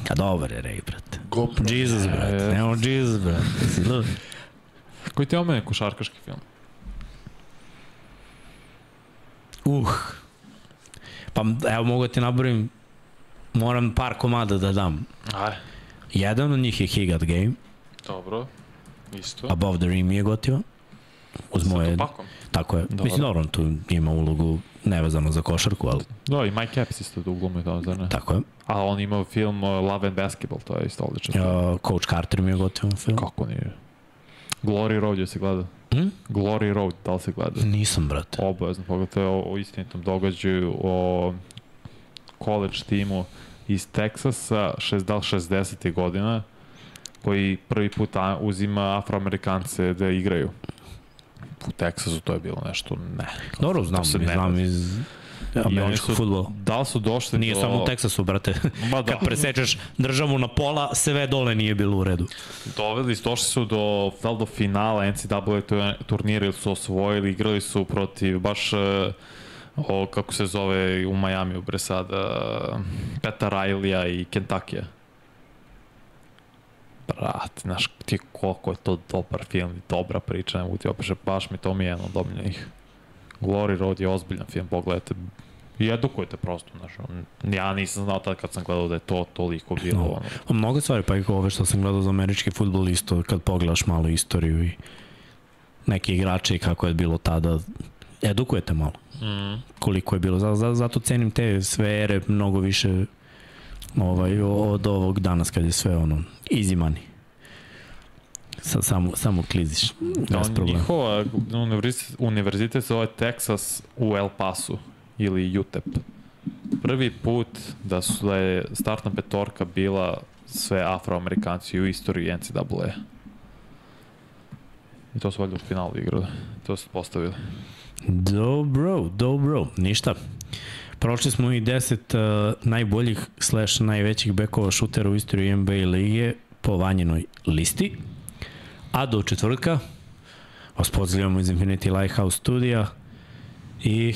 A dobar je Ray, brate. GoPro. Jesus, brate. E. Nemo Jesus, brate. Koji ti je omene košarkaški film? Uh. Pa evo mogu da ti nabrojim, moram par komada da dam. Aj, Jedan od njih je He Got Game, dobro. Isto. Above the Rim je gotivan. Uz Sa moje, Tupakom. tako je. Dobro. Mislim, dobro, tu ima ulogu nevezano za košarku, ali Da, i Mike Epps isto da uglumi to, zar ne? tako je. A on imao film uh, Love and Basketball, to je isto odličan. Uh, Coach Carter mi je gotivan film. Kako nije? Glory Road je se gleda. Hm? Glory Road, da li se gleda? Nisam, brate. Obavezno, pogledajte o, o istinitom događaju, o college timu iz Teksasa, šest, da li 60. godina, koji prvi put uzima afroamerikance da igraju. U Teksasu to je bilo nešto, ne. Dobro, znam, To se ne znam iz I oni američkog su- futbola. Da li su došli Nije do... samo u Teksasu, brate. Ma da, Kad presečeš državu na pola, sve dole nije bilo u redu. doveli, došli su do, da do finala NCAA tu- turnira ili su osvojili, igrali su protiv baš e, o, kako se zove u Majamiju bre sada Peta Rajlija i Kentakija. Brat, znaš ti koliko je to dobar film i dobra priča, ne mogu ti opiše, baš mi to mi je jedan od omiljenih. Glory Road je ozbiljan film, pogledajte i edukujete prosto, znaš, ja nisam znao tad kad sam gledao da je to toliko bilo, No. ono, mnogo stvari, pa i ove što sam gledao za američki futbol isto, kad pogledaš malo istoriju i neki igrači i kako je bilo tada, edukujete malo mm. koliko je bilo. Za, za, zato cenim te sve ere mnogo više ovaj, od ovog danas kad je sve ono easy money. Sa, samo, samo kliziš, bez On, problema. njihova univerzitet, univerzitet se zove Texas u El Pasu ili UTEP. Prvi put da su da je startna petorka bila sve afroamerikanci u istoriji NCAA. I to su valjda u finalu igrali. To su postavili. Dobro, dobro, ništa. Prošli smo i 10 uh, najboljih slash najvećih bekova šutera u istoriji NBA lige po vanjenoj listi. A do četvrtka vas pozdravljamo iz Infinity Lighthouse studija i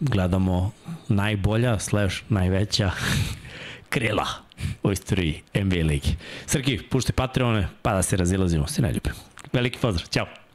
gledamo najbolja slash najveća krila u istoriji NBA ligi. Srki, puštaj Patreone pa da se razilazimo. Se ne ljubim. Veliki pozdrav, ćao!